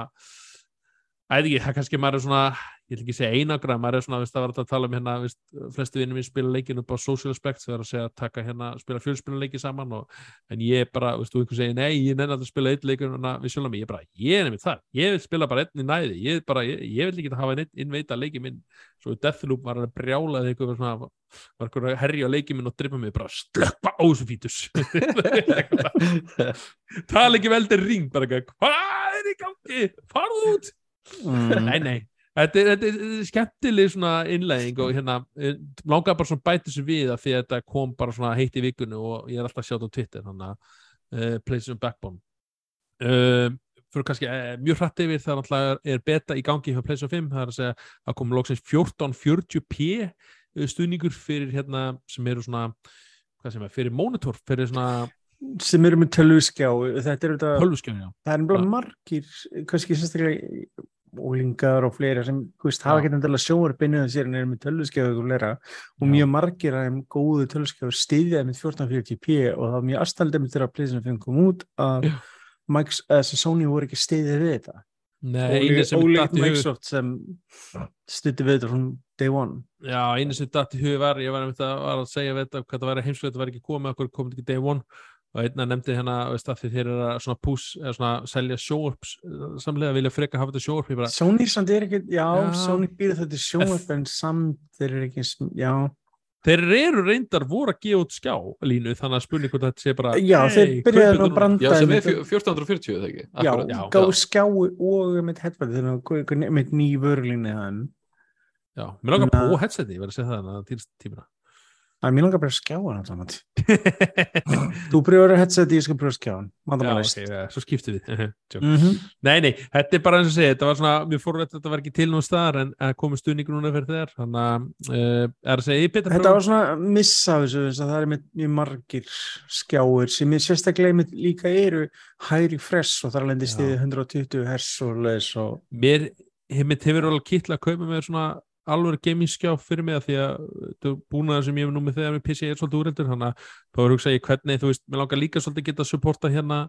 [SPEAKER 1] æði ekki, það kannski maður er svona ég vil ekki segja einagra, maður er svona veist, að vera að tala um hérna, veist, flesti vinnum við spila leikin upp á social aspects, það er að segja að taka hérna spila fjölspilunleiki saman og, en ég bara, veist, þú einhver segir, nei, ég nenni að spila eitt leikur við sjálf mig, ég bara, ég er nefnir það ég vil spila bara einn í næði, ég bara ég, ég vil ekki hafa einn innveita leiki minn. Svo Deathloop var að brjála eitthvað svona, var eitthvað að herja leiki minn og drepa mig bara slökpa á þessu fítus tala ekki veldir ring bara hvað er í gangi? Farðu út
[SPEAKER 3] mm,
[SPEAKER 1] nei, nei, þetta er, þetta er, skemmtileg svona innlegging og hérna eh, langar bara svona bæti þessu við að því að þetta kom bara svona heitt í vikunni og ég er alltaf að sjá þetta á Twitter þannig að uh, PlayStation Backbone. Uh, fyrir kannski uh, mjög hrætt yfir það náttúrulega er beta í gangi hjá PlayStation 5, það er að segja að koma loksins 1440p eh, stuðningur fyrir hérna sem eru svona hvað sem er, fyrir monitor, fyrir svona
[SPEAKER 3] sem eru með tölvuskjá þetta er þetta, það er
[SPEAKER 1] Já.
[SPEAKER 3] margir kannski sérstaklega ólingar og fleira sem veist, hafa
[SPEAKER 1] Já.
[SPEAKER 3] ekki endilega sjónvarpinnu þess en eru með tölvuskjá og og mjög margir af þeim góðu tölvuskjá stiðja með 1440p og það var mjög aðstaldið með þeirra að PlayStation 5 kom út að. Mike's, uh, Sony voru ekki stiðið við þetta ólíkt Microsoft sem stutti við þetta from day one
[SPEAKER 1] Já, einu sem datt í hug var, ég var, að, að segja við þetta, hvað það væri heimskulegt, það væri ekki komið, okkur komið ekki day one og einna nefndi hérna, veist að því þeir eru að svona pús, eða svona selja sjóarps samlega vilja freka hafa þetta sjóarp ég bara,
[SPEAKER 3] Sony samt er ekki, já,
[SPEAKER 1] Já.
[SPEAKER 3] Sony býður þetta sjónvarp en samt þeir eru ekki, já
[SPEAKER 1] þeir eru reyndar voru að gefa út skjá línu, þannig að spurning hvort þetta sé bara
[SPEAKER 3] Já, þeir
[SPEAKER 1] "Hey,
[SPEAKER 3] byrjaði
[SPEAKER 1] kaupið
[SPEAKER 3] nú að
[SPEAKER 1] núna."
[SPEAKER 3] branda
[SPEAKER 2] Já, sem er
[SPEAKER 3] einmitt-
[SPEAKER 2] fjó- 1440 eða ekki?
[SPEAKER 3] Já,
[SPEAKER 2] Akkurat.
[SPEAKER 1] já.
[SPEAKER 3] gáðu skjái og með headband þannig að með ný vörlínu þann
[SPEAKER 1] Já, mér langar prófa headseti, ég verði að segja það þannig að týrst tímina
[SPEAKER 3] Það er mér langar að skjáa hann saman Þú pröfur að headset, ég skal pröfa skjáan
[SPEAKER 1] Já,
[SPEAKER 3] Vandamál
[SPEAKER 1] ok,
[SPEAKER 3] list
[SPEAKER 1] ja, svo skiptum við Joke.
[SPEAKER 3] Mhm.
[SPEAKER 1] Nei, nei, þetta er bara eins og segja, þetta var svona, mjög fórrætt að þetta var ekki til nú staðar en að komið stuðningur núna fyrir þeir, þannig að uh, er að segja, ég betur
[SPEAKER 3] Þetta var svona missa af þessu, þess að það er með mjög margir skjáir sem ég sérstaklega einmitt líka eru hægri fress og þar lendi
[SPEAKER 1] Já.
[SPEAKER 3] stiði 120 hers og leis og
[SPEAKER 1] mér, hefur alveg kittla að kaupa mér svona alveg gamingskjá fyrir mig að því að þetta búnaður sem ég hef nú með þegar með PC er svolítið úreldur þannig að þá er hugsa ég hvernig þú veist, mér langar líka svolítið geta að supporta hérna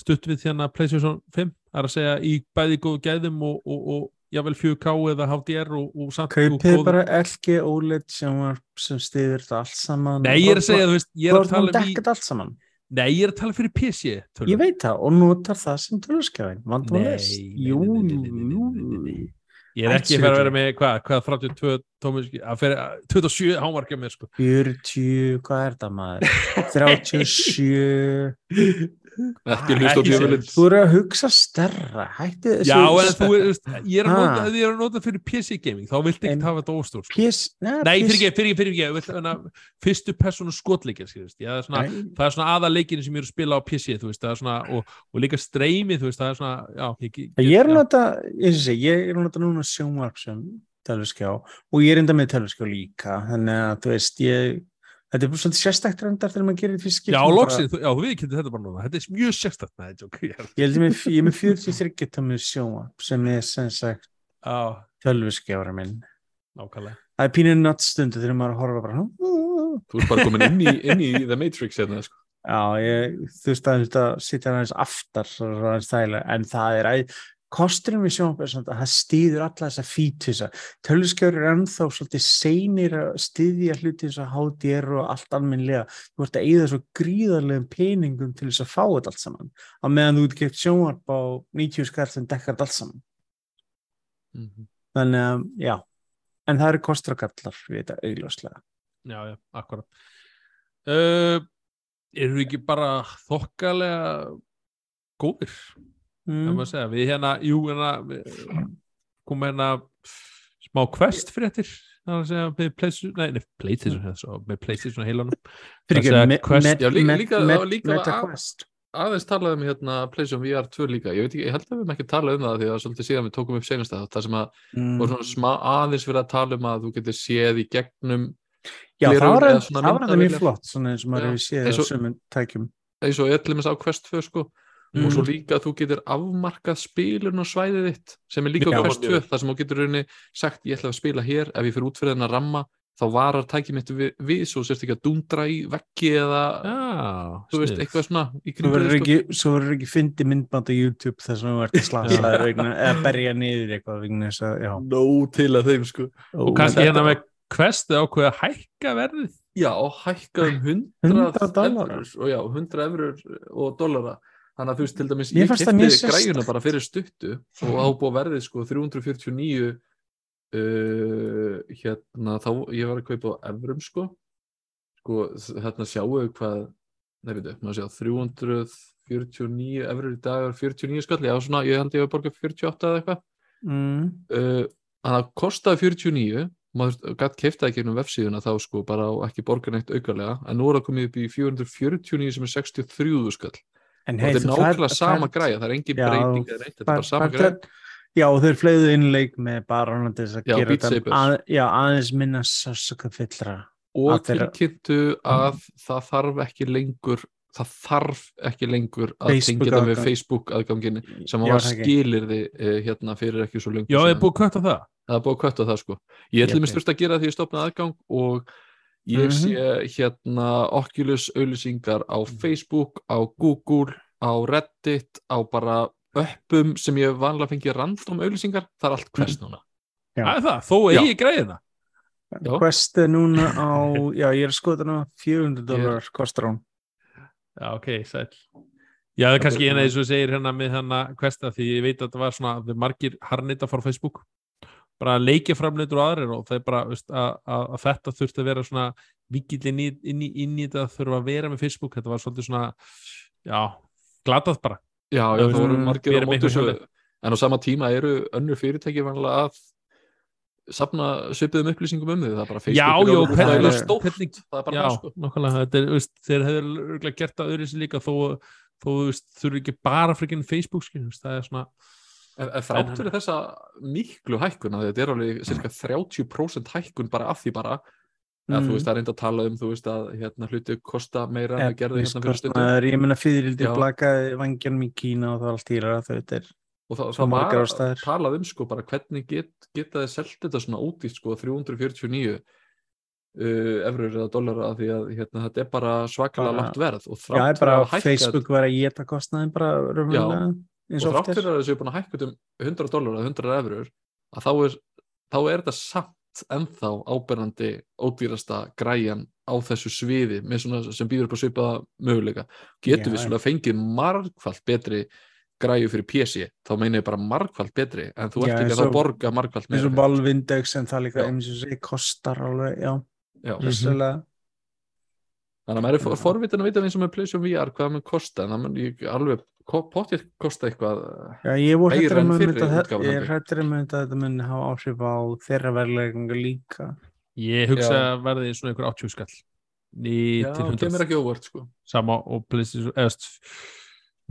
[SPEAKER 1] stutt við hérna PlayStation 5 það er að segja í bæði góðu gæðum og, og, og jável 4K eða HDR og, og samt og
[SPEAKER 3] kaupið
[SPEAKER 1] góðu-
[SPEAKER 3] bara LG OLED sem, sem stiður þetta allt saman
[SPEAKER 1] Nei, ég er að segja, þú veist, ég er að tala um í, Nei, ég er að tala fyrir PC tölvu.
[SPEAKER 3] Ég veit það og notar það sem Vandamál
[SPEAKER 1] Nei, nei, nei, nei, Ég er ekki að fara að vera með, hvað, hvað 32 tómur, að fyrir 27 hámarkja mér, sko.
[SPEAKER 3] 40, hvað er það maður? 37
[SPEAKER 2] Ekki hlust á djöfulinn.
[SPEAKER 3] Þú eru að hugsa stærra. Hætti þessu
[SPEAKER 1] Já, en þú veist, ég er að nota, ég er að nota fyrir PC gaming, þá viltu
[SPEAKER 3] En-
[SPEAKER 1] ekki hafa þetta óstór, sko. Nei, fyrir ekki, fyrir ekki, fyrir ekki, fyrstu personu já, það er svona,
[SPEAKER 3] Nei,
[SPEAKER 1] það er svona aðaleikinu sem ég er að spila á PC, þú veist, það er svona, og, og líka streymi, þú veist, það er svona, já, ég, ég,
[SPEAKER 3] Ég er að nota, ég, sé, ég er að nota núna sjónvarp sem tölvskjá og ég er enda með tölvskjá líka. Þannig að þú veist, ég þetta er bara svolítið sérstækt reyndar þegar maður gerir því skipt
[SPEAKER 1] Já, loksins, þú- já, þú viðkynnt þetta bara núna, þetta er mjög nei, tjók, ég er,
[SPEAKER 3] Ég held með, ég er með 43 tómið sjónvarp sem er sem sagt
[SPEAKER 1] já,
[SPEAKER 3] tölvskjára minn
[SPEAKER 1] nákvæmlega.
[SPEAKER 3] Það er pínu nattstundu þegar maður horfa bara "Hm,
[SPEAKER 2] Þú ert bara komin inn í, inn í The Matrix hérna, sko.
[SPEAKER 3] Já, ég, þú veist að þetta sitja aðeins aftar svo aðeins þægilega, en það er æ, kosturinn við er svona að það stýður alla þessa fítusa tölvuskjár er ennþá svolítið seinir að styðja hluti eins og HDR og allt almennlega, þú ert að eyða svo gríðarlegum peningum til þess að fá þetta allt saman, á meðan þú ert gett sjónvarp á 90 skall sem dekkar þetta allt saman.
[SPEAKER 2] Mhm.
[SPEAKER 3] þannig að, já. En það eru kostur og gallar við þetta augljóslega.
[SPEAKER 1] Já, já, akkurat. Uh, eru við ekki bara þokkalega góðir,
[SPEAKER 3] mm.
[SPEAKER 1] við hérna, jú, hérna, við komum hérna smá quest fréttir, það að segja, með PlayStation, nei, nei, PlayStation, mm. með PlayStation heilanum.
[SPEAKER 2] líka- aðeins talað um hérna PlayStation VR 2 líka, ég veit ekki, ég held að við hefum ekki talað um það því að svolítið síðan við tókum upp senast það, það sem að
[SPEAKER 3] Mm.
[SPEAKER 2] voru svona smá aðeins verið að tala um að þú getur séð í gegnum
[SPEAKER 3] Já, það var þetta mjög flott, svona eins og maður hefur séð á sumum tækjum.
[SPEAKER 2] eins og allir á Quest 2 sko
[SPEAKER 3] Mm.
[SPEAKER 2] og svo líka að þú getur afmarkað spilun á svæðið þitt sem er líka
[SPEAKER 3] Já.
[SPEAKER 2] Quest 2 þar sem þú getur rauninni sagt ég ætla að spila hér ef ég fyrir út fyrir þennan ramma þá varar tækið mitt við, við svo sérst ekki að dundra í veggi eða
[SPEAKER 1] Já,
[SPEAKER 2] þú veist, eitthvað svona í
[SPEAKER 3] Svo verður
[SPEAKER 2] sko.
[SPEAKER 3] ekki, svo verður ekki fyndi myndband á YouTube þess að þú ert að slasa vegna, eða berja niður eitthvað vegna þess að, já.
[SPEAKER 2] Nóg til að þeim sko
[SPEAKER 1] Og kannski hérna með Quest ákveða að hækka verðið
[SPEAKER 2] Já, og hækkað um
[SPEAKER 3] 100
[SPEAKER 2] 100
[SPEAKER 3] dollarar.
[SPEAKER 2] evrur og já, 100 evrur og dollara þannig að þú veist til dæmis, ég kefti græjuna bara fyrir stuttu og á búið verðið sko 349 uh, hérna þá ég var að kaupa á evrum sko. Sko hérna sjáu við hvað veitu, maður sjá 349 evrur í dag er 49 skall, já svona ég held ég að borga 48 eða eitthvað.
[SPEAKER 3] Mm.
[SPEAKER 2] uh, hann að kostaði 49 maður gætt keiftaði gegnum vefsíðuna þá sko bara á ekki borga neitt aukarlega en nú er það komið upp í 449 sem er 63 skall
[SPEAKER 3] En hey,
[SPEAKER 2] þetta er nákvæmlega sama græja, það er engin
[SPEAKER 3] Já,
[SPEAKER 2] breyting eða neitt, þetta er bara sama græja.
[SPEAKER 3] Já, og þeir fleiðu innleik með bara til þess að
[SPEAKER 2] Já,
[SPEAKER 3] gera þetta. Að, já, aðeins minna sásuka fyllra.
[SPEAKER 2] og
[SPEAKER 3] að
[SPEAKER 2] tilkynntu að það þarf ekki lengur það þarf ekki lengur að tengja það með
[SPEAKER 3] aðgang.
[SPEAKER 2] Facebook aðgangin sem
[SPEAKER 3] Já,
[SPEAKER 2] var
[SPEAKER 3] það
[SPEAKER 2] skilirði uh, hérna fyrir ekki svo lengur
[SPEAKER 1] Já, ég er búið að kvötta það.
[SPEAKER 2] Það er búið að kvötta það sko. Ég
[SPEAKER 3] Ég
[SPEAKER 2] mér styrst að gera því ég stopnaði aðgang og ég
[SPEAKER 3] Mhm.
[SPEAKER 2] sé hérna Oculus auðlýsingar á
[SPEAKER 3] Mhm.
[SPEAKER 2] Facebook, á Google á Reddit, á bara uppum sem ég vanlega fengi random auðlýsingar, það er allt quest núna.
[SPEAKER 1] Það er það, þó
[SPEAKER 2] Já.
[SPEAKER 1] eigi greiðina
[SPEAKER 2] Já.
[SPEAKER 3] Quest er núna á, já, ég er að skoða þetta 400 dólar kostar hún.
[SPEAKER 1] Já, ok, sæl Já, það er kannski
[SPEAKER 2] er-
[SPEAKER 1] eina eins og segir hérna með hérna Questa því ég veit að þetta var svona margir harnita frá Facebook bara leikjaframleitur og aðrir og það er bara veist, að, að, að þetta þurfti að vera svona vikil inn í, þetta þurfa að vera með Facebook. Þetta var svolítið svona já, glatað bara.
[SPEAKER 2] Já, já, það voru margir á
[SPEAKER 1] hjálpið.
[SPEAKER 2] en á sama tíma eru önnur fyrirtæki vanlega að safna svipiðum upplýsingum um því það er bara Facebook
[SPEAKER 1] Já, já,
[SPEAKER 3] hvernig-
[SPEAKER 2] það er bara
[SPEAKER 1] Já,
[SPEAKER 2] það
[SPEAKER 1] er, veist, þeir hefur gert það öðru sér líka þó, þó þú þurfi ekki bara frikinn Facebook skil, það er svona
[SPEAKER 2] En, en þrátt fyrir þessa miklu hækkun að þetta er alveg cirka 30% hækkun bara af því bara að
[SPEAKER 3] Mm.
[SPEAKER 2] þú veist það er reynd að tala um þú veist að hérna hluti kosta meira en að gerði hérna fyrir stundu
[SPEAKER 3] Efniskostnaður, ég meina fyririldi blakaði vangjanum í Kína og það var allt dýra þetta er
[SPEAKER 2] og það, það var
[SPEAKER 3] ástæður.
[SPEAKER 2] talað um sko bara hvernig get, geta þið selt þetta svona út í sko 349 uh, eurur eða dollara því að hérna, þetta er bara svakalega
[SPEAKER 3] Bara-
[SPEAKER 2] lágt verð. Og
[SPEAKER 3] Já,
[SPEAKER 2] þrátt
[SPEAKER 3] er
[SPEAKER 2] fyrir
[SPEAKER 3] bara
[SPEAKER 2] að hækka
[SPEAKER 3] Facebook var að geta kostnaðin bara eins
[SPEAKER 2] og
[SPEAKER 3] og
[SPEAKER 2] þrátt
[SPEAKER 3] er.
[SPEAKER 2] fyrir að þessu er búin að hækka um 100 dólar eða 100 eurur að þá er, þá er þetta samt ennþá áberandi ódýrasta græjan á þessu sviði svona sem býður upp á svipaða möguleika. Getur
[SPEAKER 3] Já,
[SPEAKER 2] við svona fengið margfald betri græju fyrir PC þá meina ég bara margfald betri en þú ert ekki
[SPEAKER 3] eins
[SPEAKER 2] að
[SPEAKER 3] og-
[SPEAKER 2] þá borga margfald
[SPEAKER 3] eins
[SPEAKER 2] meira
[SPEAKER 3] og
[SPEAKER 2] fyrir.
[SPEAKER 3] Valve Index en það líka eins og segi kostar alveg, já,
[SPEAKER 2] Já.
[SPEAKER 3] vissulega.
[SPEAKER 2] Þannig að maður er forvitin að vita eins og með PlayStation VR hvað það mun kosta en það ég alveg pottið kosta eitthvað
[SPEAKER 3] Já, ég voru
[SPEAKER 2] en
[SPEAKER 3] um
[SPEAKER 2] fyrri
[SPEAKER 3] þetta
[SPEAKER 2] útgáfan,
[SPEAKER 3] ég er
[SPEAKER 2] held ég.
[SPEAKER 3] hættur um þetta þetta mun hafa áhrif á þeirra verðleginga líka.
[SPEAKER 1] Ég hugsa
[SPEAKER 2] Já.
[SPEAKER 1] að verði svona einhver 80 skall.
[SPEAKER 2] Já,
[SPEAKER 1] 100
[SPEAKER 2] kemur ekki óvart sko.
[SPEAKER 1] Sama og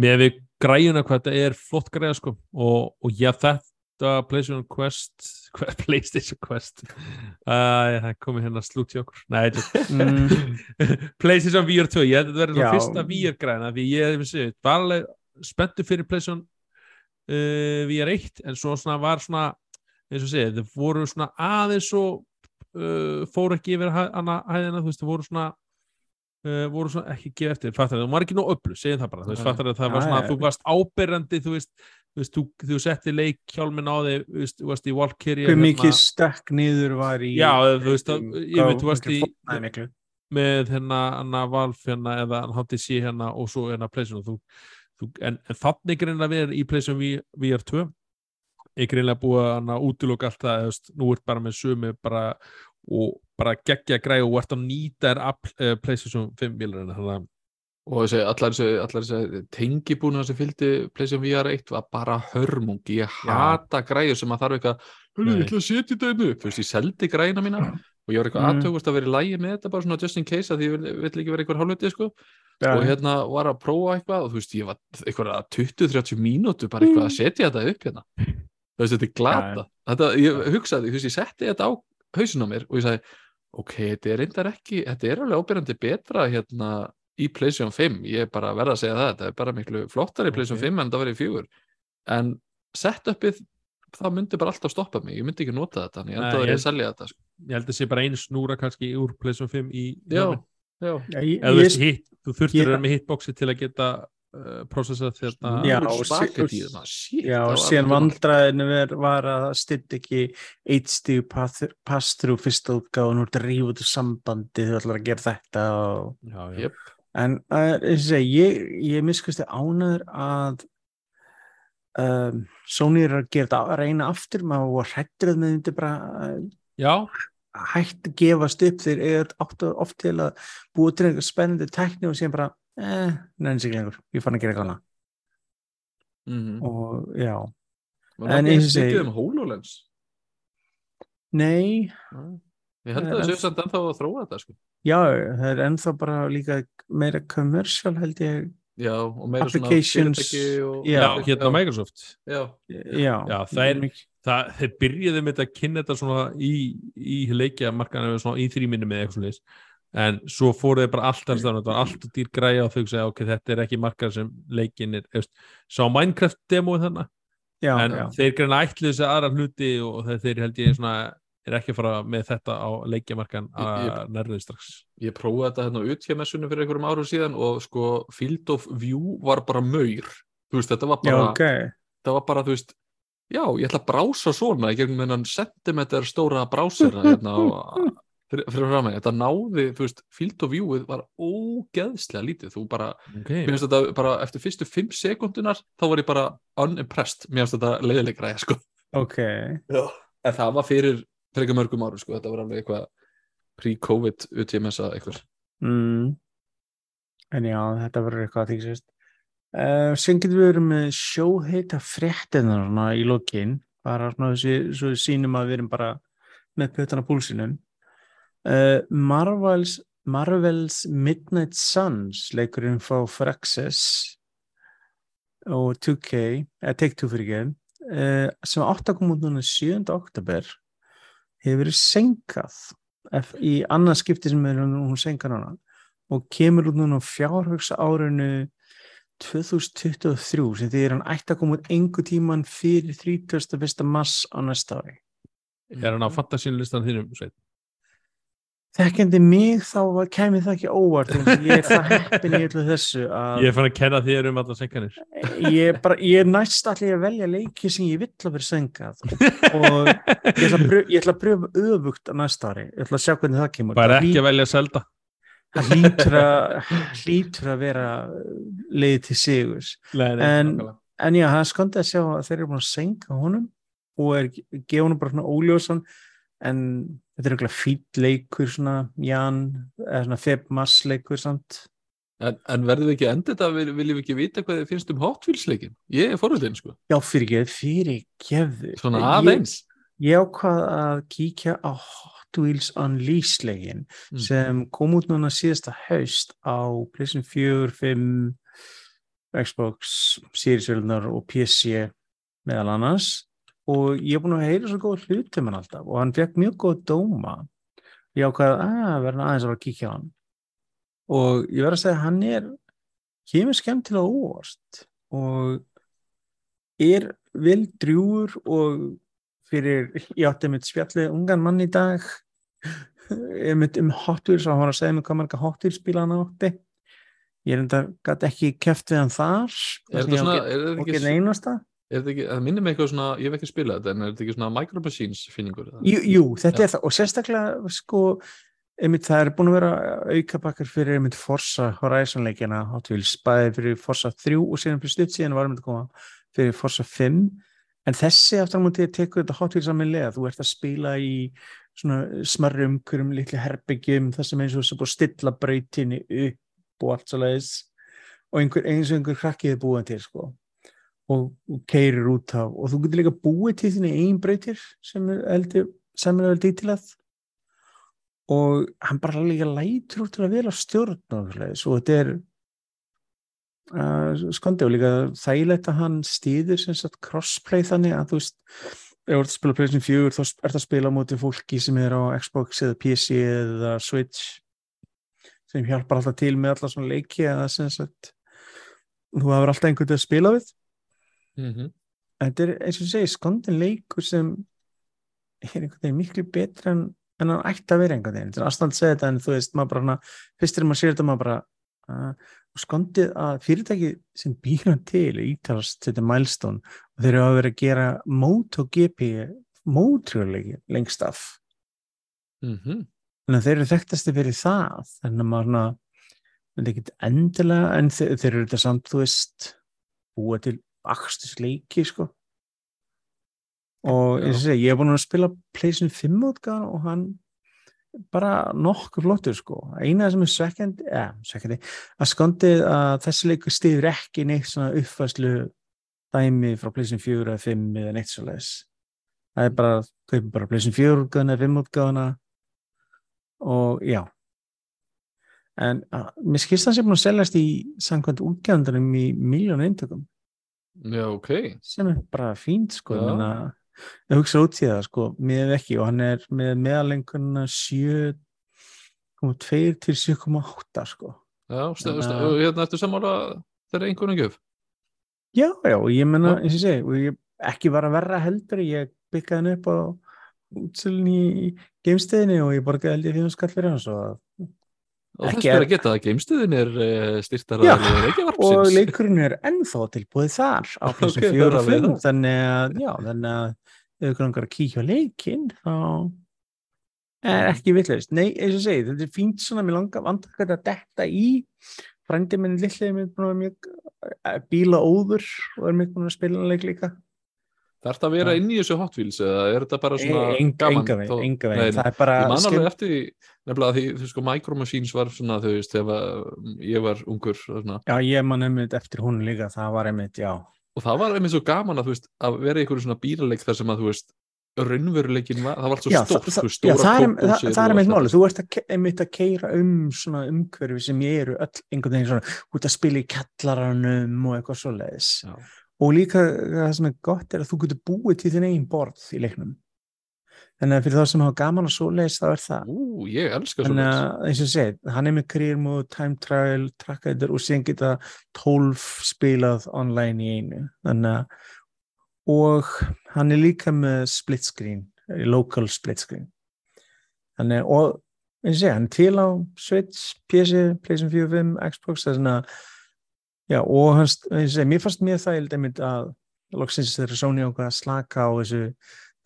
[SPEAKER 1] með við græjuna hvað þetta er flott græja sko. Og, og já þetta PlayStation Quest PlayStation Quest. Uh, það komið hérna slút í okkur. Nei, þetta-
[SPEAKER 3] mm,
[SPEAKER 1] PlayStation VR 2 ég held að þetta verði
[SPEAKER 3] Já.
[SPEAKER 1] það fyrsta VR græna því ég vissi, var alveg spenntur fyrir PlayStation uh, VR 1 en svo svona var svona eins og segið, þau voru svona aðeins og uh, fóru ekki yfir hana hæðina, þú veist, þau voru svona uh, voru svona ekki gefa eftir, fattar þau, þú var ekki nóg öllu, segjum það bara, þú veist, fattar þau, það var svona,
[SPEAKER 3] já.
[SPEAKER 1] þú varst áberandi, þú veist, þú veist, þú, þú setti leikhjálmin á þig, þú veist, þú varst í Valkyrie,
[SPEAKER 3] hver mikið stekk niður var í
[SPEAKER 1] Já, þú veist, að- ég veit, þú varst í- með hérna, hérna Valve hérna, eða HTC hérna og svo hérna PlayStation þú, þú, en, en þannig greinlega við erum í PlayStation V- VR 2 ég greinlega búið að útiloka allt það, veist, nú ert bara með sömu bara, og bara geggja græð og ert að nýta þér PlayStation 5 bílarinn þannig að
[SPEAKER 2] og þessi, allar þessi, tengibúna sem fylgdi PlayStation VR 1 var bara hörmung, ég hata græður sem að þarf eitthvað, "Hörru,
[SPEAKER 1] Nei.
[SPEAKER 2] ég ætla að setja þetta einu þú veist, ég seldi græðina mína og ég var eitthvað
[SPEAKER 3] Mm.
[SPEAKER 2] aðtökust að vera í lægi með þetta bara svona just in case að ég vill, ekki vera eitthvað hálfviti sko
[SPEAKER 3] Já,
[SPEAKER 2] og hérna var að prófa eitthvað og þú veist, ég var eitthvað 20-30 mínútur bara eitthvað að setja þetta upp hérna. Þú veist, þetta er glata. Þetta, ég hugsaði, þú veist, ég setti þetta á hausin á mér og ég sagði, ok, þetta er reyndar ekki, þetta er alveg ábyrjandi betra hérna í PlayStation 5 ég er bara að verða að segja það, þetta er bara miklu flottar í PlayStation
[SPEAKER 1] Ok.
[SPEAKER 2] 5 en það verið fjögur. En setupið það myndi bara alltaf stoppa mig, ég myndi ekki nota þetta en ég endaði
[SPEAKER 1] ég-
[SPEAKER 2] að selja þetta sko.
[SPEAKER 1] ég held að sé bara einu snúra kannski úr PlayStation 5 í
[SPEAKER 2] já, já,
[SPEAKER 3] Já,
[SPEAKER 1] þú
[SPEAKER 3] ég,
[SPEAKER 1] veist, hit, þú þurftir
[SPEAKER 3] ég-
[SPEAKER 1] að vera með hitboxi til að geta uh, processað þetta
[SPEAKER 3] Já, og sí-
[SPEAKER 2] maður, shit,
[SPEAKER 3] já,
[SPEAKER 2] var
[SPEAKER 3] síðan vandraðinu var að það styrt ekki HD pass-through fyrsta útgáð og nú að rífa út úr sambandi þú ætlar að gera þetta og...
[SPEAKER 1] já, já.
[SPEAKER 2] Jep.
[SPEAKER 3] en uh, og segi, ég, ég miskusti ánæður að um, Sony er að gera þetta að reyna aftur maður var hrættur að með þetta bara uh,
[SPEAKER 1] já,
[SPEAKER 3] hægt að gefast upp þeir eru oft til að búa til einhver spennandi tekni og síðan bara eh, neins ekki lengur, ég fann að gera eitthvað annað.
[SPEAKER 2] Mhm.
[SPEAKER 3] og já,
[SPEAKER 2] Var
[SPEAKER 3] En
[SPEAKER 2] ekki mikið um HoloLens?
[SPEAKER 3] Nei.
[SPEAKER 2] Ég held að það séu samt ennþá að þróa þetta sko.
[SPEAKER 3] já, það er ennþá bara líka meira commercial held ég.
[SPEAKER 2] Já, og meira svona fyrirtæki og...
[SPEAKER 3] já,
[SPEAKER 1] já, hérna Microsoft.
[SPEAKER 2] Já,
[SPEAKER 3] já,
[SPEAKER 1] Já, það er-
[SPEAKER 3] mikið-
[SPEAKER 1] það, þeir byrjuðu með þetta að kynna þetta svona í, í leikja markaðinu svona í þrýminni með eitthvað leis en svo fóruð þeir bara alltaf þetta var allt og dýr græja og þau segja ok, þetta er ekki markað sem leikin er eftir, sá Minecraft demóið þannig
[SPEAKER 3] já,
[SPEAKER 1] en
[SPEAKER 3] já,
[SPEAKER 1] þeir greina ætlu þessi aðra hluti og þeir, þeir held ég svona er ekki að fara með þetta á leikjamarkan að nærðið strax.
[SPEAKER 2] Ég prófaði þetta hérna út hjá messunum fyrir einhverjum árum síðan og sko Field of View var bara maur. Þú veist, þetta var
[SPEAKER 3] já,
[SPEAKER 2] bara,
[SPEAKER 3] ok.
[SPEAKER 2] þetta var bara, þú veist já, ég ætla að brása svona í gegnum hennan sentimeter stóra brásera hérna og fyrir, fyrir fram að þetta náði, þú veist, Field of Viewið var ógeðslega lítið, þú bara
[SPEAKER 1] okay.
[SPEAKER 2] mér finnst þetta bara eftir fyrstu 5 sekundunar þá var ég bara unimpressed. Mér finnst þetta leiðilegra, sko.
[SPEAKER 3] Ok,
[SPEAKER 2] Já. en það var fyrir frekar mörgum árum, sko, þetta var alveg eitthvað pre-covid UTMS-a eitthvað
[SPEAKER 3] mm. en já, þetta verður eitthvað að þýksist uh, sem getur við verið með sjóheita fréttinarna í lokin bara þessi, svo við sýnum að við erum bara með pötana púlsinum uh, Marvels Marvels Midnight Suns leikurinn fá Fraxis og 2K eða Take-Two fyrir ekki uh, sem átt að koma út núna 7. oktober hefur verið senkað ef- í annað skipti sem er hún senkað núna og kemur út núna á fjárhugsa árinu 2023 sem því er hann ætti að koma út engu tíman fyrir 31. mars á næsta ári.
[SPEAKER 1] Er hann á fantasínulistan þínum sveit?
[SPEAKER 3] þekkjandi mig þá kæmi það ekki óvart ég er það heppin í öllu þessu að
[SPEAKER 1] ég er fann að kenna þér um allar senkanir
[SPEAKER 3] ég, er bara, ég er næst allir að velja leiki sem ég vill að vera sengað og ég ætla, að pröf, ég ætla að pröfa öfugt á næsta ári, ég ætla að sjá hvernig það kemur.
[SPEAKER 1] Bara ekki að velja Zelda
[SPEAKER 3] það hlýtur hlýtur að vera leið til sigurs.
[SPEAKER 1] Nei,
[SPEAKER 3] En- en já, það er skondið að sjá að þeir eru búin að senka honum og er gefa honum bara svona óljósan. En þetta er eitthvað fýll leikur svona Jan, eða svona Feb Mass leikur samt.
[SPEAKER 2] En, en verðum við ekki enda þetta? Vil, viljum við ekki vita hvað þið finnst um Hot Wheels leikin ég er forvöldin, sko,
[SPEAKER 3] já, fyrir gefið, fyrir gefið
[SPEAKER 2] svona aðeins.
[SPEAKER 3] Ég ákvað að kíkja á Hot Wheels Unleashed leikin
[SPEAKER 2] Mm.
[SPEAKER 3] sem kom út núna síðasta haust á PlayStation 4, 5 Xbox, Series-völunar og PC meðal annars. Og ég er búin að heyra svo góð hlutum hann alltaf og hann fekk mjög góð dóma. Ég ákvað að verða aðeins að að kíkja á hann. Og ég verð að segja að hann er kemur skemmtilega óvart og er vel drjúur og fyrir, ég átti mitt spjallið ungan mann í dag mitt um Hot Wheels og hann var að segja mig hvað marga Hot Wheels bíla hann átti. Ég er enda gæti ekki keft við hann þar
[SPEAKER 2] er þetta svona, er þetta ekki,
[SPEAKER 3] ekki einasta.
[SPEAKER 2] Er þetta ekki það minnir mig eitthvað svona, ég hef ekki spilað þetta en er þetta ekki svona Micro Machines finningur
[SPEAKER 3] jú, jú, þetta
[SPEAKER 2] Já.
[SPEAKER 3] er það. Og sérstaklega sko einmitt það er búin að vera aukabakkar fyrir einmitt Forza Horizon leikina Hot Wheels, bæði fyrir Forza 3 og síðan fyrir stutt síðan var einmitt að koma fyrir Forza 5 en þessi aftur á mútið tekur þetta Hot Wheels samanlega, þú ert að spila í svona smarri umhverjum litli herbyggjum, það sem eins og þess að búið stilla brautinni upp og allt svo leiðis og einhver, eins og einhver krakkið er búið til sko og, og keirir út af og þú getur líka búið til þínu einn brautir sem er heldur samanlega vel dítilað og hann bara líka lætur út til að vera stjórn og þetta er uh, skondi og líka þægilegt að hann stýður sem sagt crossplay þannig að þú veist ef þú ert að spila PlayStation 4 þá ert að spila móti fólki sem er á Xbox eða PC eða Switch sem hjálpar alltaf til með alla svona leiki eða sem sagt þú hafur alltaf einhvern veginn að spila við
[SPEAKER 2] Mhm.
[SPEAKER 3] þetta er eins og segi skondin leikur sem er einhvern veginn miklu betra en, en hann ætti að vera einhvern veginn aðstand að segja þetta en þú veist maður bara hana, fyrst er maður sér þetta maður bara uh, og skondið að fyrirtæki sem býra til ítalast þetta milestone og þeir eru að vera að gera MotoGP mótrjóðleiki lengst af.
[SPEAKER 2] Mhm.
[SPEAKER 3] þannig að þeir eru þekktasti fyrir það. Þannig að maður þetta er ekkert endilega en þeir, þeir eru þetta samt þú veist búa til akstusleiki sko. Og eins og segja, ég hef búin að spila Playson 5 útgáðan og hann bara nokkuð flottur sko. Eina sem er svekkjandi, ja, svekkjandi að skondið að þessi leikur stiður ekki neitt svona uppfæslu dæmi frá Playson 4 eða 5 eða neitt svo leiðis það er bara, kaupið bara Playson 4 útgáðana, 5 útgáðana og já. En að, mér skilst það sem búin að seljast í samkvæmt útgjöndunum í miljón eintökum.
[SPEAKER 2] Já, ok.
[SPEAKER 3] sem er bara fínt sko.
[SPEAKER 2] Já.
[SPEAKER 3] ég meina, ég hugsa út í það sko með ekki og hann er með meðalenguna 7,2 til 7,8 sko
[SPEAKER 2] Já, stu, stu,
[SPEAKER 3] að-
[SPEAKER 2] hérna ertu sammála þeirra einhvern gjöf.
[SPEAKER 3] já, já, og ég menna, eins og ég ekki var að verra heldur ég byggaði hann upp á útsölun í geimstöðinni og ég borgaði held ég fyrir skall fyrir hans og,
[SPEAKER 2] Og þess ber
[SPEAKER 3] er-
[SPEAKER 2] að geta að geimstuðin er uh, styrtar
[SPEAKER 3] Já, og leikurinn er ennþá tilbúið þar á
[SPEAKER 2] Ok,
[SPEAKER 3] 4 og
[SPEAKER 2] það
[SPEAKER 3] 5
[SPEAKER 2] alveg það.
[SPEAKER 3] þannig að, já, þannig að ef ykkur langar að kíkja á leikinn þá er ekki vitlaust. Nei, eins og segi, þetta er fínt svona mér langar vandakvæmt að detta í. Frændi minn lillið minn búin að mjög eh, bíla óður og er mjög búin að spila leik líka.
[SPEAKER 2] Þarf þetta að vera inn í þessu Hot Wheels eða er þetta bara svona
[SPEAKER 3] E- enga,
[SPEAKER 2] gaman?
[SPEAKER 3] enga veginn, enga veginn. Það er bara
[SPEAKER 2] Ég man alveg eftir nefnilega því, þú sko, Micro Machines var svona, þú veist, þegar ég var ungur svona,
[SPEAKER 3] já, ég man einmitt eftir hún líka það var einmitt, já
[SPEAKER 2] og það var einmitt svo gaman að, veist, að vera í einhverju svona bílaleik þar sem að, þú veist, raunveruleikin var, það var allt svo
[SPEAKER 3] Já,
[SPEAKER 2] stórt,
[SPEAKER 3] það,
[SPEAKER 2] veist,
[SPEAKER 3] já, það, er, það, er meitt máli, þú ert að, einmitt að keira um svona umhverfi sem ég eru öll einhvern veginn svona út að spila í kallaranum og eitthvað svoleiðis.
[SPEAKER 2] Já.
[SPEAKER 3] og líka það sem er gott er að þú getur búið til þinn eigin borð í leiknum þannig að fyrir þá sem hafa gaman að svoleiðis þá er það.
[SPEAKER 2] Ú, ég elska
[SPEAKER 3] þannig
[SPEAKER 2] svona.
[SPEAKER 3] að eins og ég segi, hann er með mode, time trial, trackæður og síðan geta 12 spilað online í einu. Þannig að og hann er líka með split screen, eh, local split screen. Þannig og og segi, hann er til á Switch, PC, PlayStation 4, 5, Xbox svona já, og hans, og ég segi, mér fannst mér það að loksins þegar Sony ákvað að slaka á þessu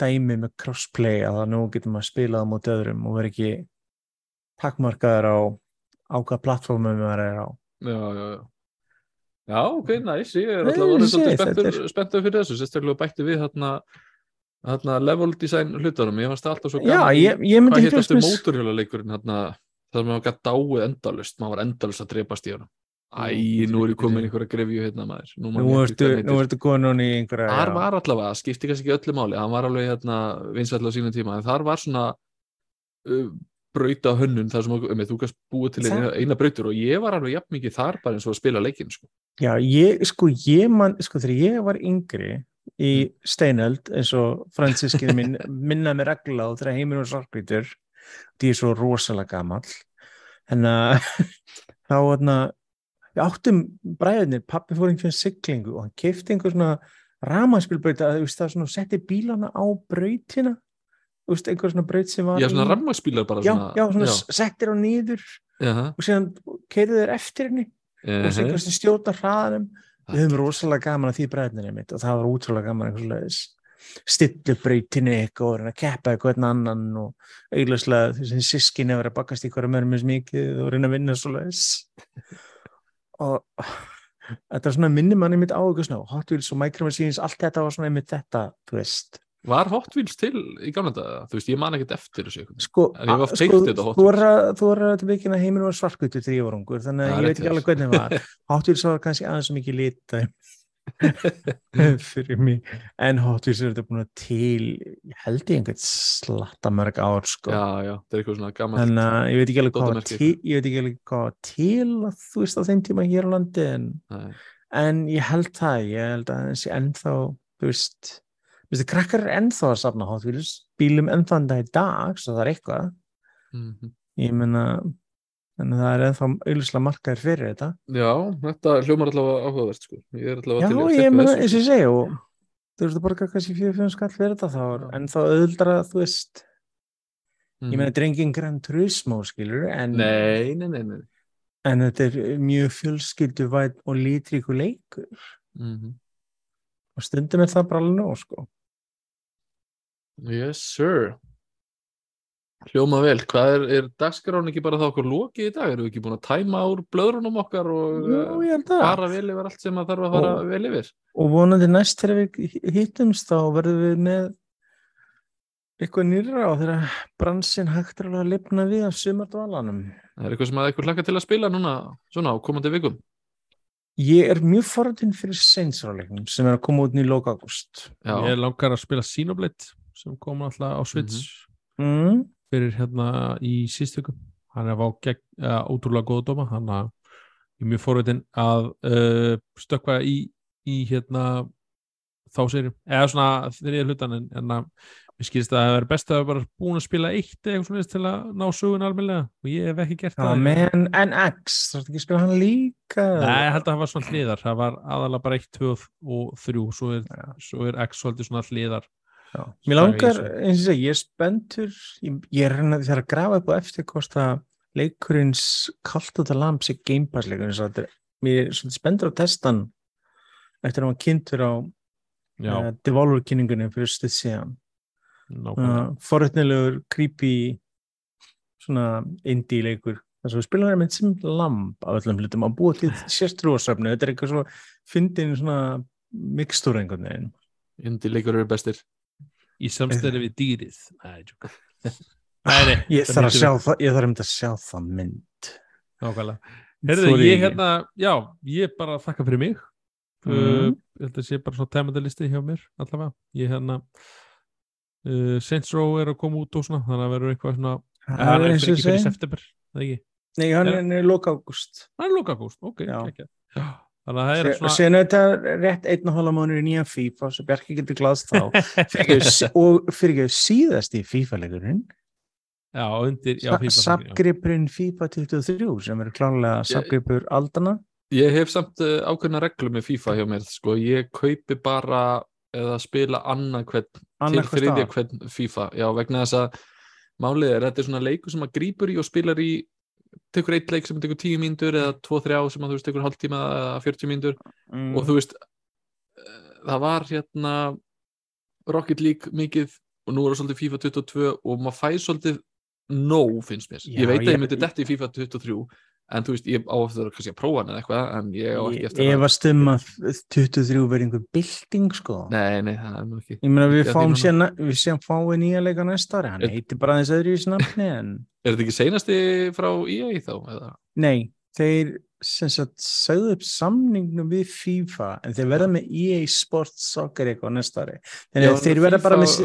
[SPEAKER 3] dæmi með crossplay að það nú getur maður spilað á móti öðrum og verður ekki takkmarkaður á á hvaða plattformum maður er á.
[SPEAKER 2] Já, já, já. Já, ok, næs, ég er alltaf
[SPEAKER 3] ég
[SPEAKER 2] svolítið spenntur, fyrir þessu, sérstaklega bætti við þarna, þarna level design hlutunum, ég fannst alltaf svo
[SPEAKER 3] Já,
[SPEAKER 2] gaman í-
[SPEAKER 3] ég, ég myndi
[SPEAKER 2] aftur
[SPEAKER 3] trúst
[SPEAKER 2] mótorhjólaleikurinn þarna, það sem maður gætt dáið endalust maður var endalust að drepast í honum Æ,
[SPEAKER 3] Nú,
[SPEAKER 2] er ég komin
[SPEAKER 3] bíddu.
[SPEAKER 2] einhverja grefju hérna maður Nú,
[SPEAKER 3] Nú
[SPEAKER 2] ég
[SPEAKER 3] ertu, komin í einhverja
[SPEAKER 2] Þar var allavega, skipti kannski ekki öllu máli hann var alveg hérna vinsætla á sínum tíma en þar var svona uh, brauta hönnun þar sem um, þú kannst búið til eina,
[SPEAKER 3] Það-
[SPEAKER 2] eina brautur og ég var alveg jafn mikið þar bara eins og að spila leikinn sko.
[SPEAKER 3] Já, ég, sko, ég man, sko, þegar ég var yngri í
[SPEAKER 2] Mm.
[SPEAKER 3] steinöld, eins og fransískið minn minnaði mig regla og þegar heiminn var svarkvítur, því er svo rosalega gamall, en að þá, þarna, við áttum bræðinir, pappi fór einhvern siglingu og hann keifti einhver svona ramaspilbraut að, þú veist, það svona setti bílana á veist, einhver svona braut sem var
[SPEAKER 2] Já, svona rammaspílar bara
[SPEAKER 3] já,
[SPEAKER 2] svona
[SPEAKER 3] já, svona settir á niður
[SPEAKER 2] já,
[SPEAKER 3] og síðan keirðu þeir eftir henni. Og sem
[SPEAKER 2] uh
[SPEAKER 3] hversu stjórna hraðanum. Við höfum rosalega gaman að því bræðinni mitt og það var útrúlega gaman einhvers leiðis stillu breytinu eitthvað og reyna að keppa eitthvað einn annan og augljóslega þessi sískin er að bakast í hverju mörgum eins mikið og reyna að vinna svo leiðis og þetta er svona minni manni mitt á eitthvað svona Hot Wheels og Micro Machines, allt þetta var svona einmitt þetta, þú veist.
[SPEAKER 2] Var Hot Wheels til í gamla daga? Þú veist, ég man ekkert eftir þessu
[SPEAKER 3] sko,
[SPEAKER 2] En ég hef oft
[SPEAKER 3] sko
[SPEAKER 2] þetta Hot
[SPEAKER 3] að, þú að þetta byggja að heiminu var svarkvöldu þegar ég var ungur þannig að ég veit ekki alveg hvernig það var. Hot Wheels var kannski aðeins mikið lita fyrir mig. En Hot Wheels er þetta búin að til ég held ég einhvern slatta mörg ár sko?
[SPEAKER 2] Já, já, þetta er eitthvað svona gammalt
[SPEAKER 3] en uh, ég veit ekki alveg hvað til, ég veit ekki alveg hvað til að þú veist á þeim tíma hér á landi en, en ég held það ég held að þessi ennþá þú veist, veist krakkar er ennþá að safna Hot Wheels bílum ennþá en það í dag svo það er eitthvað.
[SPEAKER 2] Mhm.
[SPEAKER 3] ég meina en það er ennþá auðvitað markaðir fyrir þetta
[SPEAKER 2] Já, þetta hljómar allavega áhugavert sko. Ég er allavega
[SPEAKER 3] Já,
[SPEAKER 2] til að
[SPEAKER 3] meina,
[SPEAKER 2] þessu,
[SPEAKER 3] eins og
[SPEAKER 2] sko.
[SPEAKER 3] ég segi og þú veist að borga kannski 4-5 skall fyrir þetta þá er
[SPEAKER 2] Já.
[SPEAKER 3] en þá auðvitað að þú veist
[SPEAKER 2] Mhm.
[SPEAKER 3] ég meina, þetta er engin Gran Turismo skilur en,
[SPEAKER 2] Nei, nei, nei, nei.
[SPEAKER 3] en þetta er mjög fjölskylduvæt og lítríku leikur
[SPEAKER 2] Mm
[SPEAKER 3] og stundum er það bara alveg nóg sko
[SPEAKER 2] Yes, sir Hljóma vel, hvað er, er dagskráin ekki bara þá okkur lokið í dag? Erum við ekki búin að tæma úr blöðrunum okkar og
[SPEAKER 3] Jú, að
[SPEAKER 2] fara vel yfir allt sem að þarf að fara
[SPEAKER 3] Og-
[SPEAKER 2] vel yfir?
[SPEAKER 3] og vonandi næst þegar við hittumst þá verðum við með eitthvað nýra og þegar bransin hægt er að lifna við af sumardvalanum
[SPEAKER 2] Það er eitthvað sem að eitthvað hlakka til að spila núna svona á komandi vikum.
[SPEAKER 3] Ég er mjög forðin fyrir Saints-ráleiknum sem er að koma út í lóka ágúst
[SPEAKER 2] Já,
[SPEAKER 1] Ég langar að spila Xenoblade sem kom alltaf á Switch
[SPEAKER 3] mm.
[SPEAKER 1] Fyrir hérna í síðstöku. Hann er fá gegn, uh, ótrúlega góða dóma. Hann að ég er mjög forveitin að uh, stökkva í, í hérna þá sérum, eða svona þegar ég er hlutan en, en að mér skilst að það er best að vera búin að spila eitt eða eitthvað svona til að ná sögun almennilega. Og ég hef ekki gert það
[SPEAKER 3] menn, NX, þú ert ekki að spila hann líka?
[SPEAKER 1] Nei, ég held að það var svona hliðar. Það var aðalega bara 1, 2 og 3 svo er,
[SPEAKER 3] Já.
[SPEAKER 1] svo er X svolítið svona hliðar
[SPEAKER 3] Já. Mér langar, eins og ég, ég er spenntur. Ég, ég er hérna þegar að grafa upp á eftir hvort að leikurins kalt út að lamp sér Game Pass leikurinn svo þetta er, mér er svolítið spenntur að testa hann eftir að hann kynntur á uh, Devolver kynningunni fyrir stuð síðan. Uh, forréttnilegur, creepy svona indie leikur. Þess að við spilum hann með sem lamp af öllum hlutum að búa til sérstrúasöfnu þetta er eitthvað svo fyndin svona mixtúr einhvern veginn.
[SPEAKER 2] Indi leikur eru bestir.
[SPEAKER 1] Í samstæði við dýrið Nei, tjóka. Nei,
[SPEAKER 3] ég þarf að sjá það ég þarf að mynda að sjá það mynd Þori
[SPEAKER 1] ég hérna, já, ég bara þakka fyrir mig.
[SPEAKER 3] Mhm.
[SPEAKER 1] Uh, að sé bara svona tæmandalisti hjá mér, allavega. Ég hérna, uh, Saints Row er að koma út og svona, þannig að verður eitthvað svona,
[SPEAKER 3] það
[SPEAKER 1] hann
[SPEAKER 3] er
[SPEAKER 1] er ekki fyrir september,
[SPEAKER 3] nei, hann
[SPEAKER 1] Já.
[SPEAKER 3] er loka ágúst
[SPEAKER 1] Það er lókagúst, ok,
[SPEAKER 3] Já.
[SPEAKER 1] ekki. Þannig að það er
[SPEAKER 3] og
[SPEAKER 1] svona,
[SPEAKER 3] síðan er þetta rétt einn og hóla mánuður í nýja FIFA svo Bjarki getur glaðst þá Fyrirgefðu- og fyrir ekki síðast í FIFA-leikurinn
[SPEAKER 1] já, undir, já, FIFA. já.
[SPEAKER 3] Sapgripurinn FIFA 23 sem er klánlega sapgripur aldana
[SPEAKER 2] Ég hef samt uh, ákveðna reglum með FIFA hjá mér, sko. Ég kaupi bara eða spila annað hvern til þriðja hvern FIFA. Já, vegna þess að málið er, þetta er svona leikur sem að grípur í og spilar í tekur eitt leik sem tekur tíu mínútur eða tvo, þrjá sem að þú veist tekur hálftíma eða 40 mínútur.
[SPEAKER 3] Mm.
[SPEAKER 2] og þú veist eh, það var hérna Rocket League mikið og nú er það svolítið FIFA 22 og maður fæ svolítið nóg finnst mér,
[SPEAKER 3] Já,
[SPEAKER 2] ég veit að
[SPEAKER 3] ég-
[SPEAKER 2] ég myndi detti í FIFA 23 en þú veist, ég á eftir að að prófa hann eða eitthvað en ég á ekki eftir
[SPEAKER 3] Ég efast um að 23 verið einhver bylting sko.
[SPEAKER 2] Nei, nei, það er nú ekki
[SPEAKER 3] Ég meina við
[SPEAKER 2] að
[SPEAKER 3] fáum síðan, við fáum við nýja leika næsta ári, hann heitir bara aðeins öðru í snabni en
[SPEAKER 2] Er þetta ekki seinasti frá EA þá? Eða?
[SPEAKER 3] nei, þeir sagðu upp samningnum við FIFA en þeir verða með EA Sports Soccer eitthvað næsta ári þannig að þeir verða bara með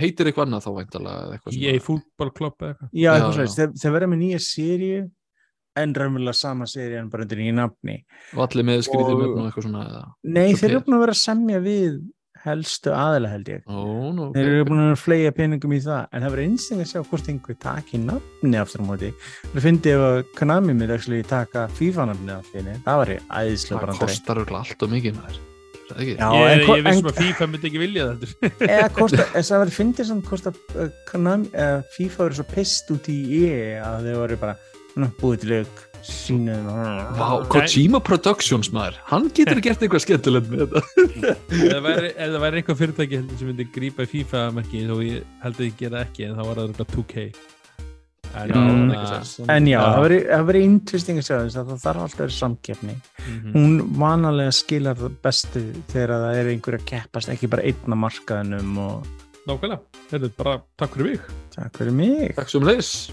[SPEAKER 2] Heitir eitthvað annað þá væntalega eða eitthvað
[SPEAKER 1] Ég er fútballklopp eða eitthvað.
[SPEAKER 3] já,
[SPEAKER 2] Já,
[SPEAKER 3] eitthvað
[SPEAKER 2] já.
[SPEAKER 3] svoleiðis. þeir, þeir verða með nýja seríu en raunverulega sama seríu en bara undir nýja nafni
[SPEAKER 2] og allir með skrítið
[SPEAKER 3] Og-
[SPEAKER 2] með og eitthvað svona eða
[SPEAKER 3] nei,
[SPEAKER 2] Svo
[SPEAKER 3] þeir eru búin að vera að semja við helstu aðila held ég
[SPEAKER 2] Ó, nú,
[SPEAKER 3] Þeir eru búin að flega peningum í það en það verður einsting að sjá hvort einhver taki nafni aftur á móti. Það fyndi ef að Konami myndi actually taka FIFA nafni af því það var æðislega
[SPEAKER 2] það kostar örugglega allt og mikið?
[SPEAKER 3] Já,
[SPEAKER 1] Ég,
[SPEAKER 3] en
[SPEAKER 1] ég, ég vissum
[SPEAKER 3] en-
[SPEAKER 1] að FIFA myndi ekki vilja þetta.
[SPEAKER 3] Eða að, þess að verður samt hvort að uh, Konami, uh, FIFA verður svo pist út í EA að þau verður bara "Nú, búið til auk sínum.
[SPEAKER 2] Vá, Kojima Productions maður hann getur gert eitthvað skemmtilegt með þetta
[SPEAKER 1] Ef það væri, ef það væri eitthvað fyrirtæki heldur sem myndi grípa í FIFA-merki þó ég held að ég gera ekki en þá var það örugglega 2K. En,
[SPEAKER 2] Já,
[SPEAKER 3] Mm.
[SPEAKER 2] er
[SPEAKER 3] En já, það verður- það verður interesting að sjá þess að það þarf alltaf að vera samkeppni.
[SPEAKER 1] Mhm.
[SPEAKER 3] Hún vanalega skilar það bestu þegar það er einhver að keppast, ekki bara einna markaðinum og
[SPEAKER 1] Nákvæmlega. Þetta er bara takk fyrir mig.
[SPEAKER 3] takk fyrir mig.
[SPEAKER 2] Takk sem leis